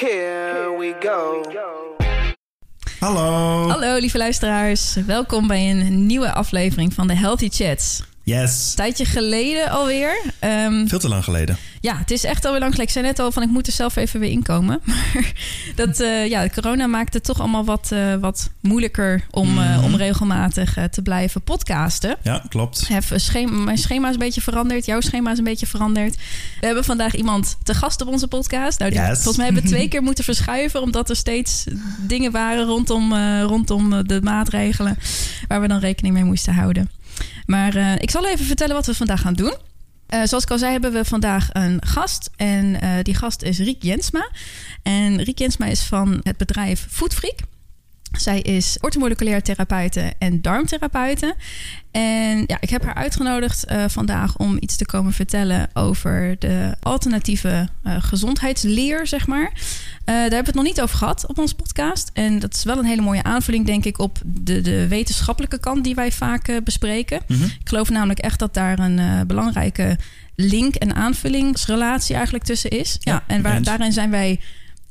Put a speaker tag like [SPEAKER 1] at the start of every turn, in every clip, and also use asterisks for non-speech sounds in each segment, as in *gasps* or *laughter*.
[SPEAKER 1] here we go.
[SPEAKER 2] Hallo.
[SPEAKER 3] Hallo lieve luisteraars, welkom bij een nieuwe aflevering van de Healthy Chats.
[SPEAKER 2] Yes.
[SPEAKER 3] Een tijdje geleden alweer. Ehm,
[SPEAKER 2] Veel te lang geleden.
[SPEAKER 3] Ja, het is echt alweer lang geleden. Ik zei net al van ik moet er zelf even weer inkomen. *laughs* Maar dat, eh, ja, corona maakt het toch allemaal wat, eh, wat moeilijker om, eh,
[SPEAKER 2] Mhm.
[SPEAKER 3] om regelmatig te blijven podcasten.
[SPEAKER 2] Ja, klopt.
[SPEAKER 3] Heb schema, mijn schema is een beetje veranderd. Jouw schema is een beetje veranderd. We hebben vandaag iemand te gast op onze podcast. Nou, die,
[SPEAKER 2] Yes.
[SPEAKER 3] volgens mij hebben we twee *laughs* keer moeten verschuiven... omdat er steeds dingen waren rondom, rondom de maatregelen... waar we dan rekening mee moesten houden. Maar ik zal even vertellen wat we vandaag gaan doen. Eh, zoals ik al zei, hebben we vandaag een gast. En eh, die gast is Riek Jensma. En Riek Jensma is van het bedrijf Foodfreak. Zij is orthomoleculair therapeute en darmtherapeute. En ja, ik heb haar uitgenodigd eh, vandaag om iets te komen vertellen over de alternatieve eh, gezondheidsleer, zeg maar. Eh, daar hebben we het nog niet over gehad op onze podcast. En dat is wel een hele mooie aanvulling, denk ik, op de, de wetenschappelijke kant die wij vaak bespreken.
[SPEAKER 2] Mhm.
[SPEAKER 3] Ik geloof namelijk echt dat daar een belangrijke link en aanvullingsrelatie eigenlijk tussen is. Ja,
[SPEAKER 2] Ja,
[SPEAKER 3] en waar, daarin zijn wij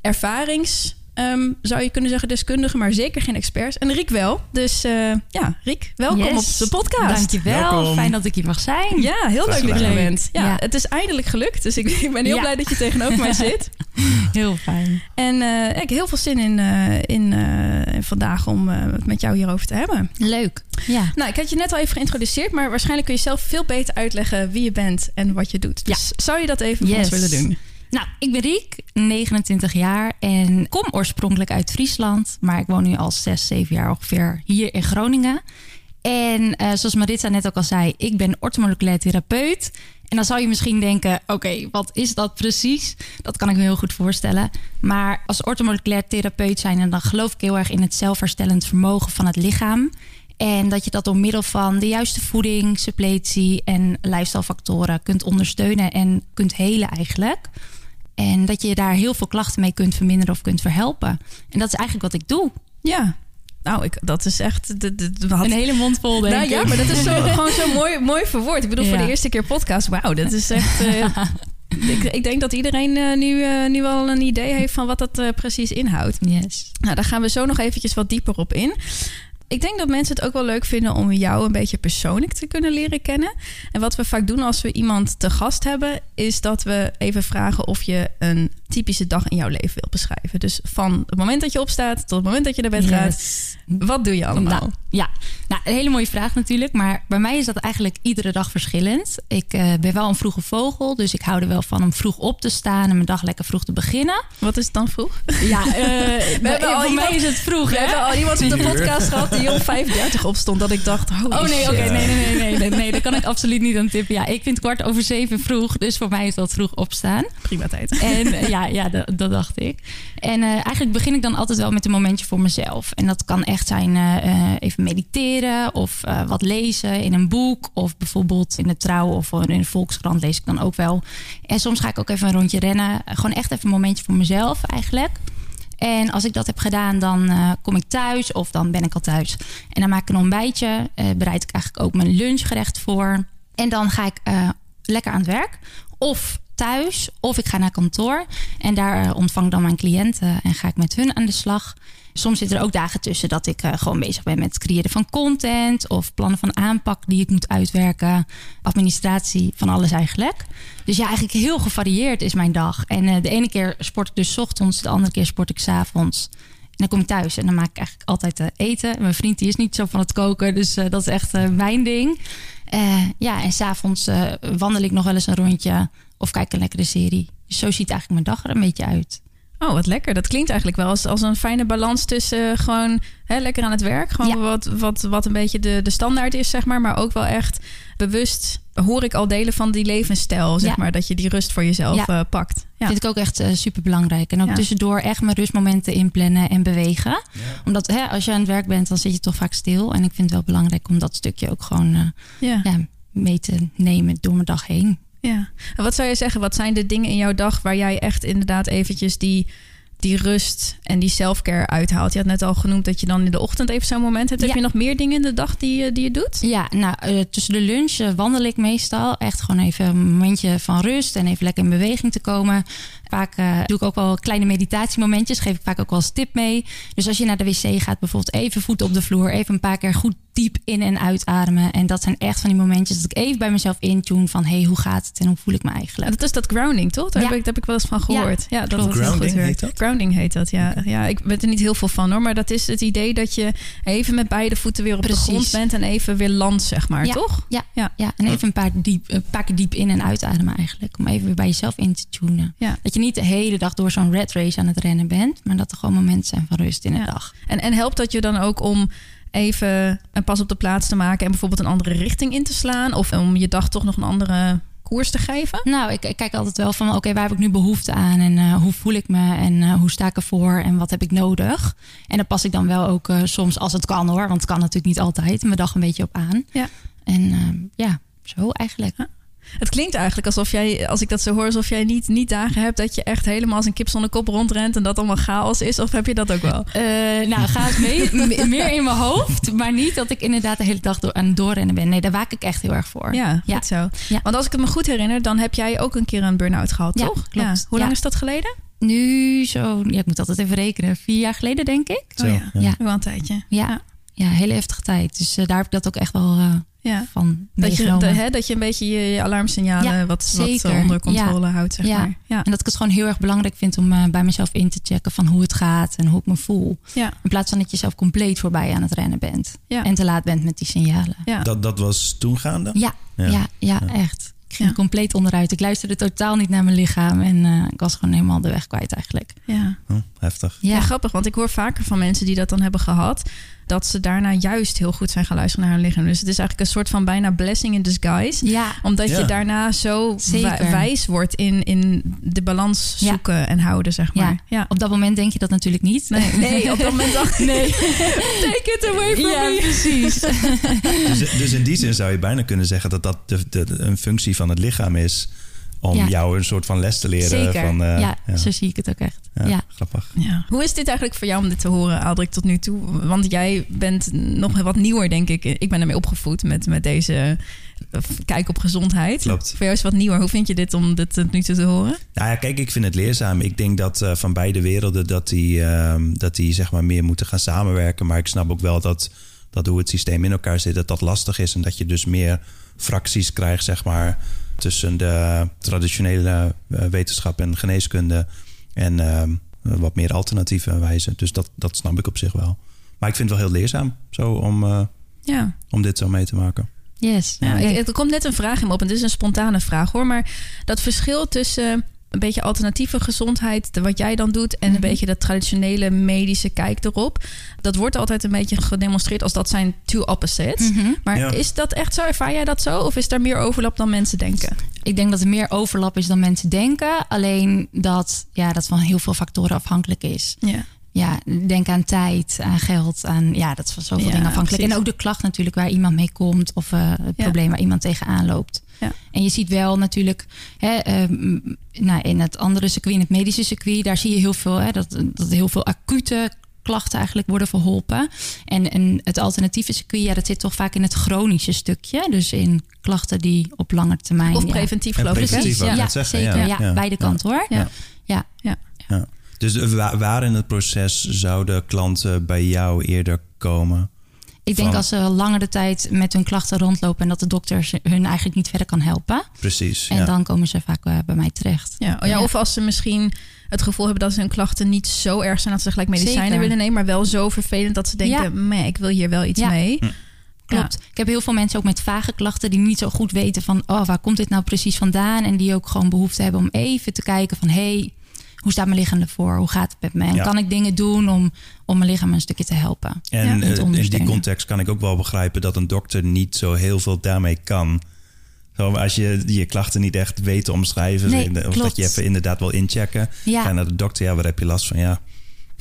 [SPEAKER 3] ervarings, ehm, zou je kunnen zeggen, deskundigen, maar zeker geen experts. En Riek wel. Dus eh, ja, Riek, welkom
[SPEAKER 4] Yes.
[SPEAKER 3] op de podcast.
[SPEAKER 4] Dankjewel.
[SPEAKER 2] Welkom.
[SPEAKER 4] Fijn dat ik hier mag zijn.
[SPEAKER 3] Ja, heel leuk dat je er bent. Ja,
[SPEAKER 4] Ja.
[SPEAKER 3] Het is eindelijk gelukt. Dus ik, *laughs* ik ben heel
[SPEAKER 4] Ja.
[SPEAKER 3] blij dat je tegenover mij *laughs* zit.
[SPEAKER 4] Heel fijn.
[SPEAKER 3] En eh, ik heb heel veel zin in, eh, in eh, vandaag om eh, het met jou hierover te hebben.
[SPEAKER 4] Leuk. Ja.
[SPEAKER 3] Nou, ik had je net al even geïntroduceerd, maar waarschijnlijk kun je zelf veel beter uitleggen wie je bent en wat je doet. Dus zou je dat even voor ons
[SPEAKER 4] Yes.
[SPEAKER 3] willen doen?
[SPEAKER 4] Nou, ik ben Riek, 29 jaar en kom oorspronkelijk uit Friesland. Maar ik woon nu al 6, 7 jaar ongeveer hier in Groningen. En eh, zoals Maritza net ook al zei, ik ben orthomoleculair therapeut. En dan zou je misschien denken, oké, wat is dat precies? Dat kan ik me heel goed voorstellen. Maar als orthomoleculair therapeut zijn, dan geloof ik heel erg in het zelfherstellend vermogen van het lichaam. En dat je dat door middel van de juiste voeding, suppletie en lifestylefactoren kunt ondersteunen en kunt helen eigenlijk. En dat je daar heel veel klachten mee kunt verminderen of kunt verhelpen. En dat is eigenlijk wat ik doe.
[SPEAKER 3] Ja. Nou, ik, dat is echt... De, de, de- had-
[SPEAKER 4] Een hele mond vol, denk
[SPEAKER 3] nou
[SPEAKER 4] ik.
[SPEAKER 3] ja, maar dat is zo, *laughs* gewoon zo mooi, mooi verwoord. Ik bedoel, voor de eerste keer podcast. Wauw, dat is echt... eh, *laughs* ik, ik denk dat iedereen eh, nu, eh, nu wel een idee heeft van wat dat precies inhoudt.
[SPEAKER 4] Yes.
[SPEAKER 3] Nou, daar gaan we zo nog eventjes wat dieper op in. Ik denk dat mensen het ook wel leuk vinden om jou een beetje persoonlijk te kunnen leren kennen. En wat we vaak doen als we iemand te gast hebben, is dat we even vragen of je een typische dag in jouw leven wilt beschrijven. Dus van het moment dat je opstaat tot het moment dat je naar bed gaat, wat doe je allemaal?
[SPEAKER 4] Nou, ja, nou, een hele mooie vraag natuurlijk. Maar bij mij is dat eigenlijk iedere dag verschillend. Ik eh, ben wel een vroege vogel, dus ik hou er wel van om vroeg op te staan en mijn dag lekker vroeg te beginnen.
[SPEAKER 3] Wat is het dan vroeg?
[SPEAKER 4] Ja, *laughs* we
[SPEAKER 3] hebben al
[SPEAKER 4] voor
[SPEAKER 3] iemand-
[SPEAKER 4] mij is het vroeg,
[SPEAKER 3] We
[SPEAKER 4] hè?
[SPEAKER 3] hebben al iemand op de podcast gehad die om 5.30 opstond. Dat ik dacht,
[SPEAKER 4] Oh nee, oké, nee, nee, nee, nee, nee, nee, daar kan ik absoluut niet aan tippen. Ja, ik vind kwart over zeven vroeg, dus voor mij is dat vroeg opstaan.
[SPEAKER 3] Prima tijd.
[SPEAKER 4] En eh, ja, ja dat, dat dacht ik. En eh, eigenlijk begin ik dan altijd wel met een momentje voor mezelf. En dat kan echt zijn eh, eh, even mediteren of wat lezen in een boek. Of bijvoorbeeld in de Trouw of in de Volkskrant lees ik dan ook wel. En soms ga ik ook even een rondje rennen. Gewoon echt even een momentje voor mezelf eigenlijk. En als ik dat heb gedaan, dan kom ik thuis of dan ben ik al thuis. En dan maak ik een ontbijtje. eh, bereid ik eigenlijk ook mijn lunchgerecht voor. En dan ga ik lekker aan het werk. Of thuis, of ik ga naar kantoor. En daar eh, ontvang ik dan mijn cliënten en ga ik met hun aan de slag. Soms zitten er ook dagen tussen dat ik eh, gewoon bezig ben met het creëren van content of plannen van aanpak die ik moet uitwerken. Administratie, van alles eigenlijk. Dus ja, eigenlijk heel gevarieerd is mijn dag. En eh, de ene keer sport ik dus ochtends, de andere keer sport ik 's avonds. En dan kom ik thuis en dan maak ik eigenlijk altijd eten. Mijn vriend die is niet zo van het koken, dus dat is echt mijn ding. Ja, en s'avonds wandel ik nog wel eens een rondje of kijk een lekkere serie. Dus zo ziet eigenlijk mijn dag er een beetje uit.
[SPEAKER 3] Oh, wat lekker. Dat klinkt eigenlijk wel als, als een fijne balans tussen uh, gewoon hè, lekker aan het werk. Gewoon ja. wat, wat, wat een beetje de, de standaard is, zeg maar. Maar ook wel echt bewust hoor ik al delen van die levensstijl, zeg ja. maar. Dat je die rust voor jezelf ja. uh, pakt.
[SPEAKER 4] Ja. Vind ik ook echt uh, super belangrijk. En ook tussendoor echt mijn rustmomenten inplannen en bewegen. Omdat hè, als je aan het werk bent, dan zit je toch vaak stil. En ik vind het wel belangrijk om dat stukje ook gewoon uh, mee te nemen door mijn dag heen.
[SPEAKER 3] Ja. En wat zou je zeggen, wat zijn de dingen in jouw dag waar jij echt inderdaad eventjes die die rust en die selfcare uithaalt. Je had net al genoemd dat je dan in de ochtend even zo'n moment hebt. Heb je nog meer dingen in de dag die, je- die je doet?
[SPEAKER 4] Ja, nou, eh, tussen de lunch eh, wandel ik meestal. Echt gewoon even een momentje van rust en even lekker in beweging te komen. Vaak eh, doe ik ook wel kleine meditatiemomentjes. Geef ik vaak ook wel als tip mee. Dus als je naar de wc gaat, bijvoorbeeld even voet op de vloer. Even een paar keer goed diep in- en uitademen. En dat zijn echt van die momentjes dat ik even bij mezelf intune van... hey, hoe gaat het en hoe voel ik me eigenlijk?
[SPEAKER 3] Dat is dat grounding, toch? Daar
[SPEAKER 4] Ja.
[SPEAKER 3] heb, ik, daar heb ik wel eens van gehoord. Ja, dat heel
[SPEAKER 5] Grounding
[SPEAKER 3] goed werkt.
[SPEAKER 5] heet dat?
[SPEAKER 3] Grounding heet dat, ja. ja. Ik weet er niet heel veel van hoor. Maar dat is het idee dat je even met beide voeten weer op
[SPEAKER 4] Precies.
[SPEAKER 3] de grond bent... en even weer landt, zeg maar,
[SPEAKER 4] Ja.
[SPEAKER 3] toch?
[SPEAKER 4] Ja,
[SPEAKER 3] Ja.
[SPEAKER 4] ja. en even een paar, diep, een paar keer diep in- en uitademen eigenlijk. Om even weer bij jezelf in te tunen.
[SPEAKER 3] Ja.
[SPEAKER 4] Dat je niet de hele dag door zo'n red race aan het rennen bent. Maar dat er gewoon momenten zijn van rust in de
[SPEAKER 3] Ja.
[SPEAKER 4] dag.
[SPEAKER 3] En, en helpt dat je dan ook om even een pas op de plaats te maken... en bijvoorbeeld een andere richting in te slaan? Of om je dag toch nog een andere koers te geven?
[SPEAKER 4] Nou, ik, ik kijk altijd wel van, oké, waar heb ik nu behoefte aan? En eh, hoe voel ik me? En eh, hoe sta ik ervoor? En wat heb ik nodig? En daar pas ik dan wel ook eh, soms, als het kan hoor. Want het kan natuurlijk niet altijd, mijn dag een beetje op aan.
[SPEAKER 3] Ja.
[SPEAKER 4] En ja, zo eigenlijk.
[SPEAKER 3] Het klinkt eigenlijk alsof jij, als ik dat zo hoor... alsof jij niet, niet dagen hebt dat je echt helemaal als een kip zonder kop rondrent... en dat allemaal chaos is. Of heb je dat ook wel?
[SPEAKER 4] Eh, nou, ga het mee, *laughs* me- meer in mijn hoofd. Maar niet dat ik inderdaad de hele dag door, aan het doorrennen ben. Nee, daar waak ik echt heel erg voor.
[SPEAKER 3] Ja,
[SPEAKER 4] Ja.
[SPEAKER 3] goed zo.
[SPEAKER 4] Ja.
[SPEAKER 3] Want als ik het me goed herinner, dan heb jij ook een keer een burn-out gehad,
[SPEAKER 4] Ja,
[SPEAKER 3] toch?
[SPEAKER 4] klopt.
[SPEAKER 3] Hoe lang
[SPEAKER 4] Ja.
[SPEAKER 3] is dat geleden?
[SPEAKER 4] Nu zo, ja, ik moet altijd even rekenen. Vier jaar geleden, denk ik.
[SPEAKER 5] Zo,
[SPEAKER 3] Oh ja.
[SPEAKER 5] ja.
[SPEAKER 4] Ja,
[SPEAKER 3] Wel een tijdje.
[SPEAKER 4] ja, ja hele heftige tijd. Dus eh, daar heb ik dat ook echt wel eh,
[SPEAKER 3] Ja.
[SPEAKER 4] van
[SPEAKER 3] Dat je, de, hè, dat je een beetje je, je alarmsignalen
[SPEAKER 4] Ja,
[SPEAKER 3] wat, wat
[SPEAKER 4] zeker.
[SPEAKER 3] onder controle
[SPEAKER 4] Ja.
[SPEAKER 3] houdt, zeg
[SPEAKER 4] Ja.
[SPEAKER 3] maar. Ja.
[SPEAKER 4] En dat ik het gewoon heel erg belangrijk vind om eh, bij mezelf in te checken van hoe het gaat en hoe ik me voel.
[SPEAKER 3] Ja.
[SPEAKER 4] In plaats van dat je zelf compleet voorbij aan het rennen bent.
[SPEAKER 3] Ja.
[SPEAKER 4] En te laat bent met die signalen.
[SPEAKER 3] Ja.
[SPEAKER 5] Dat, dat was toen gaande?
[SPEAKER 4] Ja,
[SPEAKER 5] Ja.
[SPEAKER 4] ja. ja, echt. Ik ging
[SPEAKER 3] Ja.
[SPEAKER 4] compleet onderuit. Ik luisterde totaal niet naar mijn lichaam. En eh, ik was gewoon helemaal de weg kwijt eigenlijk.
[SPEAKER 3] Ja.
[SPEAKER 5] Oh, heftig.
[SPEAKER 3] Ja.
[SPEAKER 4] Ja,
[SPEAKER 3] grappig, want ik hoor vaker van mensen die dat dan hebben gehad, dat ze daarna juist heel goed zijn gaan luisteren naar hun lichaam. Dus het is eigenlijk een soort van bijna blessing in disguise.
[SPEAKER 4] ja.
[SPEAKER 3] Omdat
[SPEAKER 5] Ja.
[SPEAKER 3] je daarna zo
[SPEAKER 4] Zeker.
[SPEAKER 3] wijs wordt in, in de balans
[SPEAKER 4] Ja.
[SPEAKER 3] zoeken en houden, zeg maar.
[SPEAKER 4] Ja.
[SPEAKER 3] Ja.
[SPEAKER 4] Op dat moment denk je dat natuurlijk niet.
[SPEAKER 3] Nee, *laughs* nee, op dat moment dacht ik, nee, *laughs* take it away from
[SPEAKER 4] Ja,
[SPEAKER 3] me.
[SPEAKER 4] precies. *laughs*
[SPEAKER 5] Dus, dus in die zin zou je bijna kunnen zeggen dat dat de, de, de- een functie van het lichaam is. Om
[SPEAKER 4] Ja.
[SPEAKER 5] jou een soort van les te leren.
[SPEAKER 4] Zeker.
[SPEAKER 5] Van, eh,
[SPEAKER 4] ja,
[SPEAKER 5] ja.
[SPEAKER 4] zo zie ik het ook echt.
[SPEAKER 5] Ja,
[SPEAKER 4] Ja.
[SPEAKER 5] grappig.
[SPEAKER 3] Ja. Hoe is dit eigenlijk voor jou om dit te horen, Aldrik, tot nu toe? Want jij bent nog wat nieuwer, denk ik. Ik ben ermee opgevoed met, met deze kijk op gezondheid.
[SPEAKER 5] Klopt.
[SPEAKER 3] Voor jou is het wat nieuwer. Hoe vind je dit om dit tot nu toe te horen?
[SPEAKER 5] Nou ja, kijk, ik vind het leerzaam. Ik denk dat eh, van beide werelden dat die, ehm, dat die zeg maar meer moeten gaan samenwerken. Maar ik snap ook wel dat, dat hoe het systeem in elkaar zit, dat dat lastig is. En dat je dus meer fracties krijgt, zeg maar, tussen de traditionele eh, wetenschap en geneeskunde. En ehm, wat meer alternatieve wijzen. Dus dat, dat snap ik op zich wel. Maar ik vind het wel heel leerzaam zo om, eh,
[SPEAKER 3] Ja.
[SPEAKER 5] om dit zo mee te maken.
[SPEAKER 4] Yes.
[SPEAKER 3] Ja,
[SPEAKER 4] Ja,
[SPEAKER 3] ik, er komt net een vraag in me op en dit is een spontane vraag hoor. Maar dat verschil tussen een beetje alternatieve gezondheid, wat jij dan doet, en een
[SPEAKER 4] Mhm.
[SPEAKER 3] beetje dat traditionele medische kijk erop, dat wordt altijd een beetje gedemonstreerd als dat zijn two opposites.
[SPEAKER 4] Mhm.
[SPEAKER 3] Maar
[SPEAKER 5] Ja.
[SPEAKER 3] is dat echt zo? Ervaar jij dat zo? Of is daar meer overlap dan mensen denken?
[SPEAKER 4] Ik denk dat er meer overlap is dan mensen denken. Alleen dat ja, dat van heel veel factoren afhankelijk is.
[SPEAKER 3] Ja.
[SPEAKER 4] Ja, denk aan tijd, aan geld, aan ja, dat is van zoveel
[SPEAKER 3] Ja,
[SPEAKER 4] dingen afhankelijk.
[SPEAKER 3] precies.
[SPEAKER 4] En ook de klacht natuurlijk waar iemand mee komt of eh, het
[SPEAKER 3] Ja.
[SPEAKER 4] probleem waar iemand tegenaan loopt.
[SPEAKER 3] Ja.
[SPEAKER 4] En je ziet wel natuurlijk hè, ehm, nou, in het andere circuit, in het medische circuit, daar zie je heel veel hè, dat, dat heel veel acute klachten eigenlijk worden verholpen. En, en het alternatieve circuit, ja, dat zit toch vaak in het chronische stukje. Dus in klachten die op lange termijn.
[SPEAKER 3] Of preventief
[SPEAKER 5] En
[SPEAKER 3] geloof ik. Ja.
[SPEAKER 4] zeker.
[SPEAKER 5] ja.
[SPEAKER 4] Ja,
[SPEAKER 5] Ja.
[SPEAKER 4] beide kanten hoor.
[SPEAKER 3] Ja.
[SPEAKER 4] Ja.
[SPEAKER 3] Ja.
[SPEAKER 5] Dus waar, waar in het proces zouden klanten bij jou eerder komen?
[SPEAKER 4] Ik denk
[SPEAKER 5] Van-
[SPEAKER 4] als ze langere tijd met hun klachten rondlopen en dat de dokter ze- hun eigenlijk niet verder kan helpen.
[SPEAKER 5] Precies.
[SPEAKER 4] En
[SPEAKER 5] ja.
[SPEAKER 4] dan komen ze vaak eh, bij mij terecht.
[SPEAKER 3] Ja. Oh ja,
[SPEAKER 4] Ja.
[SPEAKER 3] Of als ze misschien het gevoel hebben dat hun klachten niet zo erg zijn dat ze gelijk medicijnen
[SPEAKER 4] Zeker.
[SPEAKER 3] willen nemen, maar wel zo vervelend dat ze denken:
[SPEAKER 4] Ja.
[SPEAKER 3] "Meh, ik wil hier wel iets
[SPEAKER 4] Ja.
[SPEAKER 3] mee.
[SPEAKER 4] Klopt. Ik heb heel veel mensen ook met vage klachten die niet zo goed weten van oh, waar komt dit nou precies vandaan? En die ook gewoon behoefte hebben om even te kijken van hey, hoe staat mijn lichaam ervoor? Hoe gaat het met me? En
[SPEAKER 5] Ja.
[SPEAKER 4] kan ik dingen doen om, om mijn lichaam een stukje te helpen?
[SPEAKER 5] En
[SPEAKER 3] Ja.
[SPEAKER 5] eh,
[SPEAKER 4] Te
[SPEAKER 5] in die context kan ik ook wel begrijpen dat een dokter niet zo heel veel daarmee kan. Zo, als je je klachten niet echt weet te omschrijven,
[SPEAKER 4] Nee,
[SPEAKER 5] of dat je even inderdaad wil inchecken,
[SPEAKER 4] Ja.
[SPEAKER 5] ga je naar de dokter, ja, waar heb je last van? Ja,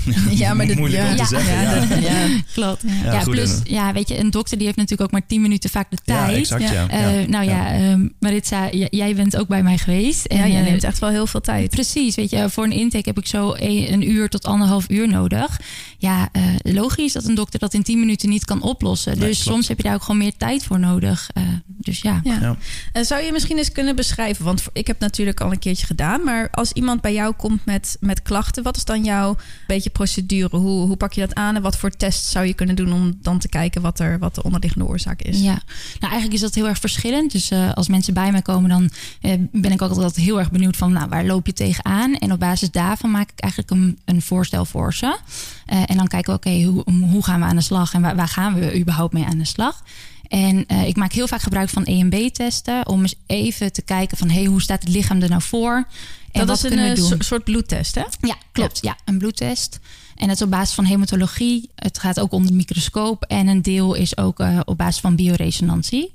[SPEAKER 5] *laughs*
[SPEAKER 3] Ja, maar dit-
[SPEAKER 5] Moeilijk
[SPEAKER 3] ja.
[SPEAKER 5] om te
[SPEAKER 4] Ja.
[SPEAKER 5] zeggen. Ja,
[SPEAKER 3] Ja, dat- ja.
[SPEAKER 4] Klopt.
[SPEAKER 5] Ja, goed,
[SPEAKER 4] plus, ja, weet je, een dokter die heeft natuurlijk ook maar 10 minuten vaak de
[SPEAKER 5] Ja,
[SPEAKER 4] tijd.
[SPEAKER 5] exact.
[SPEAKER 3] Ja.
[SPEAKER 5] Ja.
[SPEAKER 4] Eh,
[SPEAKER 5] Ja.
[SPEAKER 4] nou ja, ehm, Maritza, jij bent ook bij mij geweest. En,
[SPEAKER 3] je
[SPEAKER 4] eh,
[SPEAKER 3] neemt echt wel heel veel tijd.
[SPEAKER 4] Precies, weet je, voor een intake heb ik zo een, een uur tot anderhalf uur nodig. Ja, eh, logisch dat een dokter dat in 10 minuten niet kan oplossen.
[SPEAKER 5] Nee,
[SPEAKER 4] dus
[SPEAKER 5] klopt.
[SPEAKER 4] soms heb je daar ook gewoon meer tijd voor nodig. Eh, dus ja.
[SPEAKER 3] Ja.
[SPEAKER 5] Ja.
[SPEAKER 3] En zou je misschien eens kunnen beschrijven, want ik heb natuurlijk al een keertje gedaan, maar als iemand bij jou komt met, met klachten, wat is dan jouw beetje procedure? Hoe, hoe pak je dat aan en wat voor tests zou je kunnen doen om dan te kijken wat, er, wat de onderliggende oorzaak is?
[SPEAKER 4] Ja, nou eigenlijk is dat heel erg verschillend. Dus eh, als mensen bij mij komen, dan eh, ben ik ook altijd heel erg benieuwd van nou, waar loop je tegenaan? En op basis daarvan maak ik eigenlijk een, een voorstel voor ze. Eh, en dan kijken we, oké, hoe, hoe gaan we aan de slag en waar, waar gaan we überhaupt mee aan de slag? En eh, ik maak heel vaak gebruik van EMB-testen om eens even te kijken van hey, hoe staat het lichaam er nou voor? En
[SPEAKER 3] dat
[SPEAKER 4] wat
[SPEAKER 3] is een
[SPEAKER 4] kunnen we
[SPEAKER 3] eh,
[SPEAKER 4] doen?
[SPEAKER 3] soort bloedtest, hè?
[SPEAKER 4] Ja, klopt. Ja. een bloedtest. En dat is op basis van hematologie. Het gaat ook onder de microscoop. En een deel is ook eh, op basis van bioresonantie.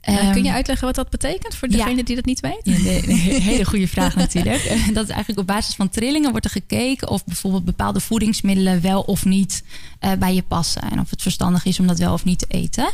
[SPEAKER 3] Eh,
[SPEAKER 4] Ehm,
[SPEAKER 3] kun je uitleggen wat dat betekent voor
[SPEAKER 4] ja.
[SPEAKER 3] degene die dat niet weet?
[SPEAKER 4] ja, nee, nee, hele goede vraag natuurlijk. *laughs* Eh, Dat is eigenlijk op basis van trillingen wordt er gekeken of bijvoorbeeld bepaalde voedingsmiddelen wel of niet eh, bij je passen. En of het verstandig is om dat wel of niet te eten.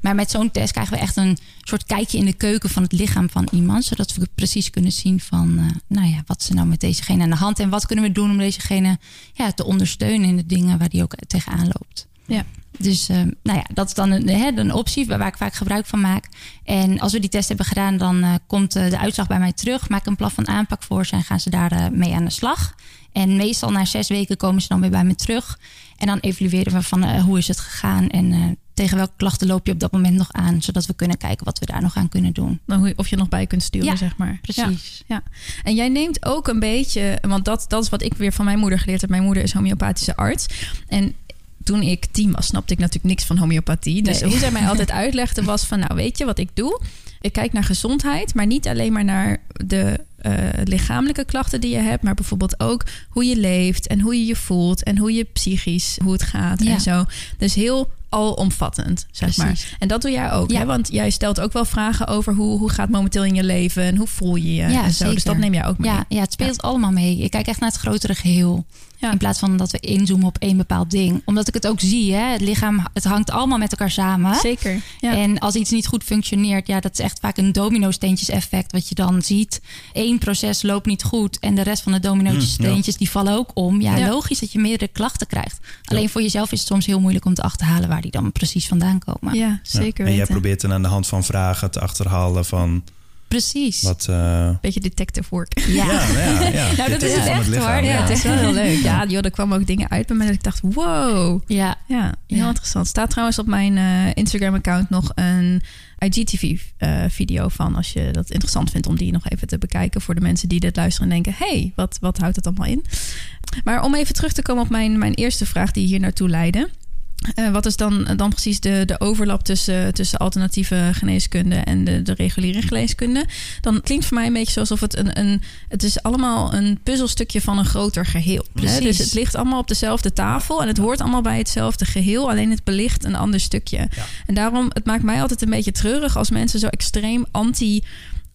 [SPEAKER 4] Maar met zo'n test krijgen we echt een soort kijkje in de keuken van het lichaam van iemand. Zodat we precies kunnen zien van, nou ja, wat er nou met dezegene aan de hand. En wat kunnen we doen om dezegene ja, te ondersteunen in de dingen waar die ook tegenaan loopt.
[SPEAKER 3] Ja.
[SPEAKER 4] Dus eh, nou ja, dat is dan een, hè, een optie waar ik vaak gebruik van maak. En als we die test hebben gedaan, dan eh, komt eh, de uitslag bij mij terug. Maak ik een plan van aanpak voor ze en gaan ze daar mee aan de slag. En meestal na zes weken komen ze dan weer bij me terug. En dan evalueren we van hoe is het gegaan en tegen welke klachten loop je op dat moment nog aan. Zodat we kunnen kijken wat we daar nog aan kunnen doen.
[SPEAKER 3] Of je nog bij kunt sturen,
[SPEAKER 4] Ja,
[SPEAKER 3] zeg maar. Ja.
[SPEAKER 4] Precies.
[SPEAKER 3] Ja, en jij neemt ook een beetje, want dat, dat is wat ik weer van mijn moeder geleerd heb. Mijn moeder is homeopathische arts. En toen ik tien was, snapte ik natuurlijk niks van homeopathie. Dus
[SPEAKER 4] Nee.
[SPEAKER 3] hoe zij mij *laughs* altijd uitlegde was van, nou weet je wat ik doe? Ik kijk naar gezondheid, maar niet alleen maar naar de eh, lichamelijke klachten die je hebt, maar bijvoorbeeld ook hoe je leeft en hoe je je voelt en hoe je psychisch, hoe het gaat
[SPEAKER 4] Ja.
[SPEAKER 3] en zo. Dus heel alomvattend, zeg maar. En dat doe jij ook,
[SPEAKER 4] Ja.
[SPEAKER 3] hè? Want jij stelt ook wel vragen over hoe, hoe gaat het momenteel in je leven en hoe voel je je
[SPEAKER 4] Ja,
[SPEAKER 3] en zo. Dus dat neem jij ook mee.
[SPEAKER 4] Ja, ja, het speelt allemaal mee. Ik kijk echt naar het grotere geheel. In plaats van dat we inzoomen op één bepaald ding. Omdat ik het ook zie, hè? het lichaam, het hangt allemaal met elkaar samen.
[SPEAKER 3] Zeker. Ja.
[SPEAKER 4] En als iets niet goed functioneert, ja, dat is echt vaak een domino-steentjes effect. Wat je dan ziet. Eén proces loopt niet goed en de rest van de domino-steentjes die vallen ook om. Ja,
[SPEAKER 3] Ja.
[SPEAKER 4] logisch dat je meerdere klachten krijgt. Alleen voor jezelf is het soms heel moeilijk om te achterhalen waar die dan precies vandaan komen.
[SPEAKER 3] ja,
[SPEAKER 5] Ja.
[SPEAKER 3] zeker
[SPEAKER 5] En jij
[SPEAKER 3] weten.
[SPEAKER 5] probeert dan aan de hand van vragen te achterhalen van
[SPEAKER 4] Precies.
[SPEAKER 5] wat... eh,
[SPEAKER 3] Beetje detective work.
[SPEAKER 4] Ja.
[SPEAKER 5] ja, nou ja, ja. *laughs*
[SPEAKER 4] Nou, dat is het echt,
[SPEAKER 5] lichaam,
[SPEAKER 4] hoor.
[SPEAKER 3] Ja,
[SPEAKER 4] Ja.
[SPEAKER 3] het is wel heel leuk. Ja, joh, er kwamen ook dingen uit bij mij dat ik dacht, wow.
[SPEAKER 4] Ja,
[SPEAKER 3] Ja, heel
[SPEAKER 4] Ja.
[SPEAKER 3] interessant. Staat trouwens op mijn eh, Instagram-account nog een IGTV-video van. Als je dat interessant vindt om die nog even te bekijken. Voor de mensen die dit luisteren en denken, hey, wat, wat houdt het allemaal in? Maar om even terug te komen op mijn, mijn eerste vraag die hier naartoe leidde. Eh, wat is dan, dan precies de, de overlap tussen, tussen alternatieve geneeskunde en de, de reguliere geneeskunde? Dan klinkt voor mij een beetje alsof het een, een. Het is allemaal een puzzelstukje van een groter geheel. hè?
[SPEAKER 4] Precies.
[SPEAKER 3] Dus het ligt allemaal op dezelfde tafel en het hoort allemaal bij hetzelfde geheel, alleen het belicht een ander stukje. En daarom, het maakt mij altijd een beetje treurig als mensen zo extreem anti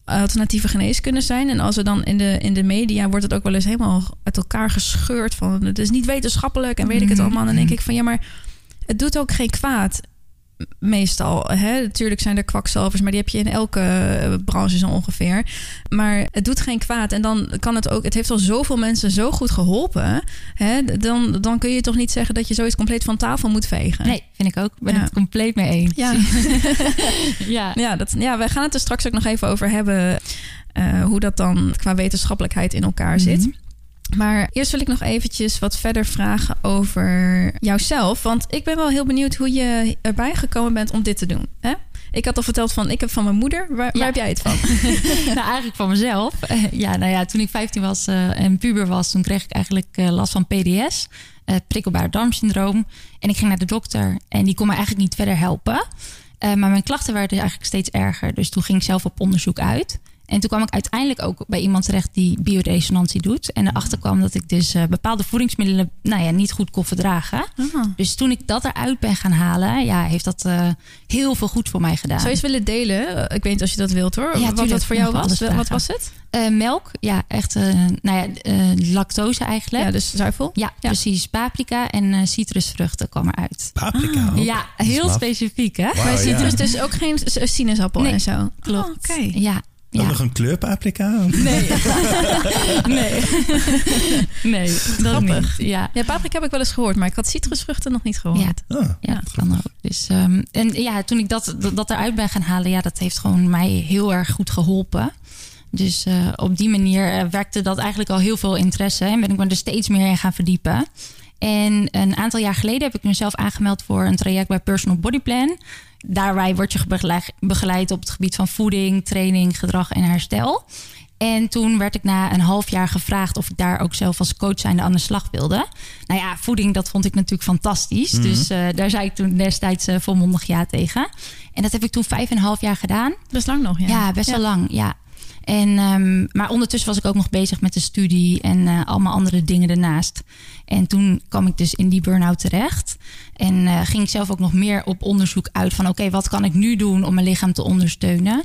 [SPEAKER 3] alternatieve geneeskunde zijn. En als er dan in de, in de media wordt het ook wel eens helemaal uit elkaar gescheurd van het is niet wetenschappelijk en weet ik het
[SPEAKER 4] Mhm.
[SPEAKER 3] allemaal. Dan denk ik van ja, maar het doet ook geen kwaad. Meestal, hè? natuurlijk zijn er kwakzalvers, maar die heb je in elke eh, branche zo ongeveer. Maar het doet geen kwaad. En dan kan het ook, het heeft al zoveel mensen zo goed geholpen. Hè? Dan, dan kun je toch niet zeggen dat je zoiets compleet van tafel moet vegen.
[SPEAKER 4] nee, vind ik ook. Ben
[SPEAKER 3] Ja.
[SPEAKER 4] het compleet mee eens.
[SPEAKER 3] Ja. *laughs*
[SPEAKER 4] ja.
[SPEAKER 3] Ja, dat, ja, we gaan het er straks ook nog even over hebben. eh, hoe dat dan qua wetenschappelijkheid in elkaar zit. Maar eerst wil ik nog eventjes wat verder vragen over jouzelf. Want ik ben wel heel benieuwd hoe je erbij gekomen bent om dit te doen. Hè? Ik had al verteld van, ik heb van mijn moeder. Waar, heb jij het van? *laughs*
[SPEAKER 4] nou, eigenlijk van mezelf. Eh, ja, nou ja, toen ik 15 was eh, en puber was, toen kreeg ik eigenlijk eh, last van PDS, eh prikkelbaar darmsyndroom. En ik ging naar de dokter en die kon me eigenlijk niet verder helpen. Maar mijn klachten werden eigenlijk steeds erger. Dus toen ging ik zelf op onderzoek uit. En toen kwam ik uiteindelijk ook bij iemand terecht die bioresonantie doet. En erachter kwam dat ik dus eh, bepaalde voedingsmiddelen nou ja, niet goed kon verdragen.
[SPEAKER 3] Ah.
[SPEAKER 4] Dus toen ik dat eruit ben gaan halen, ja, heeft dat eh, heel veel goed voor mij gedaan.
[SPEAKER 3] Zou je eens willen delen? Eh, Ik weet niet als je dat wilt hoor.
[SPEAKER 4] Ja,
[SPEAKER 3] wat
[SPEAKER 4] tuurlijk.
[SPEAKER 3] dat voor jou was? Wat was het?
[SPEAKER 4] Eh, melk, ja, echt, eh, nou ja, eh, lactose eigenlijk.
[SPEAKER 3] Ja, dus zuivel.
[SPEAKER 4] Ja, precies. Paprika en eh, citrusvruchten kwam eruit.
[SPEAKER 5] Paprika ook.
[SPEAKER 4] Ja, heel specifiek, hè?
[SPEAKER 3] Maar
[SPEAKER 5] ja.
[SPEAKER 3] ziet dus, ook geen sinaasappel
[SPEAKER 4] Nee,
[SPEAKER 3] en zo.
[SPEAKER 4] Klopt.
[SPEAKER 3] Oh, Oké.
[SPEAKER 4] Ja. Ja.
[SPEAKER 5] nog een kleur paprika?
[SPEAKER 4] Nee. *laughs* nee. nee, dat
[SPEAKER 3] Grappig.
[SPEAKER 4] niet. Ja.
[SPEAKER 3] Ja, paprika heb ik wel eens gehoord, maar ik had citrusvruchten nog niet gehoord.
[SPEAKER 4] Ja.
[SPEAKER 5] Ah,
[SPEAKER 4] Ja, dat kan ook. Dus, ehm, en ja, toen ik dat, dat, dat eruit ben gaan halen, ja, dat heeft gewoon mij heel erg goed geholpen. Dus eh, op die manier eh, werkte dat eigenlijk al heel veel interesse. En ben ik me er steeds meer in gaan verdiepen. En een aantal jaar geleden heb ik mezelf aangemeld voor een traject bij Personal Body Plan. Daarbij word je begeleid, op het gebied van voeding, training, gedrag en herstel. En toen werd ik na een half jaar gevraagd of ik daar ook zelf als coach zijnde aan de slag wilde. Nou ja, voeding, dat vond ik natuurlijk fantastisch. Dus eh, daar zei ik toen destijds eh, volmondig ja tegen. En dat heb ik toen vijf en een half jaar gedaan.
[SPEAKER 3] Best lang nog, ja.
[SPEAKER 4] Ja, best wel lang, ja. En, ehm, maar ondertussen was ik ook nog bezig met de studie en eh, allemaal andere dingen ernaast. En toen kwam ik dus in die burn-out terecht. En eh, ging ik zelf ook nog meer op onderzoek uit van... oké, wat kan ik nu doen om mijn lichaam te ondersteunen?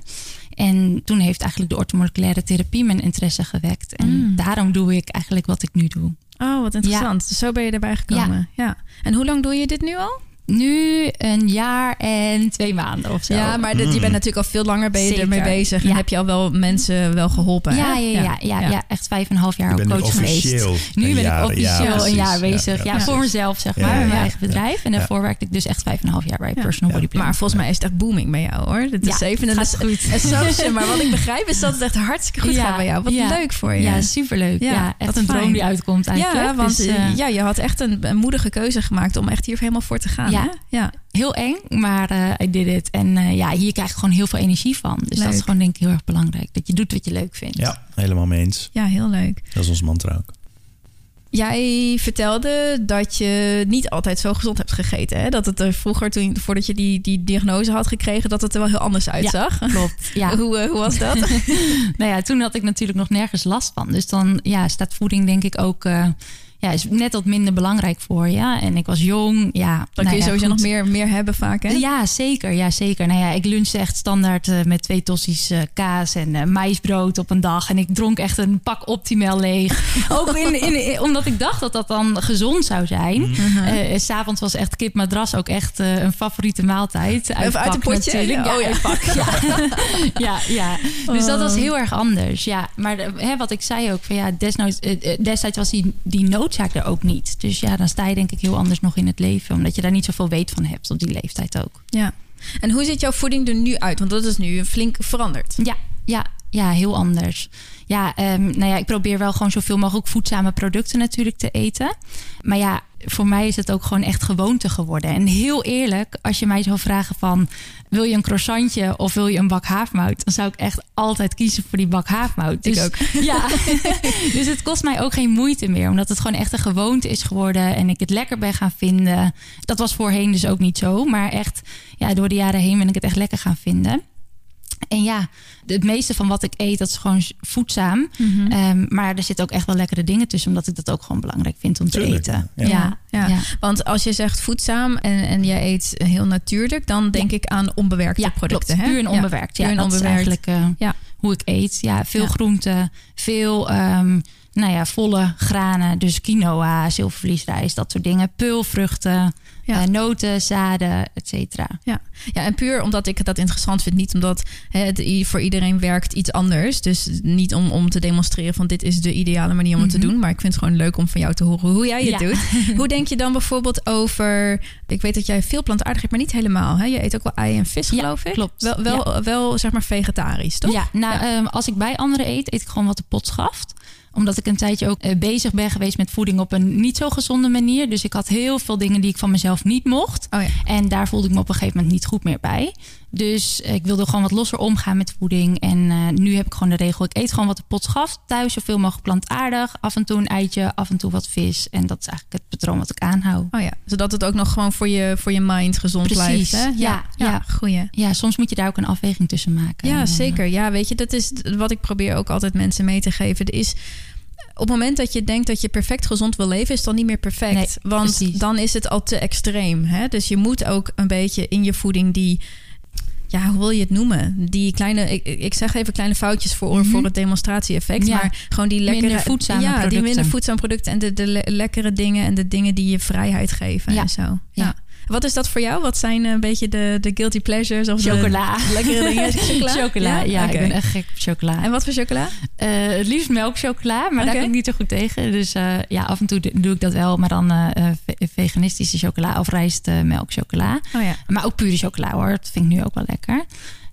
[SPEAKER 4] En toen heeft eigenlijk de orthomoleculaire therapie mijn interesse gewekt. En
[SPEAKER 3] Mm.
[SPEAKER 4] daarom doe ik eigenlijk wat ik nu doe.
[SPEAKER 3] Oh, wat interessant. Dus zo ben je erbij gekomen. Ja. En hoe lang doe je dit nu al?
[SPEAKER 4] Nu een jaar en twee maanden of zo.
[SPEAKER 3] Ja, maar dit- je bent natuurlijk al veel langer ben je
[SPEAKER 4] Zeker.
[SPEAKER 3] ermee bezig. En
[SPEAKER 4] Ja.
[SPEAKER 3] heb je al wel mensen wel geholpen. hè?
[SPEAKER 4] Ja, ja, ja, ja, ja, echt vijf en een half jaar coach geweest. Nu ben ik officieel
[SPEAKER 5] ja,
[SPEAKER 4] een jaar bezig.
[SPEAKER 5] Ja,
[SPEAKER 4] Ja,
[SPEAKER 5] ja,
[SPEAKER 4] voor mezelf, zeg
[SPEAKER 5] Ja,
[SPEAKER 4] maar,
[SPEAKER 5] ja,
[SPEAKER 4] met mijn eigen bedrijf. En daarvoor werkte ik dus echt vijf en een half jaar bij Personal Body Plan.
[SPEAKER 3] Maar volgens mij is het echt booming bij jou hoor. Dit is even
[SPEAKER 4] het
[SPEAKER 3] een, sausje. Maar wat ik begrijp is dat het echt hartstikke goed
[SPEAKER 4] Ja,
[SPEAKER 3] gaat bij jou. Wat
[SPEAKER 4] ja.
[SPEAKER 3] leuk voor je.
[SPEAKER 4] Ja, superleuk.
[SPEAKER 3] Ja,
[SPEAKER 4] Ja, echt
[SPEAKER 3] wat
[SPEAKER 4] een droom die uitkomt eigenlijk.
[SPEAKER 3] Ja, want
[SPEAKER 4] Dus,
[SPEAKER 3] eh,
[SPEAKER 4] eh,
[SPEAKER 3] ja, je had echt een, een moedige keuze gemaakt om echt hier helemaal voor te gaan.
[SPEAKER 4] Ja.
[SPEAKER 3] ja.
[SPEAKER 4] Heel eng, maar eh I did it. En eh, ja, hier krijg ik gewoon heel veel energie van. Dus dat is gewoon denk ik heel erg belangrijk. Dat je doet wat je leuk vindt.
[SPEAKER 5] Ja, helemaal mee eens.
[SPEAKER 3] ja, heel leuk.
[SPEAKER 5] Dat is ons mantra ook.
[SPEAKER 3] Jij vertelde dat je niet altijd zo gezond hebt gegeten. Hè? Dat het er vroeger, toen, voordat je die, die diagnose had gekregen, dat het er wel heel anders uitzag.
[SPEAKER 4] Klopt. *laughs* Ja.
[SPEAKER 3] Hoe, eh, hoe was dat? *laughs*
[SPEAKER 4] nou ja, toen had ik natuurlijk nog nergens last van. Dus dan ja, staat voeding denk ik ook... ja, is net wat minder belangrijk voor je. En ik was jong. Ja,
[SPEAKER 3] Dan
[SPEAKER 4] nou
[SPEAKER 3] kun je
[SPEAKER 4] ja,
[SPEAKER 3] sowieso
[SPEAKER 4] goed.
[SPEAKER 3] nog meer, meer hebben vaak, hè?
[SPEAKER 4] Ja, zeker. Ja, zeker. Nou ja, ik lunchte echt standaard eh, met twee tossies eh, kaas en eh, maïsbrood op een dag. En ik dronk echt een pak Optimal leeg. *laughs* Ook in, in, in- omdat ik dacht dat dat dan gezond zou zijn. Eh, S S'avonds was echt kip madras ook echt een favoriete maaltijd.
[SPEAKER 3] Even uit een
[SPEAKER 4] pak
[SPEAKER 3] potje?
[SPEAKER 4] natuurlijk.
[SPEAKER 3] Oh ja.
[SPEAKER 4] uit pak. Ja. *laughs* ja, ja. Dus dat was
[SPEAKER 3] Oh.
[SPEAKER 4] heel erg anders. Ja, maar hè, wat ik zei ook, van ja, desnoods, destijds was die, die noodzaak er ook niet. Dus ja, dan sta je denk ik heel anders nog in het leven. Omdat je daar niet zoveel weet van hebt op die leeftijd ook.
[SPEAKER 3] Ja. En hoe ziet jouw voeding er nu uit? Want dat is nu flink veranderd.
[SPEAKER 4] Ja, ja, ja, heel anders. Ja, ehm, nou ja, ik probeer wel gewoon zoveel mogelijk voedzame producten natuurlijk te eten. Maar ja, voor mij is het ook gewoon echt gewoonte geworden. En heel eerlijk, als je mij zou vragen van... wil je een croissantje of wil je een bak havermout? Dan zou ik echt altijd kiezen voor die bak havermout.
[SPEAKER 3] Ik
[SPEAKER 4] Dus,
[SPEAKER 3] ook. *laughs*
[SPEAKER 4] Ja, *laughs* dus het kost mij ook geen moeite meer. Omdat het gewoon echt een gewoonte is geworden. En ik het lekker ben gaan vinden. Dat was voorheen dus ook niet zo. Maar echt, ja, door de jaren heen ben ik het echt lekker gaan vinden. En ja, het meeste van wat ik eet, dat is gewoon voedzaam.
[SPEAKER 3] Mhm.
[SPEAKER 4] Ehm, maar er zitten ook echt wel lekkere dingen tussen, omdat ik dat ook gewoon belangrijk vind om te eten.
[SPEAKER 5] ja.
[SPEAKER 4] Ja,
[SPEAKER 3] Ja.
[SPEAKER 4] ja.
[SPEAKER 3] Want als je zegt voedzaam en, en jij eet heel natuurlijk, dan denk ik aan onbewerkte
[SPEAKER 4] Ja,
[SPEAKER 3] producten.
[SPEAKER 4] klopt.
[SPEAKER 3] Hè?
[SPEAKER 4] Puur en onbewerkt. Ja,
[SPEAKER 3] puur en
[SPEAKER 4] dat
[SPEAKER 3] onbewerkt.
[SPEAKER 4] is eigenlijk eh,
[SPEAKER 3] Ja.
[SPEAKER 4] hoe ik eet. Ja, veel
[SPEAKER 3] Ja.
[SPEAKER 4] groenten, veel ehm, nou ja, volle granen. Dus quinoa, zilvervliesrijst, dat soort dingen. Peulvruchten,
[SPEAKER 3] Ja.
[SPEAKER 4] eh, noten, zaden, et cetera.
[SPEAKER 3] Ja. ja, en puur omdat ik dat interessant vind. Niet omdat hè, het voor iedereen werkt iets anders. Dus niet om, om te demonstreren van dit is de ideale manier om het te
[SPEAKER 4] Mhm.
[SPEAKER 3] doen. Maar ik vind het gewoon leuk om van jou te horen hoe jij het
[SPEAKER 4] Ja.
[SPEAKER 3] doet. *laughs* Hoe denk je dan bijvoorbeeld over... Ik weet dat jij veel plantaardig eet, maar niet helemaal. Hè? Je eet ook wel ei en vis, geloof ik.
[SPEAKER 4] klopt.
[SPEAKER 3] Wel, wel, wel zeg maar vegetarisch, toch?
[SPEAKER 4] Ja, nou, ehm, als ik bij anderen eet, eet ik gewoon wat de pot schaft Omdat ik een tijdje ook eh, bezig ben geweest met voeding op een niet zo gezonde manier. Dus ik had heel veel dingen die ik van mezelf niet mocht.
[SPEAKER 3] Oh ja.
[SPEAKER 4] En daar voelde ik me op een gegeven moment niet goed meer bij. Dus ik wilde gewoon wat losser omgaan met voeding. En eh, nu heb ik gewoon de regel: ik eet gewoon wat de pot gaf. Thuis zoveel mogelijk plantaardig. Af en toe een eitje, af en toe wat vis. En dat is eigenlijk het patroon wat ik aanhoud.
[SPEAKER 3] Oh ja, zodat het ook nog gewoon voor je, voor je mind gezond
[SPEAKER 4] Precies.
[SPEAKER 3] blijft. Hè?
[SPEAKER 4] Ja,
[SPEAKER 3] ja,
[SPEAKER 4] ja.
[SPEAKER 3] goeie.
[SPEAKER 4] Ja, soms moet je daar ook een afweging tussen maken.
[SPEAKER 3] Ja,
[SPEAKER 4] En, eh,
[SPEAKER 3] zeker. Ja, weet je, dat is wat ik probeer ook altijd mensen mee te geven. Er is op het moment dat je denkt dat je perfect gezond wil leven, is het dan niet meer perfect.
[SPEAKER 4] Nee,
[SPEAKER 3] Want
[SPEAKER 4] precies.
[SPEAKER 3] dan is het al te extreem. Hè? Dus je moet ook een beetje in je voeding die. Ja, hoe wil je het noemen? Die kleine, ik, ik zeg even kleine foutjes voor,
[SPEAKER 4] Mhm.
[SPEAKER 3] voor het demonstratie-effect.
[SPEAKER 4] Ja.
[SPEAKER 3] Maar gewoon die lekkere.
[SPEAKER 4] Minder voedzame
[SPEAKER 3] ja, die minder voedzame producten en de, de le- lekkere dingen en de dingen die je vrijheid geven
[SPEAKER 4] Ja.
[SPEAKER 3] en zo. Ja.
[SPEAKER 4] Ja.
[SPEAKER 3] Wat is dat voor jou? Wat zijn eh, een beetje de, de guilty pleasures? Of de
[SPEAKER 4] Chocola. *laughs*
[SPEAKER 3] lekkere dingen? *laughs* Chocola?
[SPEAKER 4] Chocola, ja,
[SPEAKER 3] Oké.
[SPEAKER 4] ik ben echt gek op chocola.
[SPEAKER 3] En wat voor chocola?
[SPEAKER 4] Eh, het liefst melkchocola, maar daar ben ik niet zo goed tegen. Dus eh, ja, af en toe doe ik dat wel, maar dan ve- veganistische chocola of rijst eh, melkchocola.
[SPEAKER 3] Oh ja.
[SPEAKER 4] Maar ook pure chocola hoor, dat vind ik nu ook wel lekker.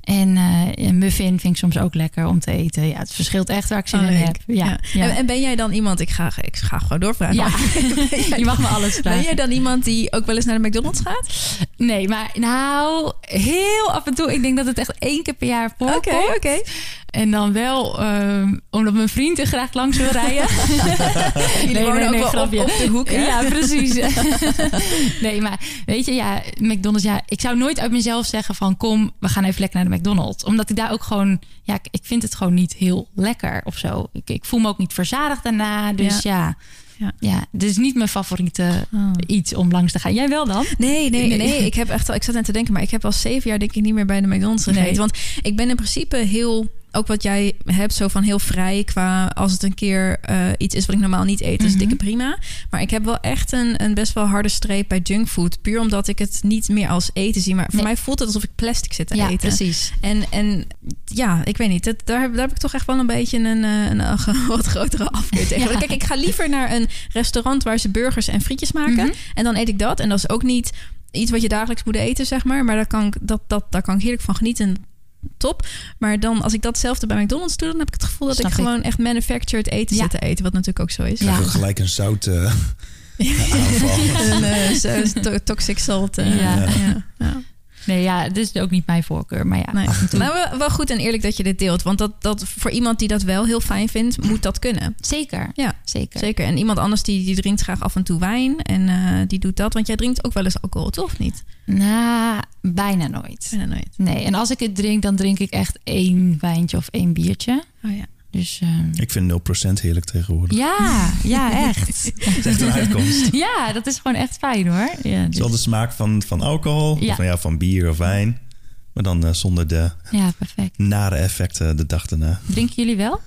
[SPEAKER 4] En een muffin vind ik soms ook lekker om te eten. Ja, het verschilt echt waar ik zin
[SPEAKER 3] Oh,
[SPEAKER 4] in heb. Ja, ja.
[SPEAKER 3] En, en ben jij dan iemand, ik ga, ik ga gewoon doorvragen.
[SPEAKER 4] Ja.
[SPEAKER 3] Ben *laughs*
[SPEAKER 4] je mag me alles
[SPEAKER 3] Ben
[SPEAKER 4] vragen.
[SPEAKER 3] jij dan iemand die ook wel eens naar de McDonald's gaat?
[SPEAKER 4] Nee, maar nou, heel af en toe. Ik denk dat het echt één keer per jaar voorkomt.
[SPEAKER 3] Oké, oké.
[SPEAKER 4] En dan wel ehm, omdat mijn vriend er graag langs wil rijden. *laughs*
[SPEAKER 3] Jullie wonen ook wel op, op de hoek, hè?
[SPEAKER 4] Ja, precies. *laughs* nee, maar weet je, ja, McDonald's, ja, ik zou nooit uit mezelf zeggen van kom, we gaan even lekker naar de McDonald's. Omdat ik daar ook gewoon, ja, ik, ik vind het gewoon niet heel lekker of zo. Ik, ik voel me ook niet verzadigd daarna. Dus ja,
[SPEAKER 3] Ja.
[SPEAKER 4] ja, dit is niet mijn favoriete
[SPEAKER 3] Oh.
[SPEAKER 4] iets om langs te gaan. Jij wel dan?
[SPEAKER 3] Nee, nee, nee,
[SPEAKER 4] Nee.
[SPEAKER 3] Ik heb echt al, ik zat aan te denken, maar ik heb al zeven jaar denk ik niet meer bij de McDonald's gegeten.
[SPEAKER 4] Nee.
[SPEAKER 3] Want ik ben in principe heel, ook wat jij hebt, zo van heel vrij qua als het een keer eh, iets is wat ik normaal niet eet, is
[SPEAKER 4] Mhm.
[SPEAKER 3] dikke prima. Maar ik heb wel echt een, een best wel harde streep bij junkfood. Puur omdat ik het niet meer als eten zie. Maar voor
[SPEAKER 4] Nee.
[SPEAKER 3] mij voelt het alsof ik plastic zit te
[SPEAKER 4] ja,
[SPEAKER 3] eten.
[SPEAKER 4] precies.
[SPEAKER 3] En, en ja, ik weet niet. Dat, daar, heb, daar heb ik toch echt wel een beetje een, eh, een, een *laughs* wat grotere afkeer tegen.
[SPEAKER 4] Ja.
[SPEAKER 3] Kijk, ik ga liever naar een restaurant waar ze burgers en frietjes maken.
[SPEAKER 4] Mhm.
[SPEAKER 3] En dan eet ik dat. En dat is ook niet iets wat je dagelijks moet eten, zeg maar. Maar daar kan ik, dat, dat, daar kan ik heerlijk van genieten. Top. Maar dan, als ik datzelfde bij McDonald's doe, dan heb ik het gevoel dat
[SPEAKER 4] Snap
[SPEAKER 3] ik
[SPEAKER 4] ik.
[SPEAKER 3] gewoon echt manufactured eten
[SPEAKER 4] Ja.
[SPEAKER 3] zit te eten. Wat natuurlijk ook zo is.
[SPEAKER 4] Ja.
[SPEAKER 5] Gelijk een zout eh, *laughs* *laughs* aanval.
[SPEAKER 3] Een eh, toxic salt. eh,
[SPEAKER 4] Ja. Nee, ja, dit is ook niet mijn voorkeur. Maar ja,
[SPEAKER 3] Nee. Maar wel, wel goed en eerlijk dat je dit deelt. Want dat, dat voor iemand die dat wel heel fijn vindt, moet dat kunnen.
[SPEAKER 4] Zeker.
[SPEAKER 3] Ja,
[SPEAKER 4] Zeker.
[SPEAKER 3] zeker. En iemand anders die, die drinkt graag af en toe wijn. En eh, die doet dat. Want jij drinkt ook wel eens alcohol, toch? Of niet?
[SPEAKER 4] Nou, bijna nooit.
[SPEAKER 3] Bijna nooit.
[SPEAKER 4] Nee, en als ik het drink, dan drink ik echt één wijntje of één biertje.
[SPEAKER 3] Oh ja.
[SPEAKER 4] Dus ehm,
[SPEAKER 5] Ik vind 0% heerlijk tegenwoordig.
[SPEAKER 4] ja, ja, echt. *laughs*
[SPEAKER 5] Dat is echt een uitkomst. *laughs*
[SPEAKER 4] Ja, dat is gewoon echt fijn hoor. Ja,
[SPEAKER 5] Het is
[SPEAKER 4] dus-
[SPEAKER 5] wel de smaak van, van alcohol,
[SPEAKER 4] Ja.
[SPEAKER 5] of van, ja, van bier of wijn. Maar dan eh, zonder de
[SPEAKER 4] ja perfect.
[SPEAKER 5] nare effecten de dag daarna.
[SPEAKER 4] Drinken jullie wel?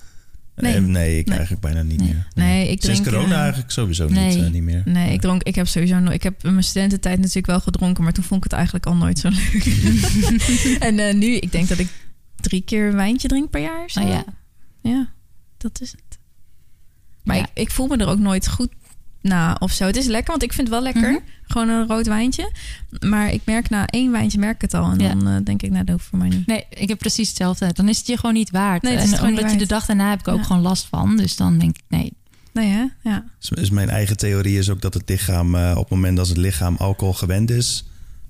[SPEAKER 3] Nee.
[SPEAKER 5] Eh, nee ik
[SPEAKER 3] Nee.
[SPEAKER 5] eigenlijk bijna niet
[SPEAKER 4] Nee.
[SPEAKER 5] meer.
[SPEAKER 3] Nee, ik
[SPEAKER 5] Sinds
[SPEAKER 3] drink,
[SPEAKER 5] corona
[SPEAKER 3] eh,
[SPEAKER 5] eigenlijk sowieso
[SPEAKER 4] nee.
[SPEAKER 5] niet, niet meer.
[SPEAKER 3] Nee, ik dronk. Ik heb sowieso nooit. Ik heb in mijn studententijd natuurlijk wel gedronken, maar toen vond ik het eigenlijk al nooit zo leuk. *laughs* en nu, ik denk dat ik drie keer een wijntje drink per jaar. Zo.
[SPEAKER 4] Oh ja.
[SPEAKER 3] Ja, dat is het. Maar
[SPEAKER 4] Ja.
[SPEAKER 3] ik, ik voel me er ook nooit goed na of zo. Het is lekker, want ik vind het wel lekker.
[SPEAKER 4] Mhm.
[SPEAKER 3] Gewoon een rood wijntje. Maar ik merk na één wijntje merk ik het al. En
[SPEAKER 4] Ja.
[SPEAKER 3] dan eh, denk ik, nou, dat hoeft voor mij niet.
[SPEAKER 4] Nee, ik heb precies hetzelfde. Dan is het je gewoon niet waard.
[SPEAKER 3] Nee, het is
[SPEAKER 4] en omdat je de dag daarna heb ik ook
[SPEAKER 3] Ja.
[SPEAKER 4] gewoon last van. Dus dan denk ik, nee.
[SPEAKER 3] Nee, hè? Ja.
[SPEAKER 5] Dus, dus mijn eigen theorie is ook dat het lichaam, eh, op het moment dat het lichaam alcohol gewend is,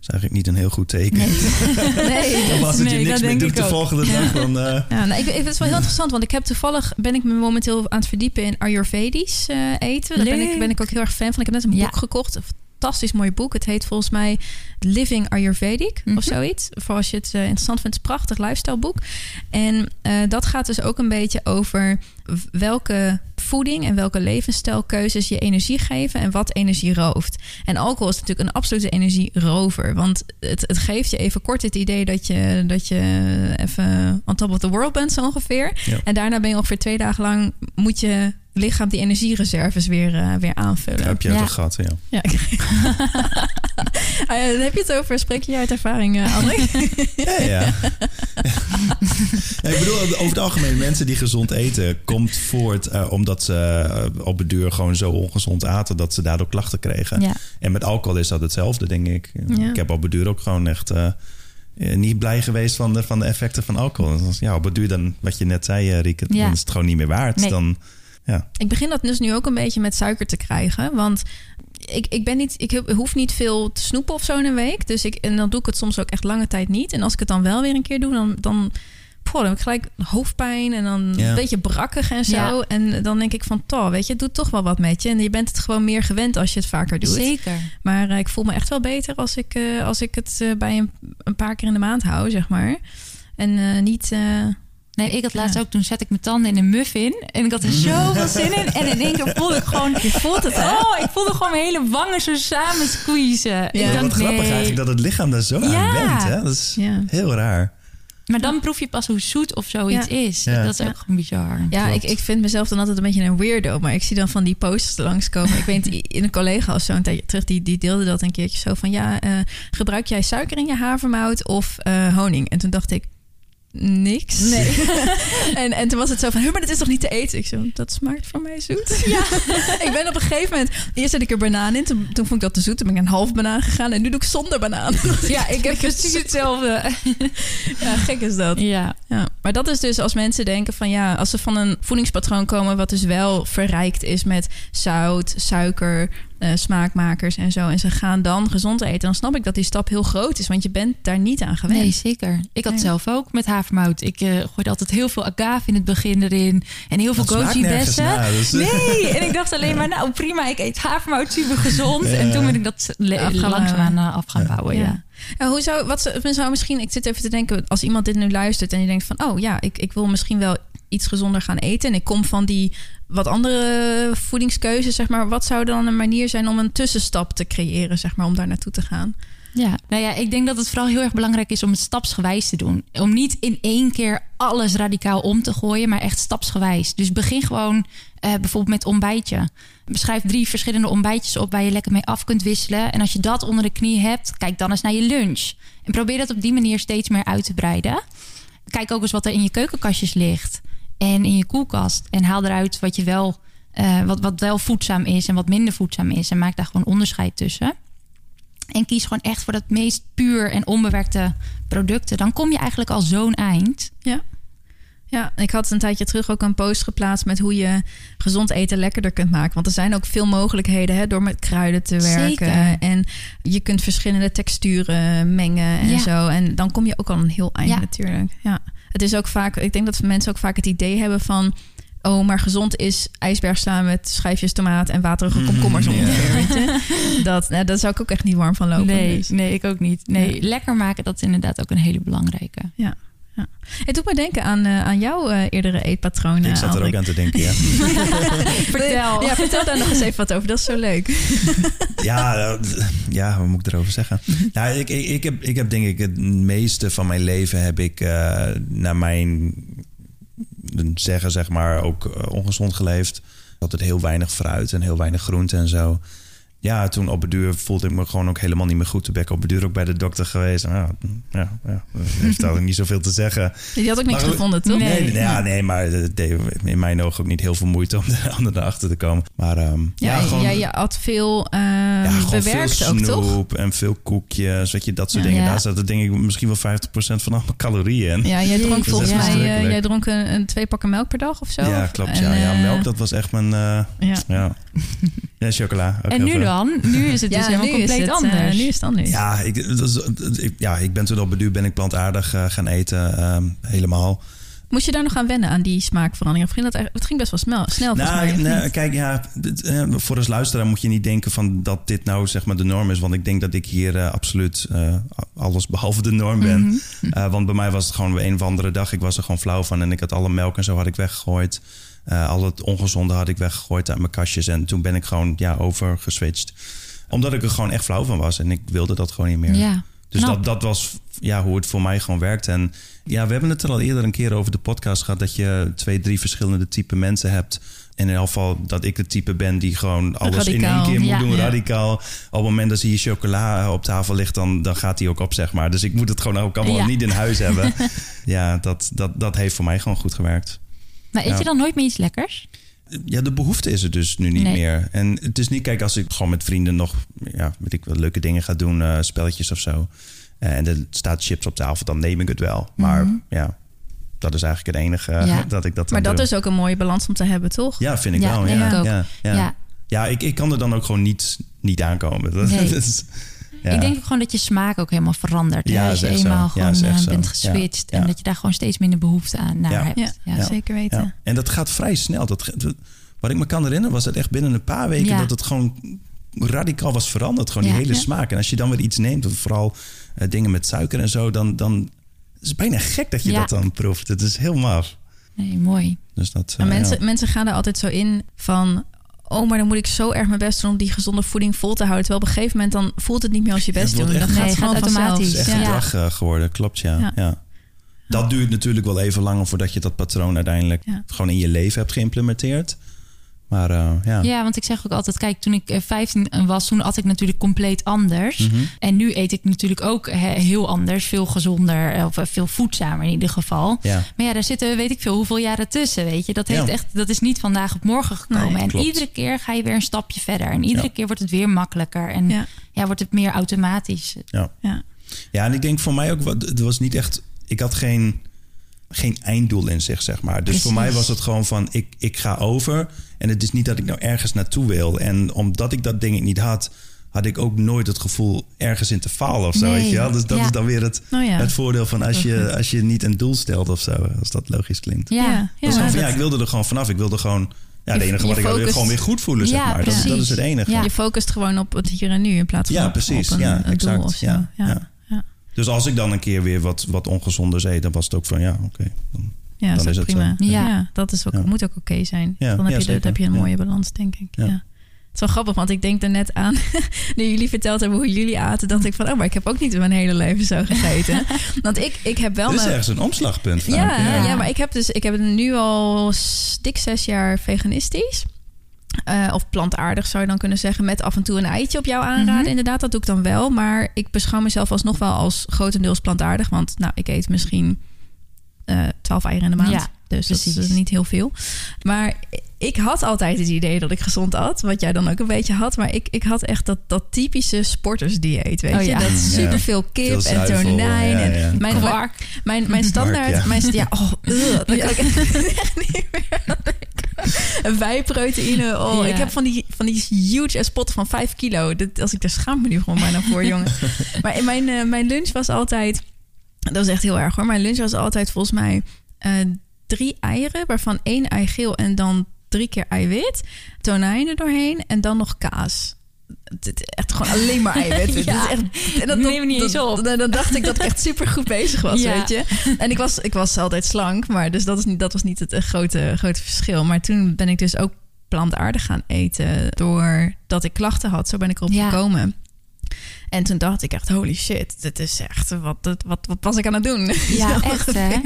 [SPEAKER 5] is eigenlijk niet een heel goed teken.
[SPEAKER 4] Nee. *laughs*
[SPEAKER 3] Nee,
[SPEAKER 5] als het
[SPEAKER 4] Nee,
[SPEAKER 5] je niks meer
[SPEAKER 4] denk
[SPEAKER 5] doet
[SPEAKER 4] ik
[SPEAKER 5] de volgende dag, dan... eh,
[SPEAKER 3] Ja, nou, ik, ik, het is wel heel interessant, want ik heb toevallig ben ik me momenteel aan het verdiepen in Ayurvedisch eh, eten. Daar ben ik, ben ik ook heel erg fan van. Ik heb net een
[SPEAKER 4] Ja.
[SPEAKER 3] boek gekocht, een fantastisch mooi boek. Het heet volgens mij Living Ayurvedic
[SPEAKER 4] Mhm.
[SPEAKER 3] of zoiets. Voor als je het eh, interessant vindt, het is een prachtig lifestyleboek. En eh, dat gaat dus ook een beetje over welke voeding en welke levensstijlkeuzes je energie geven en wat energie rooft. En alcohol is natuurlijk een absolute energierover. Want het, het geeft je even kort het idee dat je, dat je even on top of the world bent, zo ongeveer.
[SPEAKER 5] Ja.
[SPEAKER 3] En daarna ben je ongeveer twee dagen lang moet je lichaam die energiereserves weer, eh, weer aanvullen.
[SPEAKER 5] heb je uit
[SPEAKER 4] Ja.
[SPEAKER 5] Ja. *laughs*
[SPEAKER 3] Ah, ja, dan heb je het over, spreek je uit ervaring, eh, André? *laughs*
[SPEAKER 5] Ja, ja. Ja, ik bedoel, over het algemeen, mensen die gezond eten, komt voort eh, omdat ze eh, op het duur gewoon zo ongezond aten dat ze daardoor klachten kregen.
[SPEAKER 4] Ja.
[SPEAKER 5] En met alcohol is dat hetzelfde, denk ik.
[SPEAKER 3] Ja.
[SPEAKER 5] Ik heb op het duur ook gewoon echt niet blij geweest van de, van de effecten van alcohol. Dus Ja, op het duur dan, wat je net zei, Rieke,
[SPEAKER 4] Ja.
[SPEAKER 5] dan is het gewoon niet meer waard.
[SPEAKER 4] Nee.
[SPEAKER 5] Dan Ja.
[SPEAKER 3] Ik begin dat dus nu ook een beetje met suiker te krijgen. Want ik, ik, ben niet, ik heb- hoef niet veel te snoepen of zo in een week. Dus ik, en dan doe ik het soms ook echt lange tijd niet. En als ik het dan wel weer een keer doe, dan, dan, poh, dan heb ik gelijk hoofdpijn en dan
[SPEAKER 5] Ja.
[SPEAKER 3] een beetje brakkig en zo.
[SPEAKER 4] Ja.
[SPEAKER 3] En dan denk ik van, toch, weet je, het doet toch wel wat met je. En je bent het gewoon meer gewend als je het vaker doet.
[SPEAKER 4] Zeker.
[SPEAKER 3] Maar eh, ik voel me echt wel beter als ik, eh, als ik het eh, bij een, een paar keer in de maand hou, zeg maar. En eh, niet...
[SPEAKER 4] Nee, ik had laatst
[SPEAKER 3] Ja.
[SPEAKER 4] ook, toen zet ik mijn tanden in een muffin. En ik had er *laughs* zoveel zin in. En in één keer voelde ik gewoon... Je voelt het, Oh, ik voelde gewoon mijn hele wangen zo samen squeezen.
[SPEAKER 3] Ja.
[SPEAKER 4] Ik
[SPEAKER 5] Wat grappig
[SPEAKER 4] nee.
[SPEAKER 5] eigenlijk dat het lichaam daar zo
[SPEAKER 4] Ja.
[SPEAKER 5] aan went. Hè? Dat is
[SPEAKER 3] Ja.
[SPEAKER 5] heel raar.
[SPEAKER 4] Maar dan proef je pas hoe zoet of zoiets
[SPEAKER 3] Ja.
[SPEAKER 4] is.
[SPEAKER 5] Ja.
[SPEAKER 4] Dat is ook gewoon bizar.
[SPEAKER 3] Ja, ik,
[SPEAKER 5] Klopt.
[SPEAKER 3] ik vind mezelf dan altijd een beetje een weirdo. Maar ik zie dan van die posters langskomen. ik weet, *laughs* in een collega of zo een tijdje terug, die, die deelde dat een keertje zo van... Ja, eh, gebruik jij suiker in je havermout of eh, honing? En toen dacht ik, niks.
[SPEAKER 4] Nee. *laughs*
[SPEAKER 3] en, en toen was het zo van, "Huh, maar dat is toch niet te eten? Ik zo, dat smaakt voor mij zoet. Ja. *laughs* ik ben op een gegeven moment, eerst zet ik er banaan in. Toen, toen vond ik dat te zoet. Toen ben ik een half banaan gegaan. En nu doe ik zonder banaan.
[SPEAKER 4] Ja, ik *laughs* heb precies hetzelfde.
[SPEAKER 3] ja, gek is dat.
[SPEAKER 4] Ja.
[SPEAKER 3] Ja, maar dat is dus als mensen denken van ja, als ze van een voedingspatroon komen wat dus wel verrijkt is met zout, suiker, eh, smaakmakers en zo. En ze gaan dan gezond eten, dan snap ik dat die stap heel groot is, want je bent daar niet aan gewend.
[SPEAKER 4] Nee, zeker. Ik had
[SPEAKER 3] Nee.
[SPEAKER 4] zelf ook met havermout. Ik eh gooide altijd heel veel agave in het begin erin. En heel veel goji bessen.
[SPEAKER 5] dus-
[SPEAKER 4] Nee, en ik dacht alleen maar, nou prima, ik eet havermout super gezond. En toen ben ik dat langzaamaan
[SPEAKER 3] bouwen.
[SPEAKER 4] eh, af gaan bouwen. Ja.
[SPEAKER 3] Ja, hoe zou, wat zou- zou misschien, ik zit even te denken, als iemand dit nu luistert en die denkt van, oh ja, ik, ik wil misschien wel iets gezonder gaan eten en ik kom van die wat andere voedingskeuzes, zeg maar. Wat zou dan een manier zijn om een tussenstap te creëren, zeg maar, om daar naartoe te gaan?
[SPEAKER 4] Ja, nou ja, ik denk dat het vooral heel erg belangrijk is om het stapsgewijs te doen. Om niet in één keer alles radicaal om te gooien, maar echt stapsgewijs. Dus begin gewoon eh, bijvoorbeeld met ontbijtje. Beschrijf drie verschillende ontbijtjes op waar je lekker mee af kunt wisselen. En als je dat onder de knie hebt, kijk dan eens naar je lunch. En probeer dat op die manier steeds meer uit te breiden. Kijk ook eens wat er in je keukenkastjes ligt en in je koelkast. En haal eruit wat je wel, eh, wat, wat wel voedzaam is en wat minder voedzaam is. En maak daar gewoon onderscheid tussen. En kies gewoon echt voor dat meest puur en onbewerkte producten. Dan kom je eigenlijk al zo'n eind.
[SPEAKER 3] Ja. Ja, ik had een tijdje terug ook een post geplaatst met hoe je gezond eten lekkerder kunt maken. Want er zijn ook veel mogelijkheden hè, door met kruiden te werken.
[SPEAKER 4] Zeker.
[SPEAKER 3] En je kunt verschillende texturen mengen en
[SPEAKER 4] Ja.
[SPEAKER 3] zo. En dan kom je ook al een heel eind
[SPEAKER 4] Ja.
[SPEAKER 3] natuurlijk. Ja. Het is ook vaak, ik denk dat mensen ook vaak het idee hebben van. Oh, maar gezond is ijsbergsla met schijfjes tomaat en waterige komkommers ongeveer. *laughs* Weet je? Dat, nou, daar zou ik ook echt niet warm van lopen.
[SPEAKER 4] nee,
[SPEAKER 3] dus.
[SPEAKER 4] nee, ik ook niet. Nee,
[SPEAKER 3] Ja.
[SPEAKER 4] lekker maken, dat is inderdaad ook een hele belangrijke.
[SPEAKER 3] Ja. Ja. Het doet me denken aan, eh, aan jouw eh, eerdere eetpatronen.
[SPEAKER 5] Ik zat er ook aan te denken, ja. *laughs*
[SPEAKER 4] Vertel.
[SPEAKER 3] Ja, vertel daar nog eens even wat over. Dat is zo leuk.
[SPEAKER 5] Ja, eh, ja, wat moet ik erover zeggen? Nou, ik, ik, ik, heb, ik heb denk ik het meeste van mijn leven heb ik eh, naar mijn zeggen, zeg maar, ook eh, ongezond geleefd. Altijd heel weinig fruit en heel weinig groente en zo. Ja, toen op het duur voelde ik me gewoon ook helemaal niet meer goed. Toen ben ik op het duur ook bij de dokter geweest. En Ja, ja, heeft eigenlijk niet zoveel te zeggen.
[SPEAKER 3] Die had ook niks
[SPEAKER 5] Maar-
[SPEAKER 3] gevonden, toch?
[SPEAKER 4] Nee.
[SPEAKER 5] Nee, ja, nee, maar het deed in mijn ogen ook niet heel veel moeite om, er- *laughs* om erachter te komen. Maar ehm,
[SPEAKER 3] Ja,
[SPEAKER 5] ja, gewoon,
[SPEAKER 3] ja, je had veel eh,
[SPEAKER 5] ja,
[SPEAKER 3] bewerkt
[SPEAKER 5] veel
[SPEAKER 3] ook, toch?
[SPEAKER 5] snoep en veel koekjes, weet je, dat soort
[SPEAKER 3] Ja.
[SPEAKER 5] dingen.
[SPEAKER 4] Ja.
[SPEAKER 5] Daar zaten denk ik misschien wel 50% van alle calorieën in.
[SPEAKER 3] Ja, jij dronk
[SPEAKER 4] Jezus,
[SPEAKER 3] volgens mij eh, jij dronk een, een twee pakken melk per dag of zo.
[SPEAKER 5] Ja, klopt.
[SPEAKER 3] En,
[SPEAKER 5] ja, ja,
[SPEAKER 3] eh,
[SPEAKER 5] melk, dat was echt mijn... eh,
[SPEAKER 3] Ja,
[SPEAKER 5] ja. ja, chocola.
[SPEAKER 4] En nu
[SPEAKER 5] veel.
[SPEAKER 4] dan? Nu is het *laughs* dus helemaal compleet
[SPEAKER 3] het,
[SPEAKER 4] anders.
[SPEAKER 3] nu is het anders.
[SPEAKER 5] Ja ik, dat is- ik- ja, ik ben toen het duur ben ik plantaardig eh, gaan eten, ehm, helemaal.
[SPEAKER 3] Moest je daar nog aan wennen aan die smaakverandering? Of ging dat, het ging best wel snel, snel
[SPEAKER 5] Nou,
[SPEAKER 3] mij.
[SPEAKER 5] nee, kijk, ja, eh, voor als luisteraar moet je niet denken van dat dit nou zeg maar de norm is. Want ik denk dat ik hier eh, absoluut eh, alles behalve de norm ben.
[SPEAKER 3] Mhm.
[SPEAKER 5] Want bij mij was het gewoon een of andere dag. Ik was er gewoon flauw van en ik had alle melk en zo had ik weggegooid. Al het ongezonde had ik weggegooid uit mijn kastjes. En toen ben ik gewoon ja, overgeswitcht. Omdat ik er gewoon echt flauw van was. En ik wilde dat gewoon niet meer.
[SPEAKER 4] Ja,
[SPEAKER 5] Dus
[SPEAKER 4] knap.
[SPEAKER 5] dat, dat was ja, hoe het voor mij gewoon werkt. En ja, we hebben het er al eerder een keer over de podcast gehad... dat je twee, drie verschillende type mensen hebt. En in elk geval dat ik het type ben die gewoon alles in één keer moet
[SPEAKER 4] ja.
[SPEAKER 5] doen,
[SPEAKER 3] Ja.
[SPEAKER 5] radicaal. Op het moment dat hier chocola op tafel ligt, dan, dan gaat die ook op, zeg maar. Dus ik moet het gewoon ook allemaal
[SPEAKER 4] Ja.
[SPEAKER 5] niet in huis hebben. *laughs* ja, dat, dat, dat heeft voor mij gewoon goed gewerkt.
[SPEAKER 4] Maar eet je dan nooit meer iets lekkers?
[SPEAKER 5] Ja, de behoefte is er dus nu niet
[SPEAKER 4] Nee.
[SPEAKER 5] meer. En het is niet, kijk, als ik gewoon met vrienden nog, ja, weet ik wel, leuke dingen ga doen, eh, spelletjes of zo. eh, en er staat chips op tafel, dan neem ik het wel. Maar
[SPEAKER 4] Mhm.
[SPEAKER 5] ja, dat is eigenlijk het enige
[SPEAKER 4] Ja. *laughs*
[SPEAKER 5] dat ik dat
[SPEAKER 3] Maar dat
[SPEAKER 5] doe.
[SPEAKER 3] is ook een mooie balans om te hebben, toch?
[SPEAKER 5] Ja, vind ik
[SPEAKER 4] Ja,
[SPEAKER 5] wel. Ja,
[SPEAKER 4] ik
[SPEAKER 5] ja, ja.
[SPEAKER 4] Ja.
[SPEAKER 5] Ja, ik, ik kan er dan ook gewoon niet, niet aankomen. *laughs* Dat,
[SPEAKER 4] Nee.
[SPEAKER 5] dat is- ja.
[SPEAKER 4] Ik denk ook gewoon dat je smaak ook helemaal verandert.
[SPEAKER 5] Ja?
[SPEAKER 4] Als je
[SPEAKER 5] zo.
[SPEAKER 4] eenmaal
[SPEAKER 5] Ja,
[SPEAKER 4] gewoon
[SPEAKER 5] is echt
[SPEAKER 4] eh,
[SPEAKER 5] zo.
[SPEAKER 4] bent
[SPEAKER 5] Ja.
[SPEAKER 4] geswitcht.
[SPEAKER 5] Ja.
[SPEAKER 4] En dat je daar gewoon steeds minder behoefte aan naar
[SPEAKER 5] Ja.
[SPEAKER 4] hebt.
[SPEAKER 3] Ja,
[SPEAKER 4] Ja.
[SPEAKER 5] Ja.
[SPEAKER 3] zeker weten.
[SPEAKER 5] Ja. En dat gaat vrij snel. Dat, wat ik me kan herinneren was dat echt binnen een paar weken
[SPEAKER 4] Ja.
[SPEAKER 5] dat het gewoon radicaal was veranderd. Gewoon die hele
[SPEAKER 4] Ja.
[SPEAKER 5] smaak. En als je dan weer iets neemt, vooral eh, dingen met suiker en zo, dan, dan is het bijna gek dat je
[SPEAKER 4] Ja.
[SPEAKER 5] dat dan proeft. Het is heel maf.
[SPEAKER 4] Nee, mooi.
[SPEAKER 5] Dus dat, eh,
[SPEAKER 3] mensen,
[SPEAKER 5] ja.
[SPEAKER 3] mensen gaan er altijd zo in van... oh, maar dan moet ik zo erg mijn best doen om die gezonde voeding vol te houden. Terwijl op een gegeven moment dan voelt het niet meer als je best
[SPEAKER 5] wordt
[SPEAKER 3] doen. Dan gaat
[SPEAKER 4] Nee,
[SPEAKER 3] het gewoon
[SPEAKER 4] gaat
[SPEAKER 3] automatisch.
[SPEAKER 5] Het is echt
[SPEAKER 4] Ja.
[SPEAKER 5] gedrag eh, geworden, klopt ja.
[SPEAKER 3] Ja.
[SPEAKER 5] ja. Dat duurt natuurlijk wel even langer voordat je dat patroon uiteindelijk
[SPEAKER 3] Ja.
[SPEAKER 5] gewoon in je leven hebt geïmplementeerd. Maar eh, ja.
[SPEAKER 4] Ja, want ik zeg ook altijd, kijk, toen ik eh, 15 was, toen at ik natuurlijk compleet anders.
[SPEAKER 5] Mhm.
[SPEAKER 4] En nu eet ik natuurlijk ook he- heel anders, veel gezonder, eh, of eh, veel voedzamer in ieder geval.
[SPEAKER 5] Ja.
[SPEAKER 4] Maar ja, daar zitten weet ik veel hoeveel jaren tussen, weet je. Dat, heeft
[SPEAKER 5] Ja.
[SPEAKER 4] echt, dat is niet vandaag op morgen gekomen.
[SPEAKER 3] Nee,
[SPEAKER 4] en
[SPEAKER 5] klopt.
[SPEAKER 4] iedere keer ga je weer een stapje verder. En iedere
[SPEAKER 5] Ja.
[SPEAKER 4] keer wordt het weer makkelijker. En ja.
[SPEAKER 3] Ja.
[SPEAKER 4] wordt het meer automatisch.
[SPEAKER 5] Ja.
[SPEAKER 3] Ja.
[SPEAKER 5] Ja, en ik denk voor mij ook, wat- het was niet echt, ik had geen, geen einddoel in zich, zeg maar. Dus voor mij was het gewoon van, ik, ik ga over. En het is niet dat ik nou ergens naartoe wil. En omdat ik dat ding niet had, had ik ook nooit het gevoel ergens in te falen of zo,
[SPEAKER 4] Nee,
[SPEAKER 5] weet je wel. Dus dat
[SPEAKER 4] ja.
[SPEAKER 5] is dan weer het,
[SPEAKER 3] Oh ja.
[SPEAKER 5] het voordeel van als je, als je niet een doel stelt of zo, als dat logisch klinkt.
[SPEAKER 4] Ja,
[SPEAKER 3] Ja,
[SPEAKER 5] Dat is gewoon van,
[SPEAKER 3] dat-
[SPEAKER 5] ja, ik wilde er gewoon vanaf. Ik wilde gewoon, ja, het enige
[SPEAKER 3] je
[SPEAKER 5] wat ik
[SPEAKER 3] focust-
[SPEAKER 5] gewoon weer goed voelen, zeg
[SPEAKER 4] Ja,
[SPEAKER 5] maar. Dat, dat is het enige.
[SPEAKER 4] Ja.
[SPEAKER 3] Je focust gewoon op het hier en nu in plaats van
[SPEAKER 5] Ja,
[SPEAKER 3] op,
[SPEAKER 5] precies.
[SPEAKER 3] op een,
[SPEAKER 5] ja,
[SPEAKER 3] een
[SPEAKER 5] exact.
[SPEAKER 3] doel of zo.
[SPEAKER 5] Ja,
[SPEAKER 3] Ja,
[SPEAKER 5] ja.
[SPEAKER 3] ja.
[SPEAKER 5] Dus als ik dan een keer weer wat, wat ongezonder eet, dan was het ook van, ja, oké. dan-
[SPEAKER 3] Ja,
[SPEAKER 5] Dan
[SPEAKER 3] dat
[SPEAKER 5] is het
[SPEAKER 3] prima.
[SPEAKER 4] zo. Ja.
[SPEAKER 3] Ja. dat is ook,
[SPEAKER 5] Ja.
[SPEAKER 3] moet ook oké zijn.
[SPEAKER 5] Ja,
[SPEAKER 3] dan heb,
[SPEAKER 5] ja,
[SPEAKER 3] je, de- heb je een
[SPEAKER 5] Ja.
[SPEAKER 3] mooie balans, denk ik.
[SPEAKER 5] Ja.
[SPEAKER 3] Ja. Het is wel grappig, want ik denk er net aan... *laughs* nu jullie verteld hebben hoe jullie aten... dacht ik van, oh, maar ik heb ook niet mijn hele leven zo gegeten. *laughs* want ik, ik heb wel...
[SPEAKER 5] Dit is
[SPEAKER 3] mijn-
[SPEAKER 5] ergens een omslagpunt.
[SPEAKER 3] ja,
[SPEAKER 4] ja.
[SPEAKER 3] ja. maar ik heb dus ik heb nu al dik zes jaar veganistisch. Eh, of plantaardig zou je dan kunnen zeggen. Met af en toe een eitje op jou aanraden.
[SPEAKER 4] Mhm.
[SPEAKER 3] Inderdaad, dat doe ik dan wel. Maar ik beschouw mezelf alsnog wel als grotendeels plantaardig. Want nou, ik eet misschien eh 12 eieren in de maand.
[SPEAKER 4] Ja,
[SPEAKER 3] dus dat is niet heel veel. Maar ik had altijd het idee dat ik gezond at. Wat jij dan ook een beetje had. Maar ik, ik had echt dat, dat typische sportersdieet. Weet
[SPEAKER 4] Oh
[SPEAKER 3] je?
[SPEAKER 4] ja.
[SPEAKER 3] Dat superveel kip
[SPEAKER 5] Veel
[SPEAKER 3] en
[SPEAKER 5] zuivel,
[SPEAKER 3] tonijn.
[SPEAKER 5] ja,
[SPEAKER 3] en
[SPEAKER 5] ja.
[SPEAKER 3] Mijn,
[SPEAKER 4] Kwark.
[SPEAKER 3] mijn, mijn standaard,
[SPEAKER 5] ja.
[SPEAKER 3] mijn, ja, oh, *laughs* ugh, dat kan ik echt *laughs* niet meer. Wijproteïne, oh,
[SPEAKER 4] Ja.
[SPEAKER 3] ik heb van die, van die huge spotten van 5 kilo. Dat, als ik daar schaam me nu gewoon bijna voor, jongen. *laughs* Maar in mijn, eh, mijn lunch was altijd, dat is echt heel erg hoor. Mijn lunch was altijd volgens mij eh, drie eieren, waarvan één ei geel en dan drie keer eiwit, tonijn er doorheen en dan nog kaas. Het is echt gewoon alleen maar eiwit. *laughs* Het
[SPEAKER 4] Ja.
[SPEAKER 3] is echt, en dat,
[SPEAKER 4] Neem niet
[SPEAKER 3] dat-
[SPEAKER 4] eens op.
[SPEAKER 3] Dan, dan dacht ik dat ik echt super goed bezig was,
[SPEAKER 4] Ja.
[SPEAKER 3] weet je. En ik was, ik was altijd slank, maar dus dat, is niet, dat was niet het eh, grote, grote verschil. Maar toen ben ik dus ook plantaardig gaan eten doordat ik klachten had. Zo ben ik erop
[SPEAKER 4] Ja.
[SPEAKER 3] gekomen. En toen dacht ik echt, holy shit, dit is echt, wat, wat, wat, wat was ik aan het doen? *laughs*
[SPEAKER 4] Ja, echt, hè?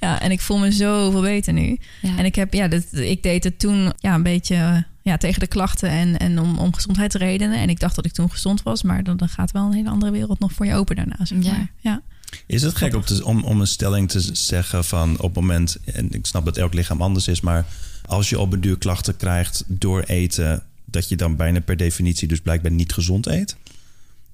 [SPEAKER 3] Ja, en ik voel me zoveel beter nu.
[SPEAKER 4] Ja.
[SPEAKER 3] En ik, heb, ja, dit, ik deed het toen ja, een beetje ja, tegen de klachten en, en om, om gezondheidsredenen. En ik dacht dat ik toen gezond was, maar dan, dan gaat wel een hele andere wereld nog voor je open daarna. Zeg
[SPEAKER 4] Ja.
[SPEAKER 3] maar. ja.
[SPEAKER 5] Is het gek op om, om een stelling te zeggen van op het moment, en ik snap dat elk lichaam anders is, maar als je op een duur klachten krijgt door eten, dat je dan bijna per definitie dus blijkbaar niet gezond eet?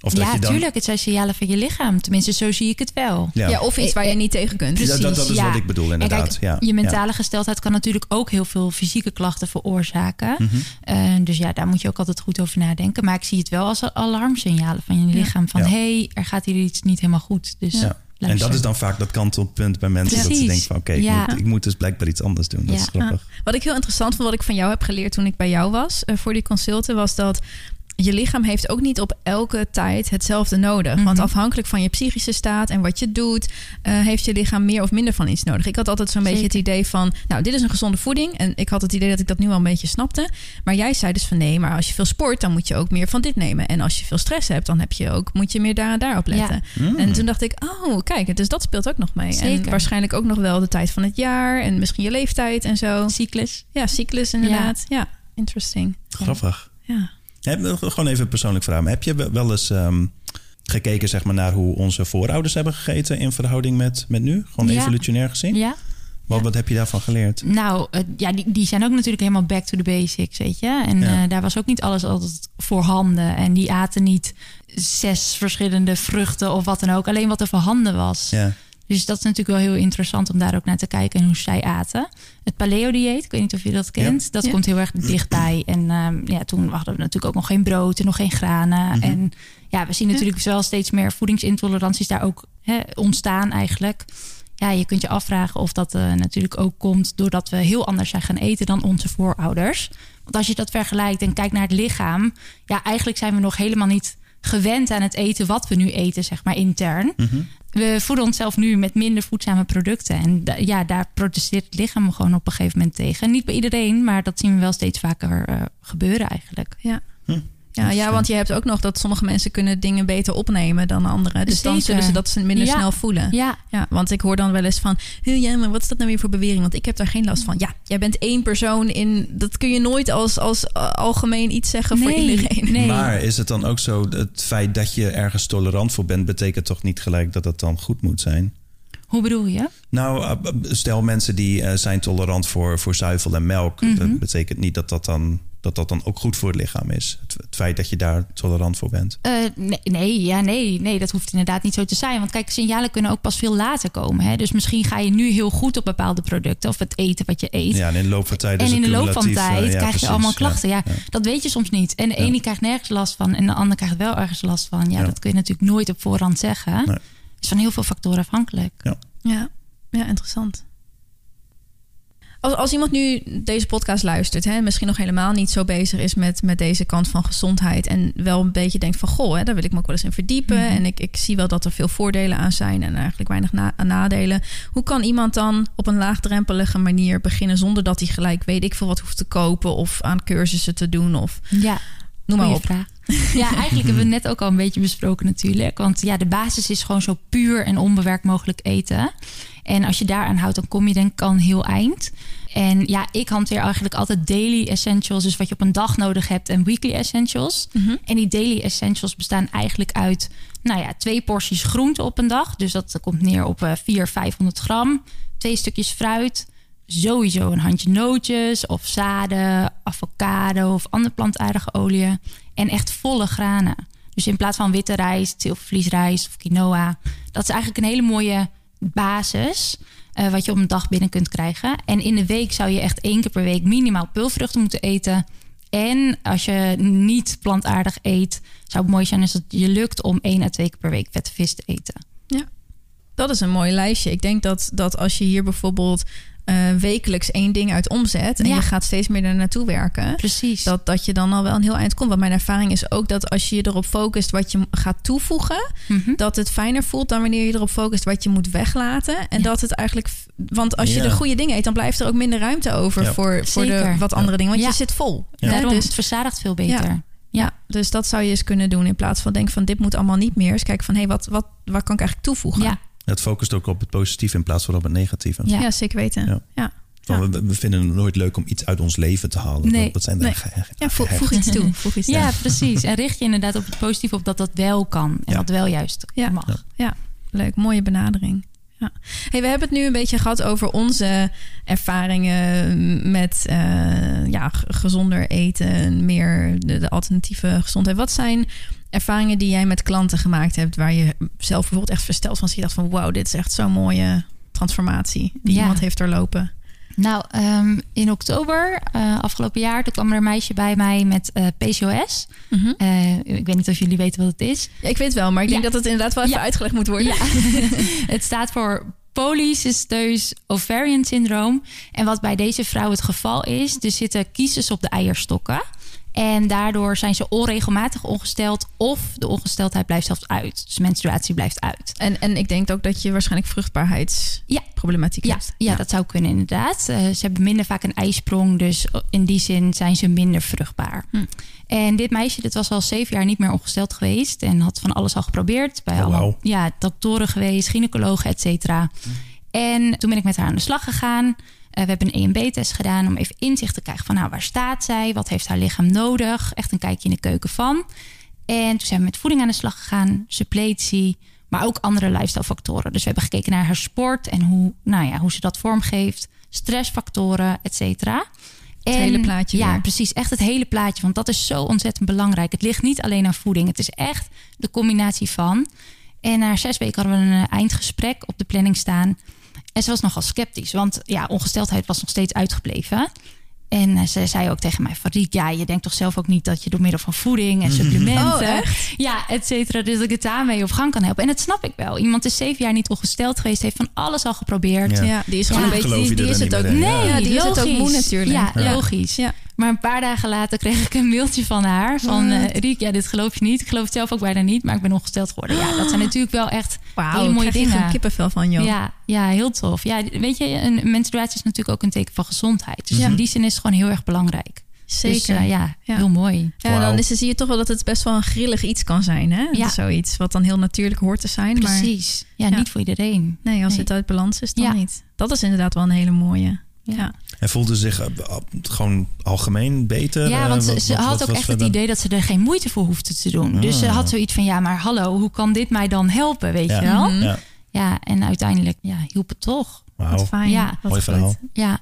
[SPEAKER 5] Of dat
[SPEAKER 4] ja,
[SPEAKER 5] je dan,
[SPEAKER 4] tuurlijk. Het zijn signalen van je lichaam. Tenminste, zo zie ik het wel.
[SPEAKER 5] Ja,
[SPEAKER 3] Ja. of iets waar je niet tegen kunt.
[SPEAKER 5] Ja, dat, dat is
[SPEAKER 4] Precies,
[SPEAKER 5] wat ik bedoel inderdaad.
[SPEAKER 4] kijk,
[SPEAKER 5] ja.
[SPEAKER 4] je mentale gesteldheid kan natuurlijk ook heel veel fysieke klachten veroorzaken.
[SPEAKER 5] Mhm.
[SPEAKER 4] Eh, dus ja, daar moet je ook altijd goed over nadenken. Maar ik zie het wel als alarmsignalen van je
[SPEAKER 3] Ja.
[SPEAKER 4] lichaam. Van
[SPEAKER 5] Ja.
[SPEAKER 4] hé, hey, er gaat hier iets niet helemaal goed. Dus.
[SPEAKER 5] En dat is dan vaak dat kantelpunt bij mensen dat ze
[SPEAKER 4] Precies.
[SPEAKER 5] denken van oké, ik,
[SPEAKER 4] Ja.
[SPEAKER 5] moet, ik moet dus blijkbaar iets anders doen. Dat
[SPEAKER 4] Ja.
[SPEAKER 5] is grappig.
[SPEAKER 3] Wat ik heel interessant vond, wat ik van jou heb geleerd toen ik bij jou was eh, voor die consulten, was dat je lichaam heeft ook niet op elke tijd hetzelfde nodig. Want
[SPEAKER 4] Mhm.
[SPEAKER 3] afhankelijk van je psychische staat en wat je doet, eh, heeft je lichaam meer of minder van iets nodig. Ik had altijd zo'n beetje het idee van, nou, dit is een gezonde voeding. En ik had het idee dat ik dat nu al een beetje snapte. Maar jij zei dus van nee, maar als je veel sport, dan moet je ook meer van dit nemen. En als je veel stress hebt, dan heb je ook, moet je meer daar en daarop letten.
[SPEAKER 5] Mm.
[SPEAKER 3] En toen dacht ik, oh, kijk, dus dat speelt ook nog mee. En waarschijnlijk ook nog wel de tijd van het jaar en misschien je leeftijd en zo.
[SPEAKER 4] cyclus.
[SPEAKER 3] Ja, cyclus inderdaad. Ja, interesting.
[SPEAKER 5] Grappig.
[SPEAKER 3] Ja.
[SPEAKER 5] Heb, gewoon even persoonlijk vraag. Maar heb je wel eens ehm, gekeken zeg maar, naar hoe onze voorouders hebben gegeten in verhouding met, met nu? Gewoon
[SPEAKER 4] Ja.
[SPEAKER 5] evolutionair gezien?
[SPEAKER 4] Ja.
[SPEAKER 5] Wat,
[SPEAKER 4] Ja.
[SPEAKER 5] wat heb je daarvan geleerd?
[SPEAKER 4] Nou, eh, ja, die, die zijn ook natuurlijk helemaal back to the basics, weet je. En
[SPEAKER 5] Ja.
[SPEAKER 4] eh, daar was ook niet alles altijd voorhanden. En die aten niet zes verschillende vruchten of wat dan ook. Alleen wat er voorhanden was.
[SPEAKER 5] Ja.
[SPEAKER 4] Dus dat is natuurlijk wel heel interessant om daar ook naar te kijken en hoe zij aten. Het paleo-dieet, ik weet niet of je dat kent, dat
[SPEAKER 3] Ja.
[SPEAKER 4] komt heel erg dichtbij. En ehm, ja, toen hadden we natuurlijk ook nog geen brood en nog geen granen. En ja, we zien natuurlijk wel steeds meer voedingsintoleranties daar ook hè, ontstaan eigenlijk. Ja, je kunt je afvragen of dat eh, natuurlijk ook komt doordat we heel anders zijn gaan eten dan onze voorouders. Want als je dat vergelijkt en kijkt naar het lichaam, ja, eigenlijk zijn we nog helemaal niet gewend aan het eten wat we nu eten, zeg maar intern. We voeden onszelf nu met minder voedzame producten. En da- ja, daar protesteert het lichaam gewoon op een gegeven moment tegen. Niet bij iedereen, maar dat zien we wel steeds vaker eh, gebeuren eigenlijk.
[SPEAKER 3] Ja. Ja, ja, want je hebt ook nog dat sommige mensen kunnen dingen beter opnemen dan anderen. Dus dan zullen ze dat ze minder
[SPEAKER 4] Ja.
[SPEAKER 3] snel voelen.
[SPEAKER 4] Ja,
[SPEAKER 3] Ja, want ik hoor dan wel eens van... "Hé, ja, maar wat is dat nou weer voor bewering? Want ik heb daar geen last van. Ja, jij bent één persoon in... Dat kun je nooit als, als uh, algemeen iets zeggen voor iedereen.
[SPEAKER 4] nee.
[SPEAKER 5] Maar is het dan ook zo, het feit dat je ergens tolerant voor bent, betekent toch niet gelijk dat het dan goed moet zijn?
[SPEAKER 4] hoe bedoel je?
[SPEAKER 5] Nou, eh, stel mensen die eh, zijn tolerant voor, voor zuivel en melk.
[SPEAKER 4] Mhm.
[SPEAKER 5] Dat betekent niet dat dat, dan, dat dat dan ook goed voor het lichaam is. Het, het feit dat je daar tolerant voor bent.
[SPEAKER 4] Eh, nee, nee, ja, nee, nee, dat hoeft inderdaad niet zo te zijn. Want kijk, signalen kunnen ook pas veel later komen. Hè? Dus misschien ga je nu heel goed op bepaalde producten of het eten wat je eet.
[SPEAKER 5] Ja, en in de loop van tijd
[SPEAKER 4] en in de loop van tijd
[SPEAKER 5] eh, ja,
[SPEAKER 4] krijg
[SPEAKER 5] precies,
[SPEAKER 4] je allemaal klachten. Ja,
[SPEAKER 5] Ja.
[SPEAKER 4] Dat weet je soms niet. En de ene krijgt nergens last van en de ander krijgt wel ergens last van. Ja,
[SPEAKER 5] Ja.
[SPEAKER 4] dat kun je natuurlijk nooit op voorhand zeggen.
[SPEAKER 5] Nee.
[SPEAKER 4] Het is van heel veel factoren afhankelijk.
[SPEAKER 3] Ja, ja interessant. Als, als iemand nu deze podcast luistert, hè, misschien nog helemaal niet zo bezig is met, met deze kant van gezondheid. En wel een beetje denkt van goh, hè, daar wil ik me ook wel eens in verdiepen.
[SPEAKER 4] Mhm.
[SPEAKER 3] En ik, ik zie wel dat er veel voordelen aan zijn en eigenlijk weinig na- nadelen. Hoe kan iemand dan op een laagdrempelige manier beginnen zonder dat hij gelijk weet ik veel wat hoeft te kopen of aan cursussen te doen of
[SPEAKER 4] Ja,
[SPEAKER 3] noem maar op.
[SPEAKER 4] vraag. *laughs* Ja, eigenlijk hebben we het net ook al een beetje besproken natuurlijk. Want ja, de basis is gewoon zo puur en onbewerkt mogelijk eten. En als je daaraan houdt, dan kom je denk ik al een heel eind. En ja, ik hanteer eigenlijk altijd daily essentials. Dus wat je op een dag nodig hebt en weekly essentials. En die daily essentials bestaan eigenlijk uit... nou ja, twee porties groente op een dag. Dus dat komt neer op eh 400, 500 gram. Twee stukjes fruit. Sowieso een handje nootjes of zaden, avocado of andere plantaardige oliën. En echt volle granen. Dus in plaats van witte rijst, zilvervliesrijst of quinoa. Dat is eigenlijk een hele mooie basis eh, wat je op een dag binnen kunt krijgen. En in de week zou je echt één keer per week minimaal peulvruchten moeten eten. En als je niet plantaardig eet, zou het mooi zijn als het je lukt om één à twee keer per week vette vis te eten.
[SPEAKER 3] Dat is een mooi lijstje. Ik denk dat, dat als je hier bijvoorbeeld eh, wekelijks één ding uit omzet en
[SPEAKER 4] Ja.
[SPEAKER 3] je gaat steeds meer er naartoe werken,
[SPEAKER 4] Precies.
[SPEAKER 3] dat, dat je dan al wel een heel eind komt. Want mijn ervaring is ook dat als je je erop focust wat je gaat toevoegen,
[SPEAKER 4] Mhm.
[SPEAKER 3] dat het fijner voelt dan wanneer je erop focust wat je moet weglaten. En
[SPEAKER 4] Ja.
[SPEAKER 3] dat het eigenlijk, want als je de goede dingen eet, dan blijft er ook minder ruimte over
[SPEAKER 5] Ja.
[SPEAKER 3] voor, voor de wat andere dingen. Want
[SPEAKER 4] Ja.
[SPEAKER 3] je zit vol.
[SPEAKER 5] Ja.
[SPEAKER 4] Daarom,
[SPEAKER 3] Dus,
[SPEAKER 4] het verzadigt veel beter.
[SPEAKER 3] ja, dus dat zou je eens kunnen doen in plaats van denken van dit moet allemaal niet meer. Dus kijken van hé, wat, wat, waar kan ik eigenlijk toevoegen?
[SPEAKER 4] Ja,
[SPEAKER 5] Het focust ook op het positieve in plaats van op het negatieve.
[SPEAKER 4] Ja.
[SPEAKER 3] Ja, zeker weten.
[SPEAKER 5] Ja.
[SPEAKER 3] Ja.
[SPEAKER 5] Van, we, we vinden het nooit leuk om iets uit ons leven te halen.
[SPEAKER 4] Nee.
[SPEAKER 5] Dat, zijn
[SPEAKER 3] Nee. Ja, voeg, voeg iets toe. *laughs* Voeg iets toe.
[SPEAKER 4] ja, precies. En richt je inderdaad op het positieve, op dat dat wel kan. En
[SPEAKER 5] Ja.
[SPEAKER 4] dat wel juist
[SPEAKER 3] Ja.
[SPEAKER 4] mag.
[SPEAKER 3] Ja, leuk. Mooie benadering. Ja. Hey, we hebben het nu een beetje gehad over onze ervaringen met eh, ja, gezonder eten, meer de, de alternatieve gezondheid. Wat zijn ervaringen die jij met klanten gemaakt hebt, waar je zelf bijvoorbeeld echt versteld van, je dacht van, wow, dit is echt zo'n mooie transformatie die
[SPEAKER 4] Ja.
[SPEAKER 3] iemand heeft doorlopen.
[SPEAKER 4] Nou, ehm, in oktober uh, afgelopen jaar, toen kwam er een meisje bij mij met uh, PCOS.
[SPEAKER 3] Mhm.
[SPEAKER 4] Uh, ik weet niet of jullie weten wat het is.
[SPEAKER 3] Ja, ik weet wel, maar ik denk dat het inderdaad wel even
[SPEAKER 4] Ja.
[SPEAKER 3] uitgelegd moet worden. *laughs*
[SPEAKER 4] Het staat voor polycysteus ovarian syndroom. En wat bij deze vrouw het geval is, er zitten kiezers op de eierstokken. En daardoor zijn ze onregelmatig ongesteld of de ongesteldheid blijft zelfs uit. Dus menstruatie blijft uit.
[SPEAKER 3] En, en ik denk ook dat je waarschijnlijk
[SPEAKER 4] Ja.
[SPEAKER 3] vruchtbaarheidsproblematiek
[SPEAKER 4] Ja,
[SPEAKER 3] hebt.
[SPEAKER 4] ja, dat zou kunnen inderdaad. Eh, ze hebben minder vaak een ijsprong, dus in die zin zijn ze minder vruchtbaar.
[SPEAKER 3] Hm.
[SPEAKER 4] En dit meisje, dit was al zeven jaar niet meer ongesteld geweest en had van alles al geprobeerd. Bij
[SPEAKER 5] Oh, wauw.
[SPEAKER 4] ja, doktoren geweest, gynaecologen, et cetera. En toen ben ik met haar aan de slag gegaan. Eh, we hebben een EMB-test gedaan om even inzicht te krijgen van nou, waar staat zij? Wat heeft haar lichaam nodig? Echt een kijkje in de keuken van. En toen zijn we met voeding aan de slag gegaan, suppletie, maar ook andere lifestylefactoren. Dus we hebben gekeken naar haar sport en hoe, nou ja, hoe ze dat vormgeeft, stressfactoren, et cetera.
[SPEAKER 3] Het hele plaatje
[SPEAKER 4] Ja,
[SPEAKER 3] weer.
[SPEAKER 4] precies. Echt het hele plaatje. Want dat is zo ontzettend belangrijk. Het ligt niet alleen aan voeding. Het is echt de combinatie van. En na zes weken hadden we een eindgesprek op de planning staan. En ze was nogal sceptisch, want ja, ongesteldheid was nog steeds uitgebleven. En eh, ze zei ook tegen mij, Farid, ja, je denkt toch zelf ook niet dat je door middel van voeding en *laughs* supplementen,
[SPEAKER 3] Oh, echt?
[SPEAKER 4] ja, et cetera, dus dat ik het daarmee op gang kan helpen. En dat snap ik wel. Iemand is zeven jaar niet ongesteld geweest, heeft van alles al geprobeerd.
[SPEAKER 5] Ja.
[SPEAKER 3] Ja, die is gewoon
[SPEAKER 4] Ja.
[SPEAKER 3] een beetje, die, die is het ook. Nee, ja, die is het ook moe natuurlijk.
[SPEAKER 4] Ja,
[SPEAKER 3] Ja.
[SPEAKER 4] logisch.
[SPEAKER 3] Ja.
[SPEAKER 4] Maar een paar dagen later kreeg ik een mailtje van haar. Van eh Riek, ja, dit geloof je niet. Ik geloof het zelf ook bijna niet, maar ik ben ongesteld geworden. Ja, dat zijn *gasps* natuurlijk wel echt hele mooie dingen.
[SPEAKER 3] gewoon kippenvel van, joh.
[SPEAKER 4] Ja, ja, heel tof. Ja, weet je, een menstruatie is natuurlijk ook een teken van gezondheid. Dus
[SPEAKER 3] Ja.
[SPEAKER 4] in die zin is het gewoon heel erg belangrijk.
[SPEAKER 3] Zeker.
[SPEAKER 4] Dus, eh, ja,
[SPEAKER 3] Ja.
[SPEAKER 4] heel mooi.
[SPEAKER 3] Ja, dan is, zie je toch wel dat het best wel een grillig iets kan zijn. Hè?
[SPEAKER 4] Ja.
[SPEAKER 3] Zoiets wat dan heel natuurlijk hoort te zijn. Maar
[SPEAKER 4] Precies. Ja,
[SPEAKER 3] Ja.
[SPEAKER 4] niet voor iedereen.
[SPEAKER 3] nee, als
[SPEAKER 4] Nee.
[SPEAKER 3] het uit balans is, dan
[SPEAKER 4] Ja.
[SPEAKER 3] niet. Dat is inderdaad wel een hele mooie.
[SPEAKER 4] Ja.
[SPEAKER 5] En voelde zich eh, gewoon algemeen beter?
[SPEAKER 4] Ja,
[SPEAKER 5] Eh,
[SPEAKER 4] want ze,
[SPEAKER 5] wat-
[SPEAKER 4] ze
[SPEAKER 5] wat-
[SPEAKER 4] had
[SPEAKER 5] wat
[SPEAKER 4] ook echt
[SPEAKER 5] verder?
[SPEAKER 4] het idee dat ze er geen moeite voor hoefde te doen. Dus ze
[SPEAKER 5] Ah.
[SPEAKER 4] had zoiets van, ja, maar hallo, hoe kan dit mij dan helpen, weet
[SPEAKER 5] Ja.
[SPEAKER 4] je wel?
[SPEAKER 3] Mhm.
[SPEAKER 5] Ja,
[SPEAKER 4] Ja, en uiteindelijk ja, hielp het toch.
[SPEAKER 5] wauw.
[SPEAKER 3] Wat fijn.
[SPEAKER 4] Ja.
[SPEAKER 3] Wat
[SPEAKER 5] Mooi
[SPEAKER 3] goed.
[SPEAKER 5] verhaal.
[SPEAKER 4] Ja,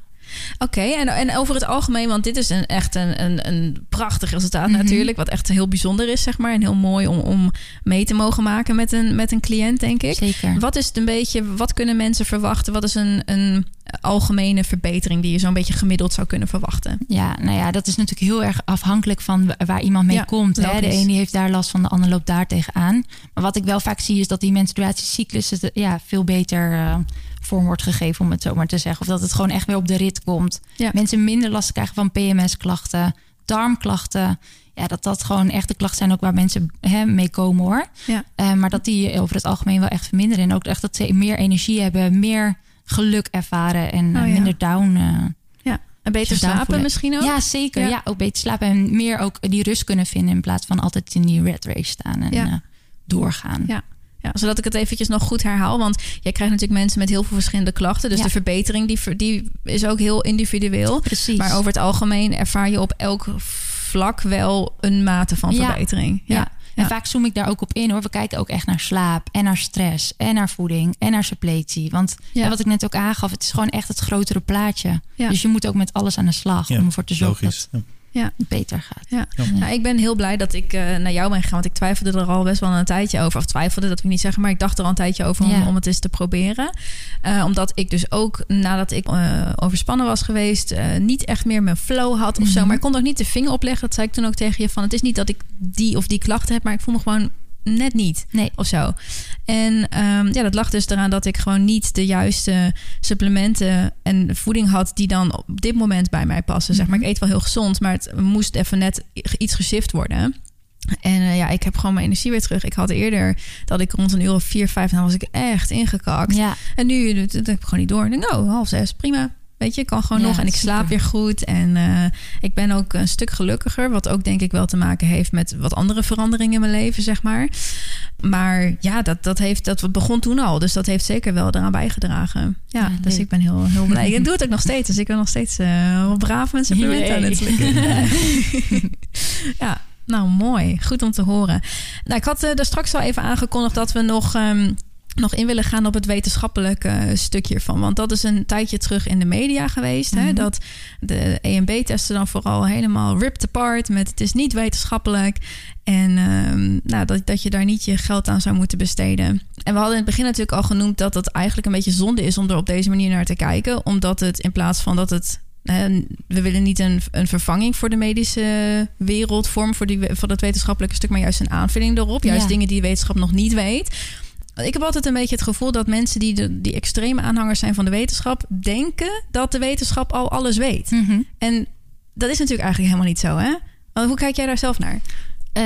[SPEAKER 3] Oké, en, en over het algemeen, want dit is een, echt een, een, een prachtig resultaat
[SPEAKER 4] Mhm.
[SPEAKER 3] natuurlijk. Wat echt heel bijzonder is, zeg maar. En heel mooi om, om mee te mogen maken met een, met een cliënt, denk ik.
[SPEAKER 4] zeker.
[SPEAKER 3] Wat is het een beetje, wat kunnen mensen verwachten? Wat is een, een algemene verbetering die je zo'n beetje gemiddeld zou kunnen verwachten?
[SPEAKER 4] Ja, nou ja, dat is natuurlijk heel erg afhankelijk van wa- waar iemand mee
[SPEAKER 3] Ja,
[SPEAKER 4] komt. Hè? De die heeft daar last van, de ander loopt daar tegenaan. Maar wat ik wel vaak zie is dat die menstruatiecyclus ja, veel beter eh, vorm wordt gegeven, om het zo maar te zeggen. Of dat het gewoon echt weer op de rit komt.
[SPEAKER 3] Ja.
[SPEAKER 4] Mensen minder last krijgen van PMS-klachten, darmklachten. Ja, dat dat gewoon echt de klachten zijn ook waar mensen hè, mee komen hoor.
[SPEAKER 3] Ja.
[SPEAKER 4] Eh, maar dat die over het algemeen wel echt verminderen. En ook echt dat ze meer energie hebben, meer geluk ervaren en eh,
[SPEAKER 3] Oh ja.
[SPEAKER 4] minder down. eh,
[SPEAKER 3] Ja, en beter slapen misschien ook?
[SPEAKER 4] ja, zeker.
[SPEAKER 3] Ja.
[SPEAKER 4] Ja. ook beter slapen en meer ook die rust kunnen vinden in plaats van altijd in die red race staan en
[SPEAKER 3] Ja.
[SPEAKER 4] eh, doorgaan.
[SPEAKER 3] Ja. Ja, zodat ik het eventjes nog goed herhaal. Want jij krijgt natuurlijk mensen met heel veel verschillende klachten. Dus
[SPEAKER 4] Ja.
[SPEAKER 3] de verbetering die, die is ook heel individueel.
[SPEAKER 4] Precies.
[SPEAKER 3] Maar over het algemeen ervaar je op elk vlak wel een mate van
[SPEAKER 4] Ja.
[SPEAKER 3] verbetering.
[SPEAKER 4] ja. En
[SPEAKER 3] Ja.
[SPEAKER 4] vaak zoom ik daar ook op in hoor. We kijken ook echt naar slaap en naar stress en naar voeding en naar suppletie. Want
[SPEAKER 3] Ja.
[SPEAKER 4] wat ik net ook aangaf, het is gewoon echt het grotere plaatje.
[SPEAKER 3] Ja.
[SPEAKER 4] Dus je moet ook met alles aan de slag
[SPEAKER 5] Ja,
[SPEAKER 4] om ervoor te zorgen
[SPEAKER 5] Logisch. Ja.
[SPEAKER 3] Ja.
[SPEAKER 4] beter gaat.
[SPEAKER 3] Ja.
[SPEAKER 4] Ja.
[SPEAKER 3] Nou, ik ben heel blij dat ik eh, naar jou ben gegaan. Want ik twijfelde er al best wel een tijdje over. Of twijfelde, dat wil ik niet zeggen. Maar ik dacht er al een tijdje over om,
[SPEAKER 4] Ja.
[SPEAKER 3] om het eens te proberen. Eh, omdat ik dus ook nadat ik eh, overspannen was geweest... eh, niet echt meer mijn flow had of zo.
[SPEAKER 4] Mhm.
[SPEAKER 3] Maar ik kon ook niet de vinger opleggen. Dat zei ik toen ook tegen je van... Het is niet dat ik die of die klachten heb. Maar ik voel me gewoon net niet
[SPEAKER 4] Nee.
[SPEAKER 3] of zo. En ehm, ja, dat lag dus eraan dat ik gewoon niet de juiste supplementen en voeding had die dan op dit moment bij mij passen. Zeg maar, ik eet wel heel gezond, maar het moest even net iets geshift worden. En eh, ja, ik heb gewoon mijn energie weer terug. Ik had eerder dat ik rond een uur of vier, vijf, dan was ik echt ingekakt.
[SPEAKER 4] Ja,
[SPEAKER 3] En nu dat, dat heb ik gewoon niet door. Ik denk, oh, half zes, prima. Weet je, ik kan gewoon
[SPEAKER 4] Ja,
[SPEAKER 3] nog en ik slaap weer goed. En eh, ik ben ook een stuk gelukkiger. Wat ook denk ik wel te maken heeft met wat andere veranderingen in mijn leven, zeg maar. Maar ja, dat, dat, heeft, dat begon toen al. Dus dat heeft zeker wel eraan bijgedragen. Ja,
[SPEAKER 4] Ja,
[SPEAKER 3] dus ik ben heel, heel blij. Ik doe het ook nog steeds. Dus ik ben nog steeds eh, wel braaf met supplementen aan het
[SPEAKER 4] Jee.
[SPEAKER 3] slikken. *laughs* *laughs* ja, nou mooi. Goed om te horen. Nou, ik had eh, daar straks al even aangekondigd dat we nog... ehm, nog in willen gaan op het wetenschappelijke stukje ervan. Want dat is een tijdje terug in de media geweest. hè,
[SPEAKER 4] Mhm.
[SPEAKER 3] dat de EMB-testen dan vooral helemaal ripped apart met het is niet wetenschappelijk. En ehm, nou, dat, dat je daar niet je geld aan zou moeten besteden. En we hadden in het begin natuurlijk al genoemd dat het eigenlijk een beetje zonde is om er op deze manier naar te kijken. Omdat het in plaats van dat het. we willen niet een, een vervanging voor de medische wereld vormen, voor, die, voor dat wetenschappelijke stuk, maar juist een aanvulling erop. Juist
[SPEAKER 4] Ja.
[SPEAKER 3] dingen die de wetenschap nog niet weet. Ik heb altijd een beetje het gevoel dat mensen die, de, die extreme aanhangers zijn van de wetenschap, denken dat de wetenschap al alles weet.
[SPEAKER 4] Mhm.
[SPEAKER 3] En dat is natuurlijk eigenlijk helemaal niet zo, hè? Hoe kijk jij daar zelf naar?
[SPEAKER 4] Eh,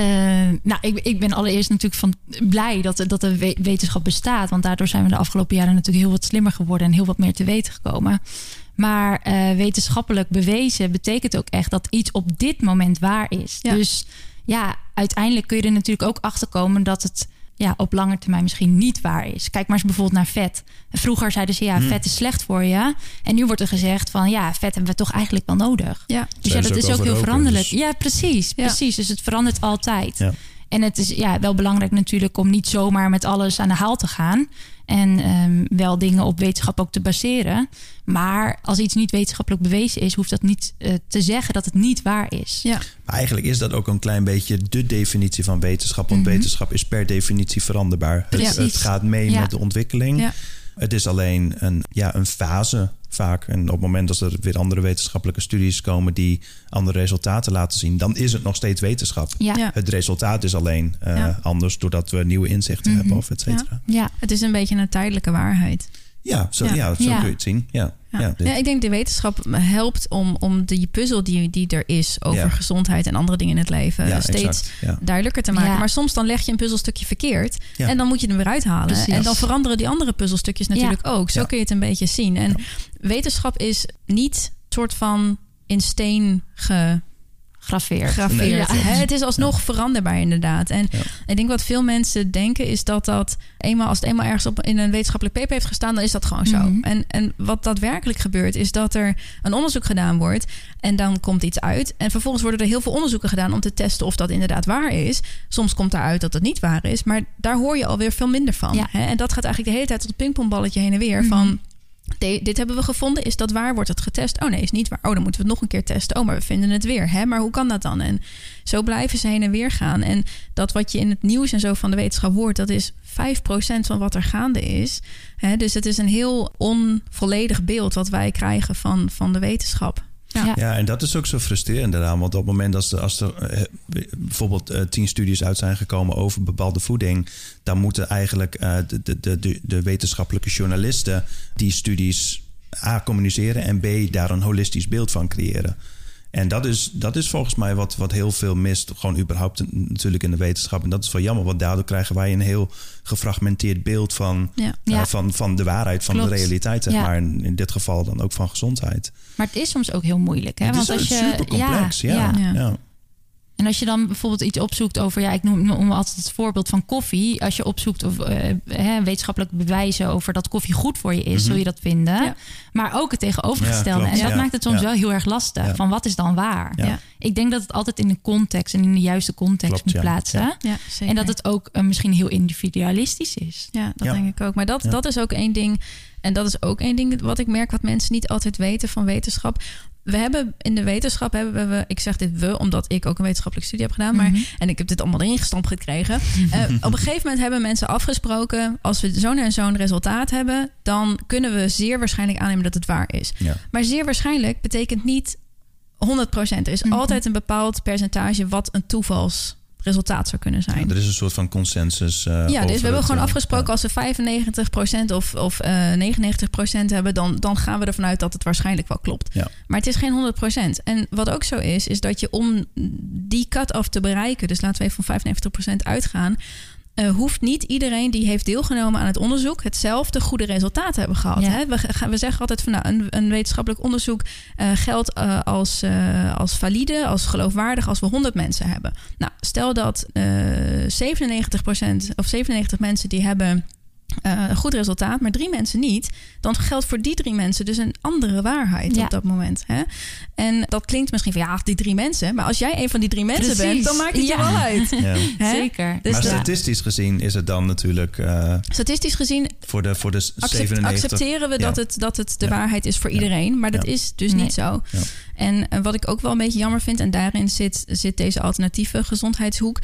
[SPEAKER 4] nou, ik, ik ben allereerst natuurlijk van blij dat, dat de we- wetenschap bestaat. Want daardoor zijn we de afgelopen jaren natuurlijk heel wat slimmer geworden en heel wat meer te weten gekomen. Maar eh, wetenschappelijk bewezen betekent ook echt dat iets op dit moment waar is.
[SPEAKER 3] Ja.
[SPEAKER 4] Dus ja, uiteindelijk kun je er natuurlijk ook achter komen dat het ja, op lange termijn misschien niet waar is. Kijk maar eens bijvoorbeeld naar vet. Vroeger zeiden ze ja, vet is slecht voor je. En nu wordt er gezegd van ja, vet hebben we toch eigenlijk wel nodig.
[SPEAKER 3] Ja,
[SPEAKER 4] Dus ja, dat
[SPEAKER 5] ook
[SPEAKER 4] is ook heel veranderlijk.
[SPEAKER 5] dus-
[SPEAKER 4] Ja, precies,
[SPEAKER 3] Ja.
[SPEAKER 4] precies. Dus het verandert altijd.
[SPEAKER 5] Ja.
[SPEAKER 4] En het is ja, wel belangrijk natuurlijk om niet zomaar met alles aan de haal te gaan. En ehm, wel dingen op wetenschap ook te baseren. Maar als iets niet wetenschappelijk bewezen is, hoeft dat niet eh, te zeggen dat het niet waar is.
[SPEAKER 3] Ja.
[SPEAKER 5] Maar eigenlijk is dat ook een klein beetje de definitie van wetenschap. Want
[SPEAKER 4] Mhm.
[SPEAKER 5] wetenschap is per definitie veranderbaar. Het,
[SPEAKER 4] Precies.
[SPEAKER 5] het gaat mee
[SPEAKER 4] Ja.
[SPEAKER 5] met de ontwikkeling.
[SPEAKER 3] Ja.
[SPEAKER 5] Het is alleen een, ja, een fase vaak. En op het moment dat er weer andere wetenschappelijke studies komen die andere resultaten laten zien, dan is het nog steeds wetenschap.
[SPEAKER 4] Ja,
[SPEAKER 3] Ja.
[SPEAKER 5] Het resultaat is alleen eh,
[SPEAKER 3] Ja.
[SPEAKER 5] anders doordat we nieuwe inzichten
[SPEAKER 4] Mhm.
[SPEAKER 5] hebben of et cetera.
[SPEAKER 4] ja.
[SPEAKER 3] Het is een beetje een tijdelijke waarheid.
[SPEAKER 5] Ja, zo,
[SPEAKER 3] Ja.
[SPEAKER 5] ja. zo
[SPEAKER 4] Ja.
[SPEAKER 5] kun je het zien. Ja.
[SPEAKER 3] Ja.
[SPEAKER 5] Ja,
[SPEAKER 3] ik denk de wetenschap helpt om, om die puzzel die, die er is over
[SPEAKER 5] Ja.
[SPEAKER 3] gezondheid en andere dingen in het leven
[SPEAKER 5] ja,
[SPEAKER 3] steeds
[SPEAKER 5] exact.
[SPEAKER 3] Duidelijker te maken.
[SPEAKER 4] Ja.
[SPEAKER 3] Maar soms dan leg je een puzzelstukje verkeerd
[SPEAKER 5] Ja.
[SPEAKER 3] en dan moet je hem weer uithalen.
[SPEAKER 4] Precies.
[SPEAKER 3] En dan veranderen die andere puzzelstukjes natuurlijk ook. Zo
[SPEAKER 5] Ja.
[SPEAKER 3] kun je het een beetje zien. En wetenschap is niet soort van in steen ge
[SPEAKER 4] Graveer.
[SPEAKER 3] gegraveerd.
[SPEAKER 4] Ja.
[SPEAKER 3] Hè, Het is alsnog veranderbaar inderdaad. En
[SPEAKER 5] Ja.
[SPEAKER 3] ik denk wat veel mensen denken is dat dat eenmaal als het eenmaal ergens op in een wetenschappelijk paper heeft gestaan, dan is dat gewoon zo.
[SPEAKER 4] Mhm.
[SPEAKER 3] En, en wat daadwerkelijk gebeurt is dat er een onderzoek gedaan wordt en dan komt iets uit en vervolgens worden er heel veel onderzoeken gedaan om te testen of dat inderdaad waar is. Soms komt daaruit dat het niet waar is, maar daar hoor je alweer veel minder van. Hè? En dat gaat eigenlijk de hele tijd tot een pingpongballetje heen en weer van dit hebben we gevonden. Is dat waar? Wordt het getest? Oh nee, is niet waar. Oh, dan moeten we het nog een keer testen. Oh, maar we vinden het weer. Hè? Maar hoe kan dat dan? En zo blijven ze heen en weer gaan. En dat wat je in het nieuws en zo van de wetenschap hoort, dat is 5% van wat er gaande is. Hè? Dus het is een heel onvolledig beeld wat wij krijgen van, van de wetenschap. Ja.
[SPEAKER 4] Ja.
[SPEAKER 5] En dat is ook zo frustrerend eraan. Want op het moment als er, als er eh, bijvoorbeeld eh, tien studies uit zijn gekomen over bepaalde voeding, dan moeten eigenlijk eh, de, de, de, de, de wetenschappelijke journalisten die studies A communiceren en B daar een holistisch beeld van creëren. En dat is, dat is volgens mij wat, wat heel veel mist, gewoon überhaupt natuurlijk in de wetenschap. En dat is wel jammer, want daardoor krijgen wij een heel gefragmenteerd beeld van,
[SPEAKER 3] Ja.
[SPEAKER 5] eh,
[SPEAKER 4] Ja.
[SPEAKER 5] van, van de waarheid, van
[SPEAKER 4] Klopt.
[SPEAKER 5] de realiteit, zeg
[SPEAKER 4] Ja.
[SPEAKER 5] maar. En in dit geval dan ook van gezondheid.
[SPEAKER 4] Maar het is soms ook heel moeilijk. Hè?
[SPEAKER 5] het is
[SPEAKER 4] Want als je,
[SPEAKER 5] super complex, ja.
[SPEAKER 4] En als je dan bijvoorbeeld iets opzoekt over, ja, ik noem, noem altijd het voorbeeld van koffie. Als je opzoekt of eh, hè, wetenschappelijke bewijzen over dat koffie goed voor je is,
[SPEAKER 5] Mhm.
[SPEAKER 4] zul je dat vinden.
[SPEAKER 3] Ja.
[SPEAKER 4] Maar ook het tegenovergestelde.
[SPEAKER 5] Ja,
[SPEAKER 4] en dat
[SPEAKER 5] Ja.
[SPEAKER 4] maakt het soms
[SPEAKER 5] Ja.
[SPEAKER 4] wel heel erg lastig.
[SPEAKER 5] Ja.
[SPEAKER 4] Van wat is dan waar?
[SPEAKER 5] Ja.
[SPEAKER 3] Ja.
[SPEAKER 4] Ik denk dat het altijd in de context en in de juiste context
[SPEAKER 5] Klopt,
[SPEAKER 4] moet
[SPEAKER 5] ja.
[SPEAKER 4] plaatsen.
[SPEAKER 5] Ja.
[SPEAKER 3] Ja, zeker.
[SPEAKER 4] En dat het ook eh, misschien heel individualistisch is.
[SPEAKER 3] Ja, dat
[SPEAKER 5] Ja.
[SPEAKER 3] denk ik ook. Maar dat,
[SPEAKER 5] Ja.
[SPEAKER 3] dat is ook één ding. En dat is ook één ding wat ik merk wat mensen niet altijd weten van wetenschap. We hebben in de wetenschap hebben we, ik zeg dit we, omdat ik ook een wetenschappelijke studie heb gedaan, maar
[SPEAKER 4] Mhm.
[SPEAKER 3] en ik heb dit allemaal erin gestampt gekregen. *laughs* Eh, op een gegeven moment hebben mensen afgesproken, als we zo'n en zo'n resultaat hebben, dan kunnen we zeer waarschijnlijk aannemen dat het waar is.
[SPEAKER 5] Ja.
[SPEAKER 3] Maar zeer waarschijnlijk betekent niet 100%. Er is
[SPEAKER 4] Mhm.
[SPEAKER 3] altijd een bepaald percentage wat een toevalsresultaat zou kunnen zijn.
[SPEAKER 5] Ja, er is een soort van consensus. eh,
[SPEAKER 3] Ja, dus we hebben gewoon
[SPEAKER 5] eh,
[SPEAKER 3] afgesproken...
[SPEAKER 5] ja.
[SPEAKER 3] als we 95% of, of eh 99% hebben... Dan, dan gaan we ervan uit dat het waarschijnlijk wel klopt.
[SPEAKER 5] Ja.
[SPEAKER 3] Maar het is geen 100%. En wat ook zo is, is dat je om die cut-off te bereiken... dus laten we even van 95% uitgaan... eh, hoeft niet iedereen die heeft deelgenomen aan het onderzoek... hetzelfde goede resultaat te hebben gehad.
[SPEAKER 4] Ja.
[SPEAKER 3] Hè? We, gaan- we zeggen altijd van nou, een, een wetenschappelijk onderzoek... eh, geldt eh, als, als valide, als geloofwaardig... als we 100 mensen hebben. Nou, stel dat eh 97% of 97 mensen die hebben... eh, een goed resultaat, maar drie mensen niet, dan geldt voor die drie mensen dus een andere waarheid
[SPEAKER 4] Ja.
[SPEAKER 3] op dat moment. Hè? En dat klinkt misschien van ja, die drie mensen, maar als jij een van die drie mensen
[SPEAKER 4] Precies.
[SPEAKER 3] bent, dan maakt het
[SPEAKER 4] Ja.
[SPEAKER 3] je wel uit. *laughs*
[SPEAKER 5] Ja.
[SPEAKER 4] Zeker.
[SPEAKER 3] Dus
[SPEAKER 5] maar
[SPEAKER 3] ja.
[SPEAKER 5] statistisch gezien is het dan natuurlijk eh,
[SPEAKER 3] Statistisch gezien
[SPEAKER 5] voor de, voor de
[SPEAKER 3] accept-
[SPEAKER 5] 97...
[SPEAKER 3] accepteren we
[SPEAKER 5] ja.
[SPEAKER 3] dat het, dat het de
[SPEAKER 5] Ja.
[SPEAKER 3] waarheid is voor
[SPEAKER 5] Ja.
[SPEAKER 3] iedereen, maar dat
[SPEAKER 5] Ja.
[SPEAKER 3] is dus
[SPEAKER 4] Nee.
[SPEAKER 3] niet zo.
[SPEAKER 5] Ja.
[SPEAKER 3] En eh, wat ik ook wel een beetje jammer vind, en daarin zit, zit deze alternatieve gezondheidshoek.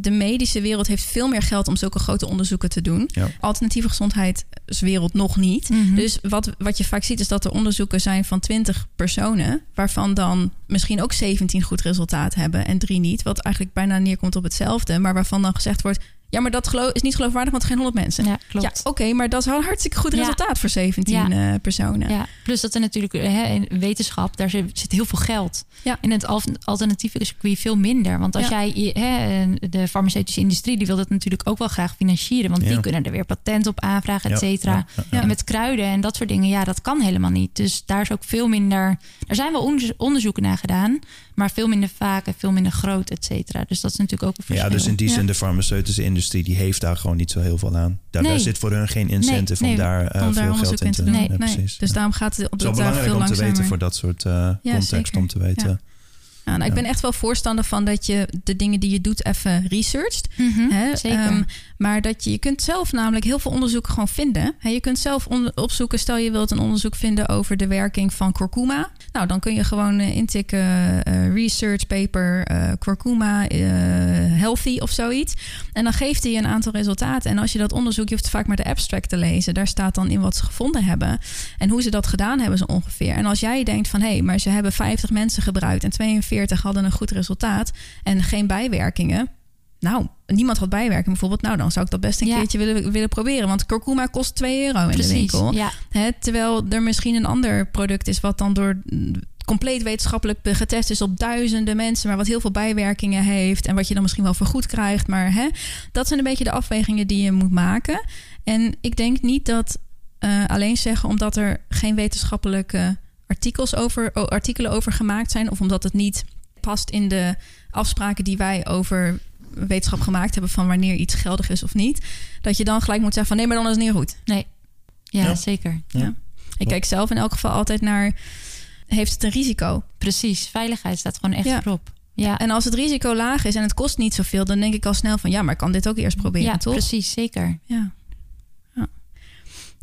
[SPEAKER 3] De medische wereld heeft veel meer geld om zulke grote onderzoeken te doen.
[SPEAKER 5] Ja.
[SPEAKER 3] Alternatieve gezondheidswereld nog niet.
[SPEAKER 4] Mhm.
[SPEAKER 3] Dus wat, wat je vaak ziet is dat er onderzoeken zijn van 20 personen, waarvan dan misschien ook 17 goed resultaat hebben en drie niet. Wat eigenlijk bijna neerkomt op hetzelfde, maar waarvan dan gezegd wordt: ja, maar dat geloof is niet geloofwaardig, want geen 100 mensen.
[SPEAKER 4] ja,
[SPEAKER 3] Ja,
[SPEAKER 4] klopt.
[SPEAKER 3] oké, maar dat is wel een hartstikke goed
[SPEAKER 4] Ja.
[SPEAKER 3] resultaat voor 17
[SPEAKER 4] Ja.
[SPEAKER 3] eh, personen.
[SPEAKER 4] Ja, plus dat er natuurlijk hè, in wetenschap, daar zit, zit heel veel geld.
[SPEAKER 3] Ja.
[SPEAKER 4] In het al- alternatieve circuit veel minder. Want als
[SPEAKER 3] Ja.
[SPEAKER 4] jij, hè, de farmaceutische industrie, die wil dat natuurlijk ook wel graag financieren. Want
[SPEAKER 5] Ja.
[SPEAKER 4] die kunnen er weer patent op aanvragen, et cetera.
[SPEAKER 5] ja, ja, ja.
[SPEAKER 4] En met kruiden en dat soort dingen, ja, dat kan helemaal niet. Dus daar is ook veel minder. Er zijn wel onderzo- onderzoeken naar gedaan, maar veel minder vaak en veel minder groot, et cetera. Dus dat is natuurlijk ook een verschil.
[SPEAKER 5] Ja, dus in die
[SPEAKER 3] Ja.
[SPEAKER 5] zin, de farmaceutische industrie die heeft daar gewoon niet zo heel veel aan. Daar, zit voor hun geen incentive
[SPEAKER 4] Nee,
[SPEAKER 5] om daar eh,
[SPEAKER 3] om daar
[SPEAKER 5] veel geld in te
[SPEAKER 3] doen. Nee,
[SPEAKER 5] Ja, precies.
[SPEAKER 3] Dus daarom gaat het op
[SPEAKER 5] Het is wel
[SPEAKER 3] het daar
[SPEAKER 5] belangrijk
[SPEAKER 3] veel
[SPEAKER 5] om te
[SPEAKER 3] langzamer.
[SPEAKER 5] weten voor dat soort eh, context om te weten.
[SPEAKER 3] Ja. Ja, nou, ik ben echt wel voorstander van dat je de dingen die je doet even researcht.
[SPEAKER 4] Mhm,
[SPEAKER 3] Hè?
[SPEAKER 4] zeker.
[SPEAKER 3] Ehm, maar dat je, je kunt zelf namelijk heel veel onderzoeken gewoon vinden. Hè, je kunt zelf on- opzoeken, stel je wilt een onderzoek vinden over de werking van kurkuma. Nou, dan kun je gewoon eh, intikken eh, research paper eh kurkuma healthy of zoiets. En dan geeft hij je een aantal resultaten. En als je dat onderzoek, je hoeft vaak maar de abstract te lezen. Daar staat dan in wat ze gevonden hebben. En hoe ze dat gedaan hebben zo ongeveer. En als jij denkt van, hé, hey, maar ze hebben 50 mensen gebruikt... en 42 hadden een goed resultaat en geen bijwerkingen... Nou, niemand had bijwerking bijvoorbeeld. Nou, dan zou ik dat best een
[SPEAKER 4] Ja.
[SPEAKER 3] keertje willen, willen proberen. Want kurkuma kost 2 euro in de winkel.
[SPEAKER 4] Ja,
[SPEAKER 3] Hè, terwijl er misschien een ander product is... wat dan door compleet wetenschappelijk getest is op duizenden mensen... maar wat heel veel bijwerkingen heeft... en wat je dan misschien wel vergoed krijgt. Maar hè, dat zijn een beetje de afwegingen die je moet maken. En ik denk niet dat eh, alleen zeggen... omdat er geen wetenschappelijke artikels over, artikelen over gemaakt zijn... of omdat het niet past in de afspraken die wij over wetenschap gemaakt hebben... van wanneer iets geldig is of niet... dat je dan gelijk moet zeggen van nee, maar dan is het niet goed.
[SPEAKER 4] nee. Ja,
[SPEAKER 5] Ja.
[SPEAKER 4] zeker.
[SPEAKER 3] Ja. Ik kijk zelf in elk geval altijd naar... heeft het een risico?
[SPEAKER 4] Precies. Veiligheid staat gewoon echt
[SPEAKER 3] Ja.
[SPEAKER 4] erop. Ja,
[SPEAKER 3] En als het risico laag is en het kost niet zoveel... dan denk ik al snel van ja, maar ik kan dit ook eerst proberen,
[SPEAKER 4] ja
[SPEAKER 3] toch?
[SPEAKER 4] precies. Zeker.
[SPEAKER 3] Ja.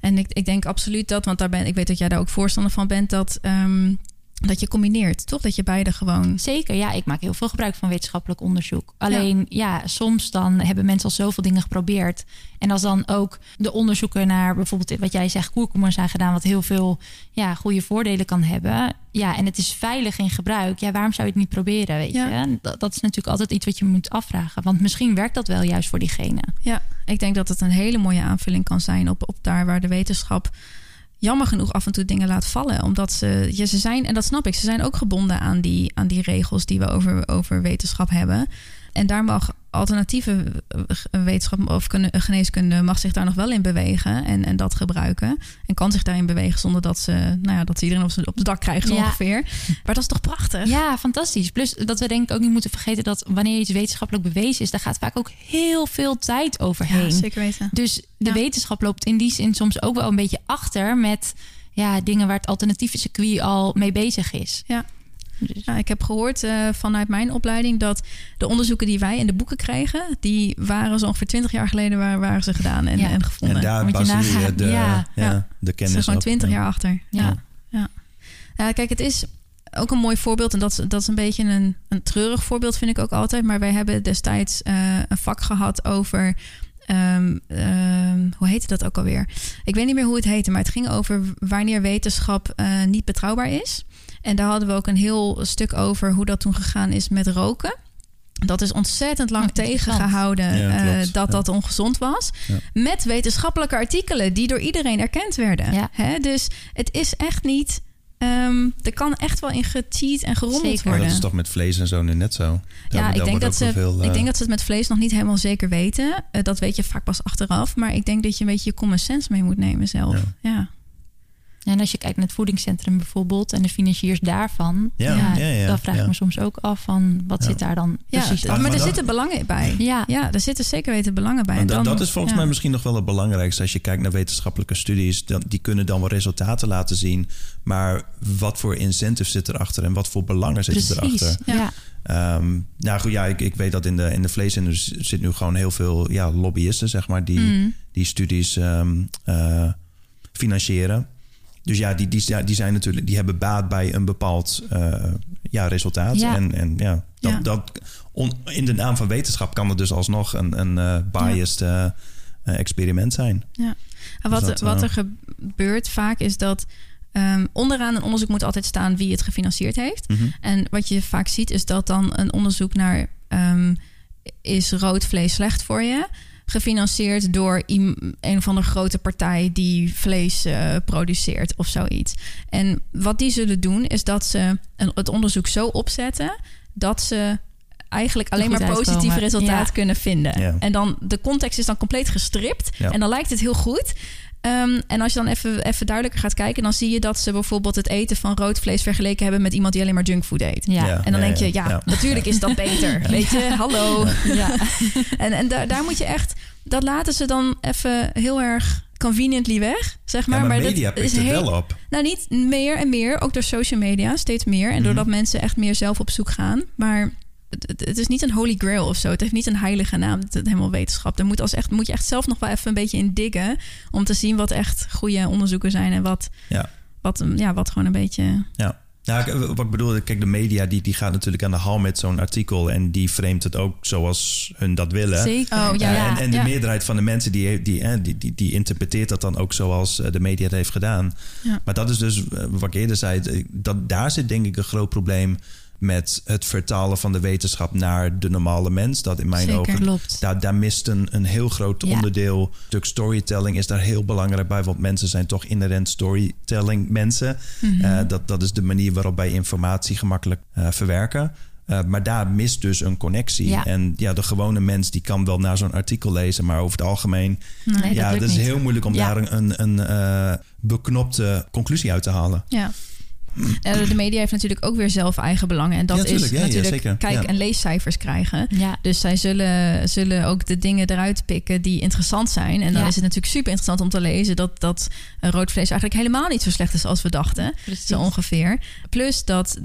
[SPEAKER 3] En ik, ik denk absoluut dat, want daar ben, ik weet dat jij daar ook voorstander van bent... dat, ehm, dat je combineert, toch? Dat je beide gewoon...
[SPEAKER 4] Zeker, ja. Ik maak heel veel gebruik van wetenschappelijk onderzoek. Alleen, ja. soms dan hebben mensen al zoveel dingen geprobeerd. En als dan ook de onderzoeken naar bijvoorbeeld wat jij zegt, kurkuma zijn gedaan, wat heel veel ja, goede voordelen kan hebben. Ja, en het is veilig in gebruik. Ja, waarom zou je het niet proberen? Weet
[SPEAKER 3] Ja.
[SPEAKER 4] je? Dat is natuurlijk altijd iets wat je moet afvragen. Want misschien werkt dat wel juist voor diegene.
[SPEAKER 3] Ja, ik denk dat het een hele mooie aanvulling kan zijn... op, op daar waar de wetenschap jammer genoeg af en toe dingen laat vallen. Omdat ze, ja, ze zijn, en dat snap ik, ze zijn ook gebonden aan die, aan die regels die we over, over wetenschap hebben. En daar mag alternatieve eh, wetenschap of kunde- geneeskunde mag zich daar nog wel in bewegen en, en dat gebruiken. En kan zich daarin bewegen zonder dat ze, nou ja, dat ze iedereen op, op de dak krijgt zo
[SPEAKER 4] Ja.
[SPEAKER 3] ongeveer. Maar dat is toch prachtig?
[SPEAKER 4] Ja, fantastisch. Plus dat we denk ik ook niet moeten vergeten dat wanneer iets wetenschappelijk bewezen is, daar gaat vaak ook heel veel tijd overheen.
[SPEAKER 3] Ja, zeker weten.
[SPEAKER 4] Dus de
[SPEAKER 3] Ja.
[SPEAKER 4] wetenschap loopt in die zin soms ook wel een beetje achter met ja, dingen waar het alternatieve circuit al mee bezig is.
[SPEAKER 3] Ja. Ja, ik heb gehoord eh, vanuit mijn opleiding dat de onderzoeken die wij in de boeken kregen, die waren zo ongeveer 20 jaar geleden waar, waren ze gedaan en,
[SPEAKER 4] Ja.
[SPEAKER 3] en gevonden.
[SPEAKER 5] En daar baseer je
[SPEAKER 4] nagaan.
[SPEAKER 5] de,
[SPEAKER 4] Ja,
[SPEAKER 5] ja,
[SPEAKER 3] ja.
[SPEAKER 5] de
[SPEAKER 3] Ze
[SPEAKER 5] kennis
[SPEAKER 3] zijn gewoon
[SPEAKER 5] op.
[SPEAKER 3] 20
[SPEAKER 5] Ja.
[SPEAKER 3] jaar achter.
[SPEAKER 4] Ja.
[SPEAKER 3] Ja. Ja. Ja, kijk, het is ook een mooi voorbeeld. En dat, is- dat is een beetje een, een treurig voorbeeld, vind ik ook altijd. Maar wij hebben destijds eh, een vak gehad over. ehm, ehm, hoe heette dat ook alweer? Ik weet niet meer hoe het heette, maar het ging over wanneer wetenschap eh, niet betrouwbaar is. En daar hadden we ook een heel stuk over hoe dat toen gegaan is met roken. Dat is ontzettend lang
[SPEAKER 4] Oh,
[SPEAKER 3] tegengehouden
[SPEAKER 5] Ja,
[SPEAKER 3] eh, dat
[SPEAKER 5] Ja.
[SPEAKER 3] dat ongezond was.
[SPEAKER 5] Ja.
[SPEAKER 3] Met wetenschappelijke artikelen die door iedereen erkend werden.
[SPEAKER 4] Ja.
[SPEAKER 3] Hè? Dus het is echt niet. ehm, er kan echt wel in gecheat en gerommeld worden.
[SPEAKER 5] dat is toch met vlees en zo nu net zo. Daar-
[SPEAKER 3] ja, ik denk, dat ze, ik
[SPEAKER 5] eh,
[SPEAKER 3] denk dat ze het met vlees nog niet helemaal zeker weten. Eh, dat weet je vaak pas achteraf. Maar ik denk dat je een beetje je common sense mee moet nemen zelf.
[SPEAKER 5] Ja.
[SPEAKER 3] Ja.
[SPEAKER 4] En als je kijkt naar het voedingscentrum bijvoorbeeld en de financiers daarvan,
[SPEAKER 5] Ja, ja, ja,
[SPEAKER 4] dan vraag ik
[SPEAKER 5] ja.
[SPEAKER 4] me soms ook af van wat
[SPEAKER 5] Ja.
[SPEAKER 4] zit daar dan
[SPEAKER 3] Ja,
[SPEAKER 4] precies
[SPEAKER 5] Ach,
[SPEAKER 3] maar,
[SPEAKER 5] maar
[SPEAKER 3] er
[SPEAKER 5] dat-
[SPEAKER 3] zitten belangen bij.
[SPEAKER 4] Ja.
[SPEAKER 3] Ja, er zitten zeker weten belangen bij. En
[SPEAKER 5] dat,
[SPEAKER 3] dan-
[SPEAKER 5] dat is volgens
[SPEAKER 3] ja.
[SPEAKER 5] mij misschien nog wel het belangrijkste. Als je kijkt naar wetenschappelijke studies, dan, die kunnen dan wel resultaten laten zien. Maar wat voor incentives zit erachter en wat voor belangen zitten
[SPEAKER 4] Precies.
[SPEAKER 5] erachter?
[SPEAKER 4] Ja.
[SPEAKER 5] Ehm, nou goed, ja, ik, ik weet dat in de, in de vleesindustrie zit nu gewoon heel veel ja, lobbyisten, zeg maar, die,
[SPEAKER 3] Mm.
[SPEAKER 5] die studies ehm, eh, financieren. Dus ja, die, die, die zijn natuurlijk, die hebben baat bij een bepaald eh, ja, resultaat.
[SPEAKER 4] Ja.
[SPEAKER 5] En, en ja, dat,
[SPEAKER 3] Ja.
[SPEAKER 5] dat on- in de naam van wetenschap kan het dus alsnog een, een eh, biased eh, experiment zijn.
[SPEAKER 3] Ja. En wat,
[SPEAKER 5] Dus dat,
[SPEAKER 3] wat er gebeurt vaak is dat ehm, onderaan een onderzoek moet altijd staan wie het gefinancierd heeft.
[SPEAKER 5] Mhm.
[SPEAKER 3] En wat je vaak ziet is dat dan een onderzoek naar ehm, is rood vlees slecht voor je? Gefinancierd door een of andere grote partij die vlees eh, produceert of zoiets. En wat die zullen doen is dat ze een, het onderzoek zo opzetten dat ze eigenlijk alleen maar positieve
[SPEAKER 4] uitkomen.
[SPEAKER 3] resultaat
[SPEAKER 4] Ja.
[SPEAKER 3] kunnen vinden.
[SPEAKER 5] Ja.
[SPEAKER 3] En dan de context is dan compleet gestript.
[SPEAKER 5] Ja.
[SPEAKER 3] En dan lijkt het heel goed. Ehm, en als je dan even, even duidelijker gaat kijken, dan zie je dat ze bijvoorbeeld het eten van rood vlees vergeleken hebben met iemand die alleen maar junkfood eet.
[SPEAKER 4] Ja.
[SPEAKER 5] Ja.
[SPEAKER 3] En dan denk je, ja,
[SPEAKER 5] ja.
[SPEAKER 3] natuurlijk is dat *laughs* beter. Weet je, hallo.
[SPEAKER 4] Ja. *laughs*
[SPEAKER 3] En, en daar, daar moet je echt, dat laten ze dan even heel erg conveniently weg, zeg maar.
[SPEAKER 5] Ja, maar,
[SPEAKER 3] dat
[SPEAKER 5] media pikt
[SPEAKER 3] is
[SPEAKER 5] het
[SPEAKER 3] heel-
[SPEAKER 5] wel op.
[SPEAKER 3] Nou, niet meer en meer, ook door social media, steeds meer. En
[SPEAKER 5] Mhm.
[SPEAKER 3] doordat mensen echt meer zelf op zoek gaan. Maar het, is niet een holy grail of zo. Het heeft niet een heilige naam, het, het helemaal wetenschap. Daar moet, als echt, moet je echt zelf nog wel even een beetje in diggen... om te zien wat echt goede onderzoeken zijn... en wat,
[SPEAKER 5] Ja.
[SPEAKER 3] wat, mm, ja, wat gewoon een beetje...
[SPEAKER 5] Ja. Ja, ik- wat ik bedoel, kijk, de media die, die gaat natuurlijk aan de haal met zo'n artikel en die framet het ook zoals hun dat willen.
[SPEAKER 4] Zeker.
[SPEAKER 3] Oh, ja,
[SPEAKER 5] Eh,
[SPEAKER 3] ja.
[SPEAKER 5] en, en de
[SPEAKER 3] ja.
[SPEAKER 5] meerderheid van de mensen die, die, eh, die, die, die interpreteert dat dan ook zoals eh, de media het heeft gedaan.
[SPEAKER 3] Ja.
[SPEAKER 5] Maar dat is dus eh, wat ik eerder zei. eh, Dat, daar zit denk ik een groot probleem met het vertalen van de wetenschap naar de normale mens. Dat in mijn
[SPEAKER 3] Zeker.
[SPEAKER 5] ogen
[SPEAKER 4] Klopt.
[SPEAKER 5] daar, daar mist een, een heel groot
[SPEAKER 4] Ja.
[SPEAKER 5] onderdeel. Stuk storytelling is daar heel belangrijk bij. Want mensen zijn toch inherent storytelling mensen.
[SPEAKER 3] Mhm.
[SPEAKER 5] Eh, dat, dat is de manier waarop wij informatie gemakkelijk eh, verwerken. Eh, maar daar mist dus een connectie.
[SPEAKER 4] Ja.
[SPEAKER 5] En ja, de gewone mens die kan wel naar zo'n artikel lezen. Maar over het algemeen...
[SPEAKER 4] Nee, dat
[SPEAKER 5] ja, dat is
[SPEAKER 4] niet.
[SPEAKER 5] heel moeilijk om
[SPEAKER 4] Ja.
[SPEAKER 5] daar een, een, een beknopte conclusie uit te halen.
[SPEAKER 3] Ja. Eh, de media heeft natuurlijk ook weer zelf eigen belangen. En dat
[SPEAKER 5] Ja, tuurlijk.
[SPEAKER 3] is
[SPEAKER 5] Ja, ja,
[SPEAKER 3] natuurlijk
[SPEAKER 5] zeker.
[SPEAKER 3] kijk-
[SPEAKER 5] Ja.
[SPEAKER 3] en leescijfers krijgen.
[SPEAKER 4] Ja.
[SPEAKER 3] Dus zij zullen, zullen ook de dingen eruit pikken die interessant zijn. En dan
[SPEAKER 4] Ja.
[SPEAKER 3] is het natuurlijk super interessant om te lezen dat, dat rood vlees eigenlijk helemaal niet zo slecht is als we dachten.
[SPEAKER 4] Precies.
[SPEAKER 3] Zo ongeveer. Plus dat,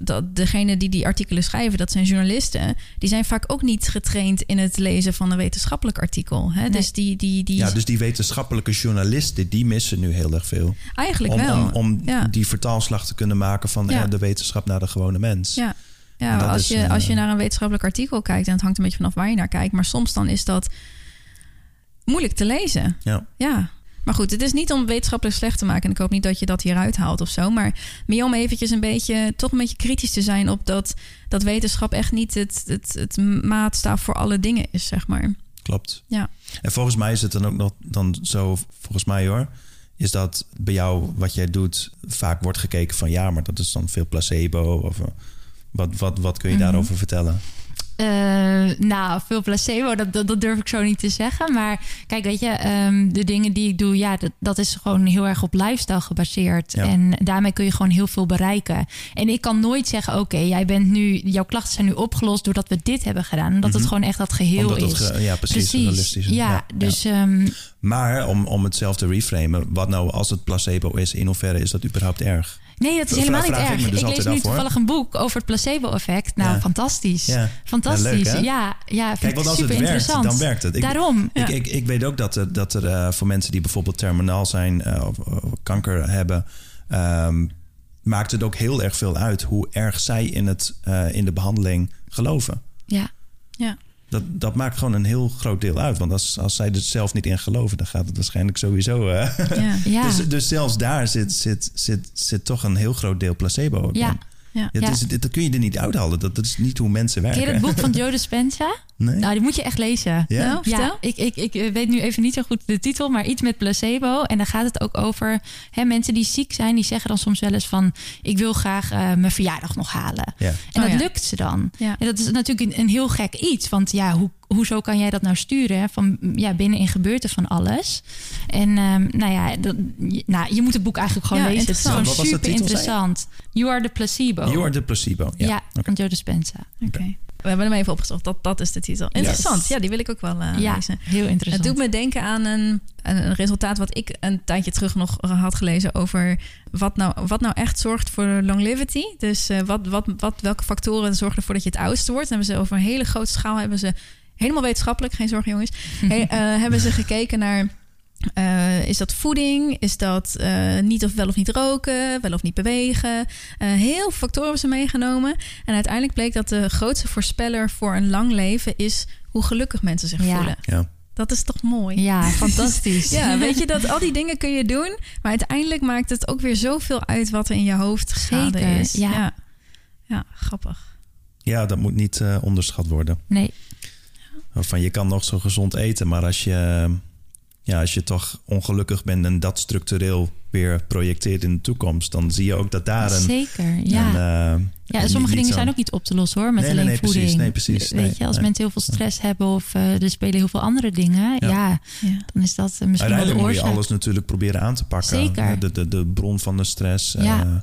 [SPEAKER 3] dat degene die die artikelen schrijven, dat zijn journalisten, die zijn vaak ook niet getraind in het lezen van een wetenschappelijk artikel. Hè? Dus die, die, die
[SPEAKER 5] Ja, dus die wetenschappelijke journalisten, die missen nu heel erg veel.
[SPEAKER 3] eigenlijk
[SPEAKER 5] Om,
[SPEAKER 3] wel.
[SPEAKER 5] om, om
[SPEAKER 3] ja.
[SPEAKER 5] die vertaalslag te kunnen maken van
[SPEAKER 3] Ja.
[SPEAKER 5] eh, de wetenschap naar de gewone mens.
[SPEAKER 3] Ja, ja als, je,
[SPEAKER 5] eh,
[SPEAKER 3] als je naar een wetenschappelijk artikel kijkt... en het hangt een beetje vanaf waar je naar kijkt... maar soms dan is dat moeilijk te lezen.
[SPEAKER 5] Ja.
[SPEAKER 3] Ja, maar goed, het is niet om wetenschappelijk slecht te maken... en ik hoop niet dat je dat hieruit haalt of zo... maar meer om eventjes een beetje, toch een beetje kritisch te zijn... op dat, dat wetenschap echt niet het, het, het maatstaaf voor alle dingen is, zeg maar.
[SPEAKER 5] Klopt.
[SPEAKER 3] Ja.
[SPEAKER 5] En volgens mij is het dan ook nog dan zo, volgens mij hoor, is dat bij jou wat jij doet vaak wordt gekeken van ja, maar dat is dan veel placebo of eh, wat, wat, wat kun je
[SPEAKER 3] Mhm.
[SPEAKER 5] daarover vertellen?
[SPEAKER 4] Eh, nou, veel placebo, dat, dat, dat durf ik zo niet te zeggen. Maar kijk, weet je, ehm, de dingen die ik doe, ja, dat, dat is gewoon heel erg op lifestyle gebaseerd.
[SPEAKER 5] Ja.
[SPEAKER 4] En daarmee kun je gewoon heel veel bereiken. En ik kan nooit zeggen, oké, jij bent nu, jouw klachten zijn nu opgelost doordat we dit hebben gedaan. Omdat het
[SPEAKER 5] Mhm.
[SPEAKER 4] gewoon echt dat geheel
[SPEAKER 5] Omdat
[SPEAKER 4] is.
[SPEAKER 5] het ja, precies, is.
[SPEAKER 4] Ja,
[SPEAKER 5] Ja,
[SPEAKER 4] dus ehm,
[SPEAKER 5] Maar om, om het zelf te reframen, wat nou als het placebo is, in hoeverre is dat überhaupt erg?
[SPEAKER 4] nee, dat is helemaal niet
[SPEAKER 5] ik
[SPEAKER 4] erg. Ik,
[SPEAKER 5] dus
[SPEAKER 4] lees
[SPEAKER 5] altijd
[SPEAKER 4] nu
[SPEAKER 5] af, hoor.
[SPEAKER 4] toevallig een boek over het placebo-effect. Nou,
[SPEAKER 5] Ja.
[SPEAKER 4] fantastisch.
[SPEAKER 5] Ja.
[SPEAKER 4] Fantastisch.
[SPEAKER 5] Ja, leuk,
[SPEAKER 4] ja, ja,
[SPEAKER 5] Kijk,
[SPEAKER 4] ik
[SPEAKER 5] want als
[SPEAKER 4] super
[SPEAKER 5] het werkt,
[SPEAKER 4] interessant.
[SPEAKER 5] dan werkt het. Ik-
[SPEAKER 4] Daarom.
[SPEAKER 5] Ik, ik, ik weet ook dat er, dat er eh, voor mensen die bijvoorbeeld terminaal zijn eh, of, of kanker hebben, ehm, maakt het ook heel erg veel uit hoe erg zij in, het, eh, in de behandeling geloven.
[SPEAKER 4] Ja.
[SPEAKER 5] Dat, dat maakt gewoon een heel groot deel uit. Want als, als zij er zelf niet in geloven, dan gaat het waarschijnlijk sowieso. eh.
[SPEAKER 3] Ja.
[SPEAKER 4] Ja. *laughs*
[SPEAKER 5] dus, dus zelfs daar zit, zit, zit, zit toch een heel groot deel placebo.
[SPEAKER 4] Ja.
[SPEAKER 3] Ja.
[SPEAKER 5] Is- dat kun je er niet uithalen. Dat, dat is niet hoe mensen
[SPEAKER 4] Ken
[SPEAKER 5] werken.
[SPEAKER 4] je het boek van *laughs* Joe Dispenza?
[SPEAKER 5] Nee?
[SPEAKER 4] Nou, die moet je echt lezen.
[SPEAKER 5] Ja?
[SPEAKER 3] Nou.
[SPEAKER 4] Ja, ik, ik, ik weet nu even niet zo goed de titel, maar iets met placebo. En dan gaat het ook over hè, mensen die ziek zijn. Die zeggen dan soms wel eens van... ik wil graag eh, mijn verjaardag nog halen.
[SPEAKER 5] Ja.
[SPEAKER 4] En
[SPEAKER 3] Oh,
[SPEAKER 4] dat
[SPEAKER 3] ja.
[SPEAKER 4] lukt ze dan.
[SPEAKER 3] Ja.
[SPEAKER 4] En dat is natuurlijk een, een heel gek iets. Want ja, hoe, hoezo kan jij dat nou sturen? hè? Van, ja, binnenin gebeurt er van alles. En ehm, nou ja, dat, nou, je moet het boek eigenlijk gewoon
[SPEAKER 3] Ja,
[SPEAKER 4] lezen. Het is gewoon super
[SPEAKER 5] zei
[SPEAKER 4] interessant. You are the placebo.
[SPEAKER 5] You are the placebo. Ja.
[SPEAKER 4] Van Joe Dispenza.
[SPEAKER 3] Oké. We hebben hem even opgezocht. Dat, dat is de titel. Interessant. Ja, die wil ik ook wel eh,
[SPEAKER 4] ja,
[SPEAKER 3] lezen.
[SPEAKER 4] heel interessant.
[SPEAKER 3] Het doet me denken aan een, een resultaat wat ik een tijdje terug nog had gelezen over wat nou, wat nou echt zorgt voor longevity. Dus eh, wat, wat, wat, welke factoren zorgen ervoor dat je het oudste wordt. Dan hebben ze over een hele grote schaal hebben ze helemaal wetenschappelijk, geen zorgen jongens, he- eh, *laughs* hebben ze gekeken naar eh, is dat voeding? Is dat eh, niet of wel of niet roken? Wel of niet bewegen? Eh, heel veel factoren hebben ze meegenomen. En uiteindelijk bleek dat de grootste voorspeller voor een lang leven is hoe gelukkig mensen zich
[SPEAKER 4] Ja.
[SPEAKER 3] voelen.
[SPEAKER 5] Ja.
[SPEAKER 3] Dat is toch mooi?
[SPEAKER 4] Ja, fantastisch. *laughs*
[SPEAKER 3] Ja, weet je dat al die dingen kun je doen, maar uiteindelijk maakt het ook weer zoveel uit wat er in je hoofd gaande is.
[SPEAKER 4] ja.
[SPEAKER 3] ja. Ja, grappig.
[SPEAKER 5] ja, dat moet niet onderschat worden.
[SPEAKER 4] Nee,
[SPEAKER 5] Van je kan nog zo gezond eten, maar als je, ja, als je toch ongelukkig bent en dat structureel weer projecteert in de toekomst, dan zie je ook dat daar een.
[SPEAKER 4] zeker. Ja.
[SPEAKER 5] een, eh,
[SPEAKER 4] Ja, sommige
[SPEAKER 5] niet
[SPEAKER 4] dingen zijn ook niet op te lossen hoor, met
[SPEAKER 5] Nee, nee,
[SPEAKER 4] alleen
[SPEAKER 5] nee,
[SPEAKER 4] voeding.
[SPEAKER 5] precies. Nee, precies.
[SPEAKER 4] Weet
[SPEAKER 5] Nee,
[SPEAKER 4] je, als
[SPEAKER 5] nee.
[SPEAKER 4] mensen heel veel stress hebben of eh, er spelen heel veel andere dingen,
[SPEAKER 5] Ja.
[SPEAKER 4] ja,
[SPEAKER 3] Ja.
[SPEAKER 4] dan is dat eh, misschien wel de
[SPEAKER 5] Uiteindelijk moet je
[SPEAKER 4] oorzaak.
[SPEAKER 5] alles natuurlijk proberen aan te pakken.
[SPEAKER 4] Zeker.
[SPEAKER 5] De, de, de bron van de stress.
[SPEAKER 4] Ja.
[SPEAKER 5] eh,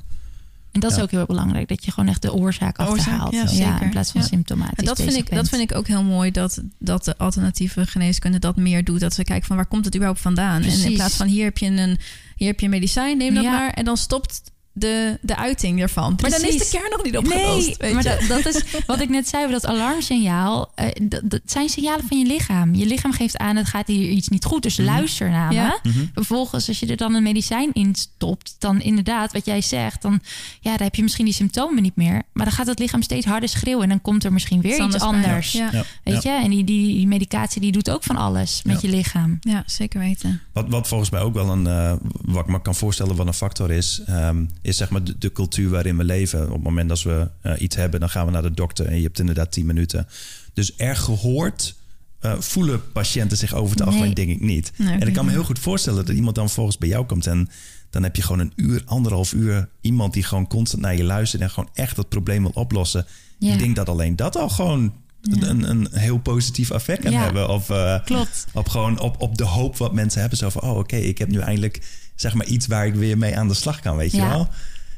[SPEAKER 4] En dat is ook heel erg belangrijk. Dat je gewoon echt de oorzaak achterhaalt.
[SPEAKER 3] ja,
[SPEAKER 4] Ja,
[SPEAKER 3] zeker.
[SPEAKER 4] in plaats van
[SPEAKER 3] Ja.
[SPEAKER 4] symptomatisch
[SPEAKER 3] En dat vind, ik, dat vind ik ook heel mooi dat, dat de alternatieve geneeskunde dat meer doet. Dat ze kijken van waar komt het überhaupt vandaan? En in plaats van hier heb je een, hier heb je een medicijn, neem dat
[SPEAKER 4] Ja.
[SPEAKER 3] maar. En dan stopt de, de uiting ervan. Maar dan is de kern nog niet opgelost.
[SPEAKER 4] Nee,
[SPEAKER 3] weet
[SPEAKER 4] maar
[SPEAKER 3] je.
[SPEAKER 4] dat, dat is *laughs* wat ik net zei, dat alarmsignaal. eh, dat, dat zijn signalen van je lichaam. Je lichaam geeft aan, het gaat hier iets niet goed. Dus luister naar me.
[SPEAKER 3] Ja.
[SPEAKER 4] Vervolgens, als je er dan een medicijn in stopt, dan inderdaad, wat jij zegt, dan, ja, dan heb je misschien die symptomen niet meer. Maar dan gaat het lichaam steeds harder schreeuwen en dan komt er misschien weer
[SPEAKER 3] Iets
[SPEAKER 4] iets
[SPEAKER 3] anders. Ja.
[SPEAKER 5] Ja.
[SPEAKER 4] Weet je? En die, die, die medicatie die doet ook van alles met
[SPEAKER 5] Ja.
[SPEAKER 4] je lichaam.
[SPEAKER 3] ja, zeker weten.
[SPEAKER 5] Wat, wat volgens mij ook wel een, eh, wat ik me kan voorstellen wat een factor is, ehm, is zeg maar de, de cultuur waarin we leven. Op het moment dat we eh, iets hebben, dan gaan we naar de dokter en je hebt inderdaad 10 minuten. Dus erg gehoord eh, voelen patiënten zich over het
[SPEAKER 4] Nee.
[SPEAKER 5] algemeen, denk ik niet.
[SPEAKER 3] Nee,
[SPEAKER 5] en ik kan me heel goed voorstellen dat iemand dan volgens bij jou komt en dan heb je gewoon een uur, anderhalf uur iemand die gewoon constant naar je luistert en gewoon echt dat probleem wil oplossen.
[SPEAKER 4] Ja.
[SPEAKER 5] Ik denk dat alleen dat al gewoon een, een heel positief effect kan
[SPEAKER 4] Ja.
[SPEAKER 5] hebben. Of, eh,
[SPEAKER 4] Klopt.
[SPEAKER 5] op gewoon op, op de hoop wat mensen hebben. Zo van, oh oké, ik heb nu eindelijk zeg maar iets waar ik weer mee aan de slag kan, weet je
[SPEAKER 4] Ja.
[SPEAKER 5] wel.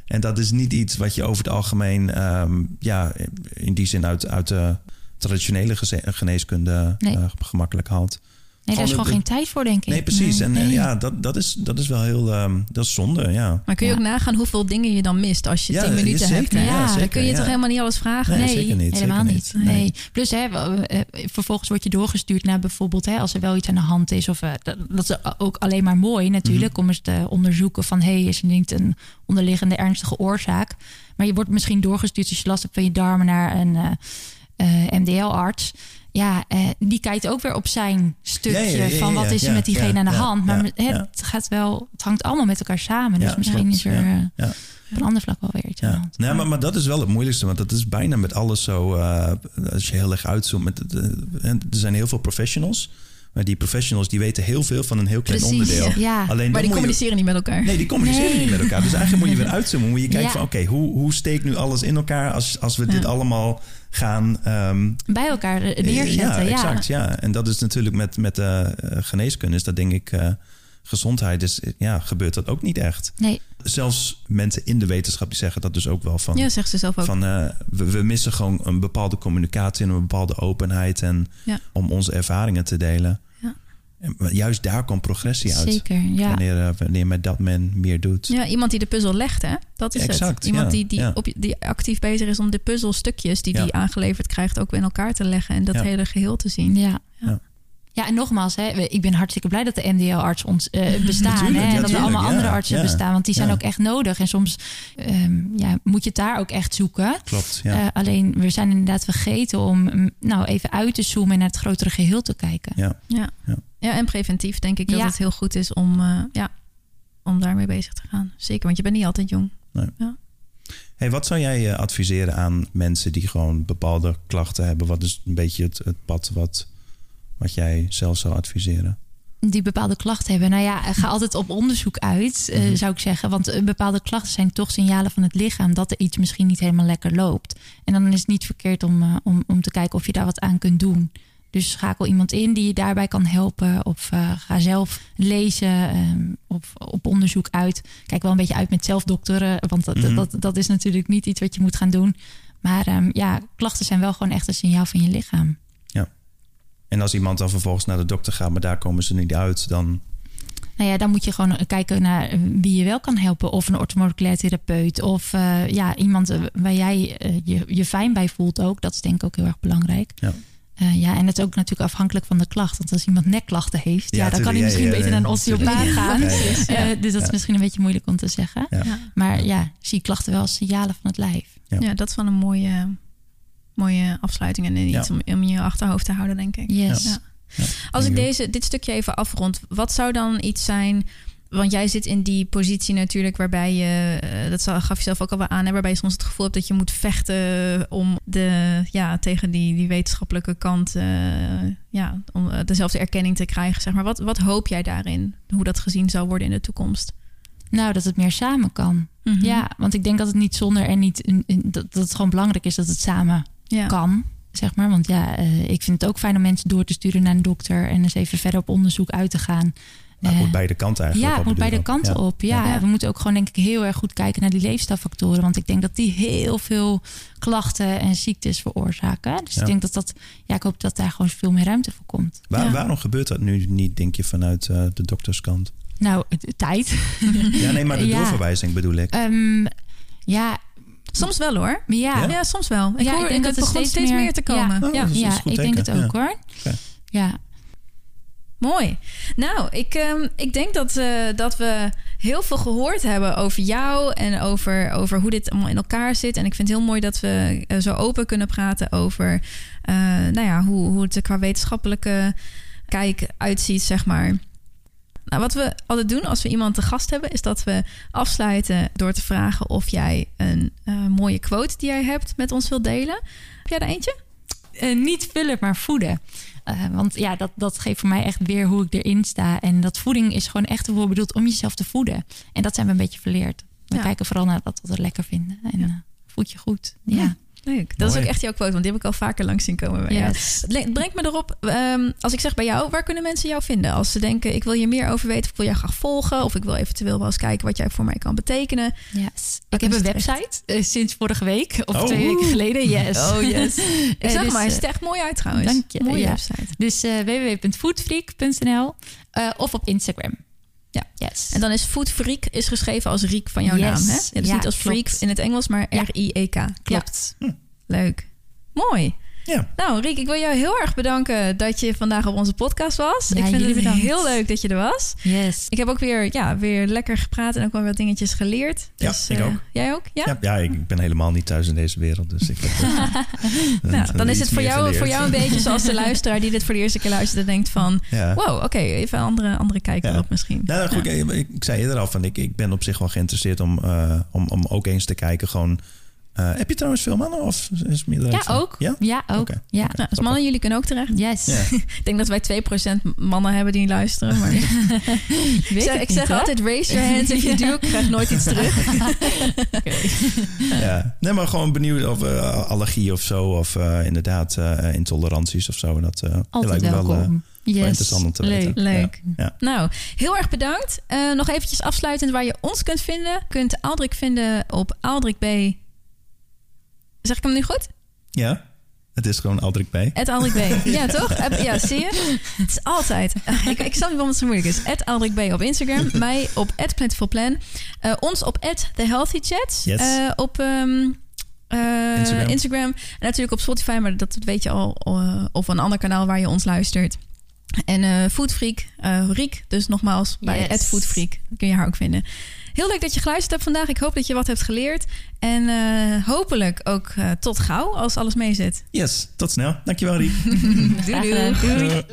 [SPEAKER 5] En dat is niet iets wat je over het algemeen, ehm, ja, in die zin uit, uit de traditionele geneeskunde
[SPEAKER 4] Nee.
[SPEAKER 5] eh, gemakkelijk haalt.
[SPEAKER 4] Nee, daar is
[SPEAKER 5] Gewoon
[SPEAKER 4] geen tijd voor, denk ik.
[SPEAKER 5] Nee, precies. En, en
[SPEAKER 4] Nee.
[SPEAKER 5] ja, dat, dat, is, dat is wel heel, ehm, dat is zonde, ja.
[SPEAKER 3] Maar kun je
[SPEAKER 4] Ja.
[SPEAKER 3] ook nagaan hoeveel dingen je dan mist als je
[SPEAKER 5] Ja,
[SPEAKER 3] 10 minuten
[SPEAKER 5] zeker,
[SPEAKER 3] hebt? hè?
[SPEAKER 4] ja,
[SPEAKER 3] dan kun je
[SPEAKER 5] ja.
[SPEAKER 3] toch helemaal niet alles vragen?
[SPEAKER 5] Nee, zeker niet,
[SPEAKER 4] Helemaal
[SPEAKER 5] zeker
[SPEAKER 4] niet. Nee. Plus, hè, eh, vervolgens word je doorgestuurd naar bijvoorbeeld hè, als er wel iets aan de hand is. Of, eh, dat, dat is ook alleen maar mooi natuurlijk
[SPEAKER 5] Mhm.
[SPEAKER 4] om eens te onderzoeken van hey, is er niet een onderliggende ernstige oorzaak. Maar je wordt misschien doorgestuurd als je last hebt van je darmen naar een eh, eh, MDL-arts. Ja, eh, die kijkt ook weer op zijn stukje
[SPEAKER 5] Ja, ja, ja,
[SPEAKER 4] van wat is er met diegene aan de hand. Maar het gaat wel, het hangt allemaal met elkaar samen. Dus misschien
[SPEAKER 5] klopt,
[SPEAKER 4] is er eh, op een ander vlak wel weer iets aan de
[SPEAKER 5] Ja,
[SPEAKER 4] hand.
[SPEAKER 5] nee, maar, maar dat is wel het moeilijkste, want dat is bijna met alles zo. eh, als je heel erg uitzoomt, met, eh, er zijn heel veel professionals. Maar die professionals die weten heel veel van een heel klein
[SPEAKER 4] Precies,
[SPEAKER 5] onderdeel.
[SPEAKER 4] ja.
[SPEAKER 5] Alleen
[SPEAKER 3] Maar die
[SPEAKER 5] je-
[SPEAKER 3] communiceren niet met elkaar.
[SPEAKER 5] Nee, die communiceren
[SPEAKER 4] Nee.
[SPEAKER 5] niet met elkaar. Dus eigenlijk moet je weer uitzoomen. Moet je kijken
[SPEAKER 4] Ja.
[SPEAKER 5] van oké, hoe, hoe steekt nu alles in elkaar als, als we dit allemaal gaan ehm,
[SPEAKER 4] Bij elkaar eh, neerzetten.
[SPEAKER 5] ja,
[SPEAKER 4] ja.
[SPEAKER 5] exact. Ja. En dat is natuurlijk met, met de eh, geneeskunde, is dat denk ik eh, gezondheid. is ja, gebeurt dat ook niet echt.
[SPEAKER 4] Nee,
[SPEAKER 5] Zelfs mensen in de wetenschap die zeggen dat dus ook wel van.
[SPEAKER 3] Ja, zegt ze zelf ook.
[SPEAKER 5] Van, eh, we, we missen gewoon een bepaalde communicatie en een bepaalde openheid en
[SPEAKER 3] Ja.
[SPEAKER 5] om onze ervaringen te delen.
[SPEAKER 3] Ja.
[SPEAKER 5] En, juist daar komt progressie uit.
[SPEAKER 4] zeker. Ja.
[SPEAKER 5] Wanneer, eh, wanneer met dat men meer doet.
[SPEAKER 3] Ja, iemand die de puzzel legt, hè? Dat is
[SPEAKER 5] Exact,
[SPEAKER 3] het. Iemand
[SPEAKER 5] ja,
[SPEAKER 3] die, die, op, die actief bezig is om de puzzelstukjes die die aangeleverd krijgt ook in elkaar te leggen en dat hele geheel te zien.
[SPEAKER 4] Ja.
[SPEAKER 5] Ja.
[SPEAKER 4] Ja. en nogmaals, hè, ik ben hartstikke blij dat de MDL-arts ons eh, bestaan. Hè,
[SPEAKER 5] ja,
[SPEAKER 4] en dat er allemaal andere artsen
[SPEAKER 5] ja.
[SPEAKER 4] bestaan, want die zijn
[SPEAKER 5] Ja.
[SPEAKER 4] ook echt nodig. En soms ehm, ja, moet je het daar ook echt zoeken.
[SPEAKER 5] Klopt, ja.
[SPEAKER 4] Eh, alleen we zijn inderdaad vergeten om mm, nou, even uit te zoomen en naar het grotere geheel te kijken.
[SPEAKER 5] ja.
[SPEAKER 3] Ja.
[SPEAKER 5] Ja.
[SPEAKER 3] ja, en preventief denk ik dat
[SPEAKER 4] Ja.
[SPEAKER 3] het heel goed is om, eh, ja, om daarmee bezig te gaan. Zeker, want je bent niet altijd jong.
[SPEAKER 5] Hey, wat zou jij adviseren aan mensen die gewoon bepaalde klachten hebben? Wat is een beetje het, het pad wat, wat jij zelf zou adviseren?
[SPEAKER 4] die bepaalde klachten hebben. Nou ja, ga altijd op onderzoek uit, eh,
[SPEAKER 5] Mhm.
[SPEAKER 4] zou ik zeggen. Want eh, bepaalde klachten zijn toch signalen van het lichaam dat er iets misschien niet helemaal lekker loopt. En dan is het niet verkeerd om, eh, om, om te kijken of je daar wat aan kunt doen. Dus schakel iemand in die je daarbij kan helpen. Of ga zelf lezen ehm, of op onderzoek uit. Kijk wel een beetje uit met zelfdokteren. Want dat,
[SPEAKER 5] Mhm.
[SPEAKER 4] dat, dat is natuurlijk niet iets wat je moet gaan doen. Maar ehm, ja, klachten zijn wel gewoon echt een signaal van je lichaam.
[SPEAKER 5] En als iemand dan vervolgens naar de dokter gaat, maar daar komen ze niet uit, dan
[SPEAKER 4] Nou ja, dan moet je gewoon kijken naar wie je wel kan helpen. Of een orthomoleculair therapeut. Of eh, ja, iemand eh, waar jij eh, je, je fijn bij voelt ook. Dat is denk ik ook heel erg belangrijk.
[SPEAKER 5] Ja.
[SPEAKER 4] Eh, ja, en het is ook natuurlijk afhankelijk van de klacht. Want als iemand nekklachten heeft, ja,
[SPEAKER 5] Ja,
[SPEAKER 4] dan kan hij misschien
[SPEAKER 5] ja,
[SPEAKER 4] beter
[SPEAKER 5] ja,
[SPEAKER 4] naar een osteopaat gaan. *laughs* Eh, dus dat is misschien een beetje moeilijk om te zeggen.
[SPEAKER 5] Ja.
[SPEAKER 3] Ja.
[SPEAKER 4] Maar ja, zie klachten wel als signalen van het lijf.
[SPEAKER 5] Ja.
[SPEAKER 3] Ja, dat is wel een mooie, mooie afsluiting en iets
[SPEAKER 5] Ja.
[SPEAKER 3] om, om in je achterhoofd te houden, denk ik.
[SPEAKER 4] Yes.
[SPEAKER 3] Ja.
[SPEAKER 5] Ja,
[SPEAKER 3] Als ik deze, dit stukje even afrond, wat zou dan iets zijn? Want jij zit in die positie natuurlijk waarbij je, eh, dat zal- gaf je zelf ook al wel aan, hè, waarbij je soms het gevoel hebt dat je moet vechten om de, ja, tegen die, die wetenschappelijke kant, eh, ja, om eh, dezelfde erkenning te krijgen. Zeg maar. wat, wat hoop jij daarin? Hoe dat gezien zal worden in de toekomst?
[SPEAKER 4] Nou, dat het meer samen kan.
[SPEAKER 3] Mhm.
[SPEAKER 4] Ja, want ik denk dat het niet zonder en niet dat, dat het gewoon belangrijk is dat het samen
[SPEAKER 3] ja.
[SPEAKER 4] kan, zeg maar. Want ja, eh, ik vind het ook fijn om mensen door te sturen naar een dokter en eens even verder op onderzoek uit te gaan.
[SPEAKER 5] Maar het
[SPEAKER 4] Eh,
[SPEAKER 5] moet beide kanten eigenlijk
[SPEAKER 4] Ja, het moet beide kanten op. Ja.
[SPEAKER 3] Ja.
[SPEAKER 4] we moeten ook gewoon denk ik heel erg goed kijken naar die leefstijlfactoren. Want ik denk dat die heel veel klachten en ziektes veroorzaken. Dus
[SPEAKER 5] Ja.
[SPEAKER 4] ik denk dat dat, ja, ik hoop dat daar gewoon veel meer ruimte voor komt.
[SPEAKER 5] Waar-
[SPEAKER 3] Ja.
[SPEAKER 5] Waarom gebeurt dat nu niet, denk je, vanuit eh, de dokterskant?
[SPEAKER 4] Nou, de tijd.
[SPEAKER 5] Ja, nee, maar de *laughs*
[SPEAKER 4] Ja.
[SPEAKER 5] doorverwijzing bedoel ik.
[SPEAKER 4] Ehm, ja,
[SPEAKER 3] Soms wel hoor.
[SPEAKER 4] ja.
[SPEAKER 3] Ja, soms wel. Ik
[SPEAKER 4] Ja,
[SPEAKER 3] hoor,
[SPEAKER 4] ik denk
[SPEAKER 3] het
[SPEAKER 4] dat er
[SPEAKER 3] begon
[SPEAKER 4] steeds
[SPEAKER 3] steeds meer,
[SPEAKER 4] meer-
[SPEAKER 3] te komen.
[SPEAKER 4] Ja.
[SPEAKER 5] Oh,
[SPEAKER 3] ja.
[SPEAKER 5] is
[SPEAKER 4] ja ik denk het ook
[SPEAKER 5] ja.
[SPEAKER 4] hoor. Ja.
[SPEAKER 3] Mooi. Nou, ik, ehm, ik denk dat, eh, dat we heel veel gehoord hebben over jou en over, over hoe dit allemaal in elkaar zit. En ik vind het heel mooi dat we eh, zo open kunnen praten over eh, nou ja, hoe, hoe het er qua wetenschappelijke kijk uitziet, zeg maar. Nou, wat we altijd doen als we iemand te gast hebben, is dat we afsluiten door te vragen of jij een eh, mooie quote die jij hebt met ons wilt delen. Heb jij er eentje?
[SPEAKER 4] Eh, niet vullen, maar voeden. Eh, want ja, dat, dat geeft voor mij echt weer hoe ik erin sta. En dat voeding is gewoon echt ervoor bedoeld om jezelf te voeden. En dat zijn we een beetje verleerd. We
[SPEAKER 3] Ja.
[SPEAKER 4] kijken vooral naar wat we lekker vinden. En voed je goed. Ja.
[SPEAKER 3] Leuk. Dat is ook echt jouw quote, want die heb ik al vaker langs zien komen bij jou.
[SPEAKER 4] Yes.
[SPEAKER 3] Het le- brengt me erop, ehm, als ik zeg bij jou, waar kunnen mensen jou vinden? Als ze denken, ik wil hier meer over weten, of ik wil jou graag volgen, of ik wil eventueel wel eens kijken wat jij voor mij kan betekenen.
[SPEAKER 4] Yes. Ik heb een website eh, sinds vorige week. Of
[SPEAKER 5] Oh.
[SPEAKER 4] twee weken geleden. Yes.
[SPEAKER 3] Oh yes. *laughs* ik
[SPEAKER 4] Eh,
[SPEAKER 3] zeg
[SPEAKER 4] dus,
[SPEAKER 3] maar, hij
[SPEAKER 4] eh,
[SPEAKER 3] ziet er echt mooi uit trouwens.
[SPEAKER 4] dank je.
[SPEAKER 3] Mooie
[SPEAKER 4] Ja.
[SPEAKER 3] website.
[SPEAKER 4] Dus eh www.foodfreak.nl of op Instagram.
[SPEAKER 3] Ja.
[SPEAKER 4] Yes.
[SPEAKER 3] En dan is Food Freak is geschreven als Riek van jouw
[SPEAKER 4] Yes.
[SPEAKER 3] naam. Hè? Ja, dus
[SPEAKER 4] Ja,
[SPEAKER 3] niet als Freak
[SPEAKER 4] klopt.
[SPEAKER 3] in het Engels, maar. R-I-E-K.
[SPEAKER 4] Klopt.
[SPEAKER 3] Leuk. Mooi.
[SPEAKER 5] Ja.
[SPEAKER 3] Nou, Riek, ik wil jou heel erg bedanken dat je vandaag op onze podcast was.
[SPEAKER 4] Ja,
[SPEAKER 3] ik vind het
[SPEAKER 4] bedankt.
[SPEAKER 3] heel leuk dat je er was.
[SPEAKER 4] Yes.
[SPEAKER 3] Ik heb ook weer, ja, weer lekker gepraat en ook wel wat dingetjes geleerd.
[SPEAKER 5] Ja,
[SPEAKER 3] Dus,
[SPEAKER 5] ik
[SPEAKER 3] eh,
[SPEAKER 5] ook.
[SPEAKER 3] Jij ook? Ja?
[SPEAKER 5] Ja, ja, ik ben helemaal niet thuis in deze wereld, dus ik heb *laughs*
[SPEAKER 3] Nou, dan is het voor jou,
[SPEAKER 5] geleerd.
[SPEAKER 3] voor jou een beetje zoals de *laughs* luisteraar die dit voor de eerste keer luistert en denkt van...
[SPEAKER 5] Ja.
[SPEAKER 3] Wow, oké, even een andere, andere kijk
[SPEAKER 5] Ja.
[SPEAKER 3] erop misschien.
[SPEAKER 5] Nou, goed, ik, ik, ik zei eerder al van ik, ik ben op zich wel geïnteresseerd om, eh, om, om ook eens te kijken. Gewoon, eh, heb je trouwens veel mannen of is het meer
[SPEAKER 4] Ja, ook.
[SPEAKER 5] Ja?
[SPEAKER 4] Ja, ook. Ja.
[SPEAKER 3] Nou, dus mannen, jullie kunnen ook terecht.
[SPEAKER 4] Yes.
[SPEAKER 5] Ja. *laughs*
[SPEAKER 3] Ik denk dat wij 2% mannen hebben die luisteren. Maar *laughs* ik
[SPEAKER 4] weet
[SPEAKER 3] zeg,
[SPEAKER 4] het
[SPEAKER 3] ik
[SPEAKER 4] niet,
[SPEAKER 3] zeg altijd raise your hands if you do. *laughs* Ik krijg nooit iets terug.
[SPEAKER 5] Ja. Nee, maar gewoon benieuwd of eh, allergie of zo. Of eh, inderdaad eh, intoleranties of zo. Dat eh,
[SPEAKER 4] Altijd
[SPEAKER 5] lijkt me wel, eh,
[SPEAKER 4] yes.
[SPEAKER 5] interessant om te
[SPEAKER 4] Leuk.
[SPEAKER 5] weten.
[SPEAKER 3] Leuk.
[SPEAKER 5] Ja.
[SPEAKER 3] Nou, heel erg bedankt. Eh, nog eventjes afsluitend waar je ons kunt vinden. Je kunt Aldrik vinden op Aldrik B. Zeg ik hem nu goed?
[SPEAKER 5] ja, het is gewoon Aldrik bij.
[SPEAKER 3] Het Aldrik B. *laughs* Ja, toch? Eh, Ja, zie je? Het is altijd. Ik, ik snap niet waarom het zo moeilijk is. Het Aldrik B op Instagram. *laughs* mij op @plentifulplan. Eh, ons op The Healthy Chats.
[SPEAKER 5] Yes.
[SPEAKER 3] Eh, op ehm, eh,
[SPEAKER 5] Instagram.
[SPEAKER 3] Instagram. En natuurlijk op Spotify, maar dat weet je al. eh, of een ander kanaal waar je ons luistert. En eh Foodfreak, eh Riek, dus nogmaals bij
[SPEAKER 4] Yes.
[SPEAKER 3] het Foodfreak kun je haar ook vinden. Heel leuk dat je geluisterd hebt vandaag. Ik hoop dat je wat hebt geleerd. En eh, hopelijk ook eh, tot gauw als alles mee zit.
[SPEAKER 5] Yes, tot snel. Dankjewel, Riek. *laughs* *laughs*
[SPEAKER 3] Doei doei.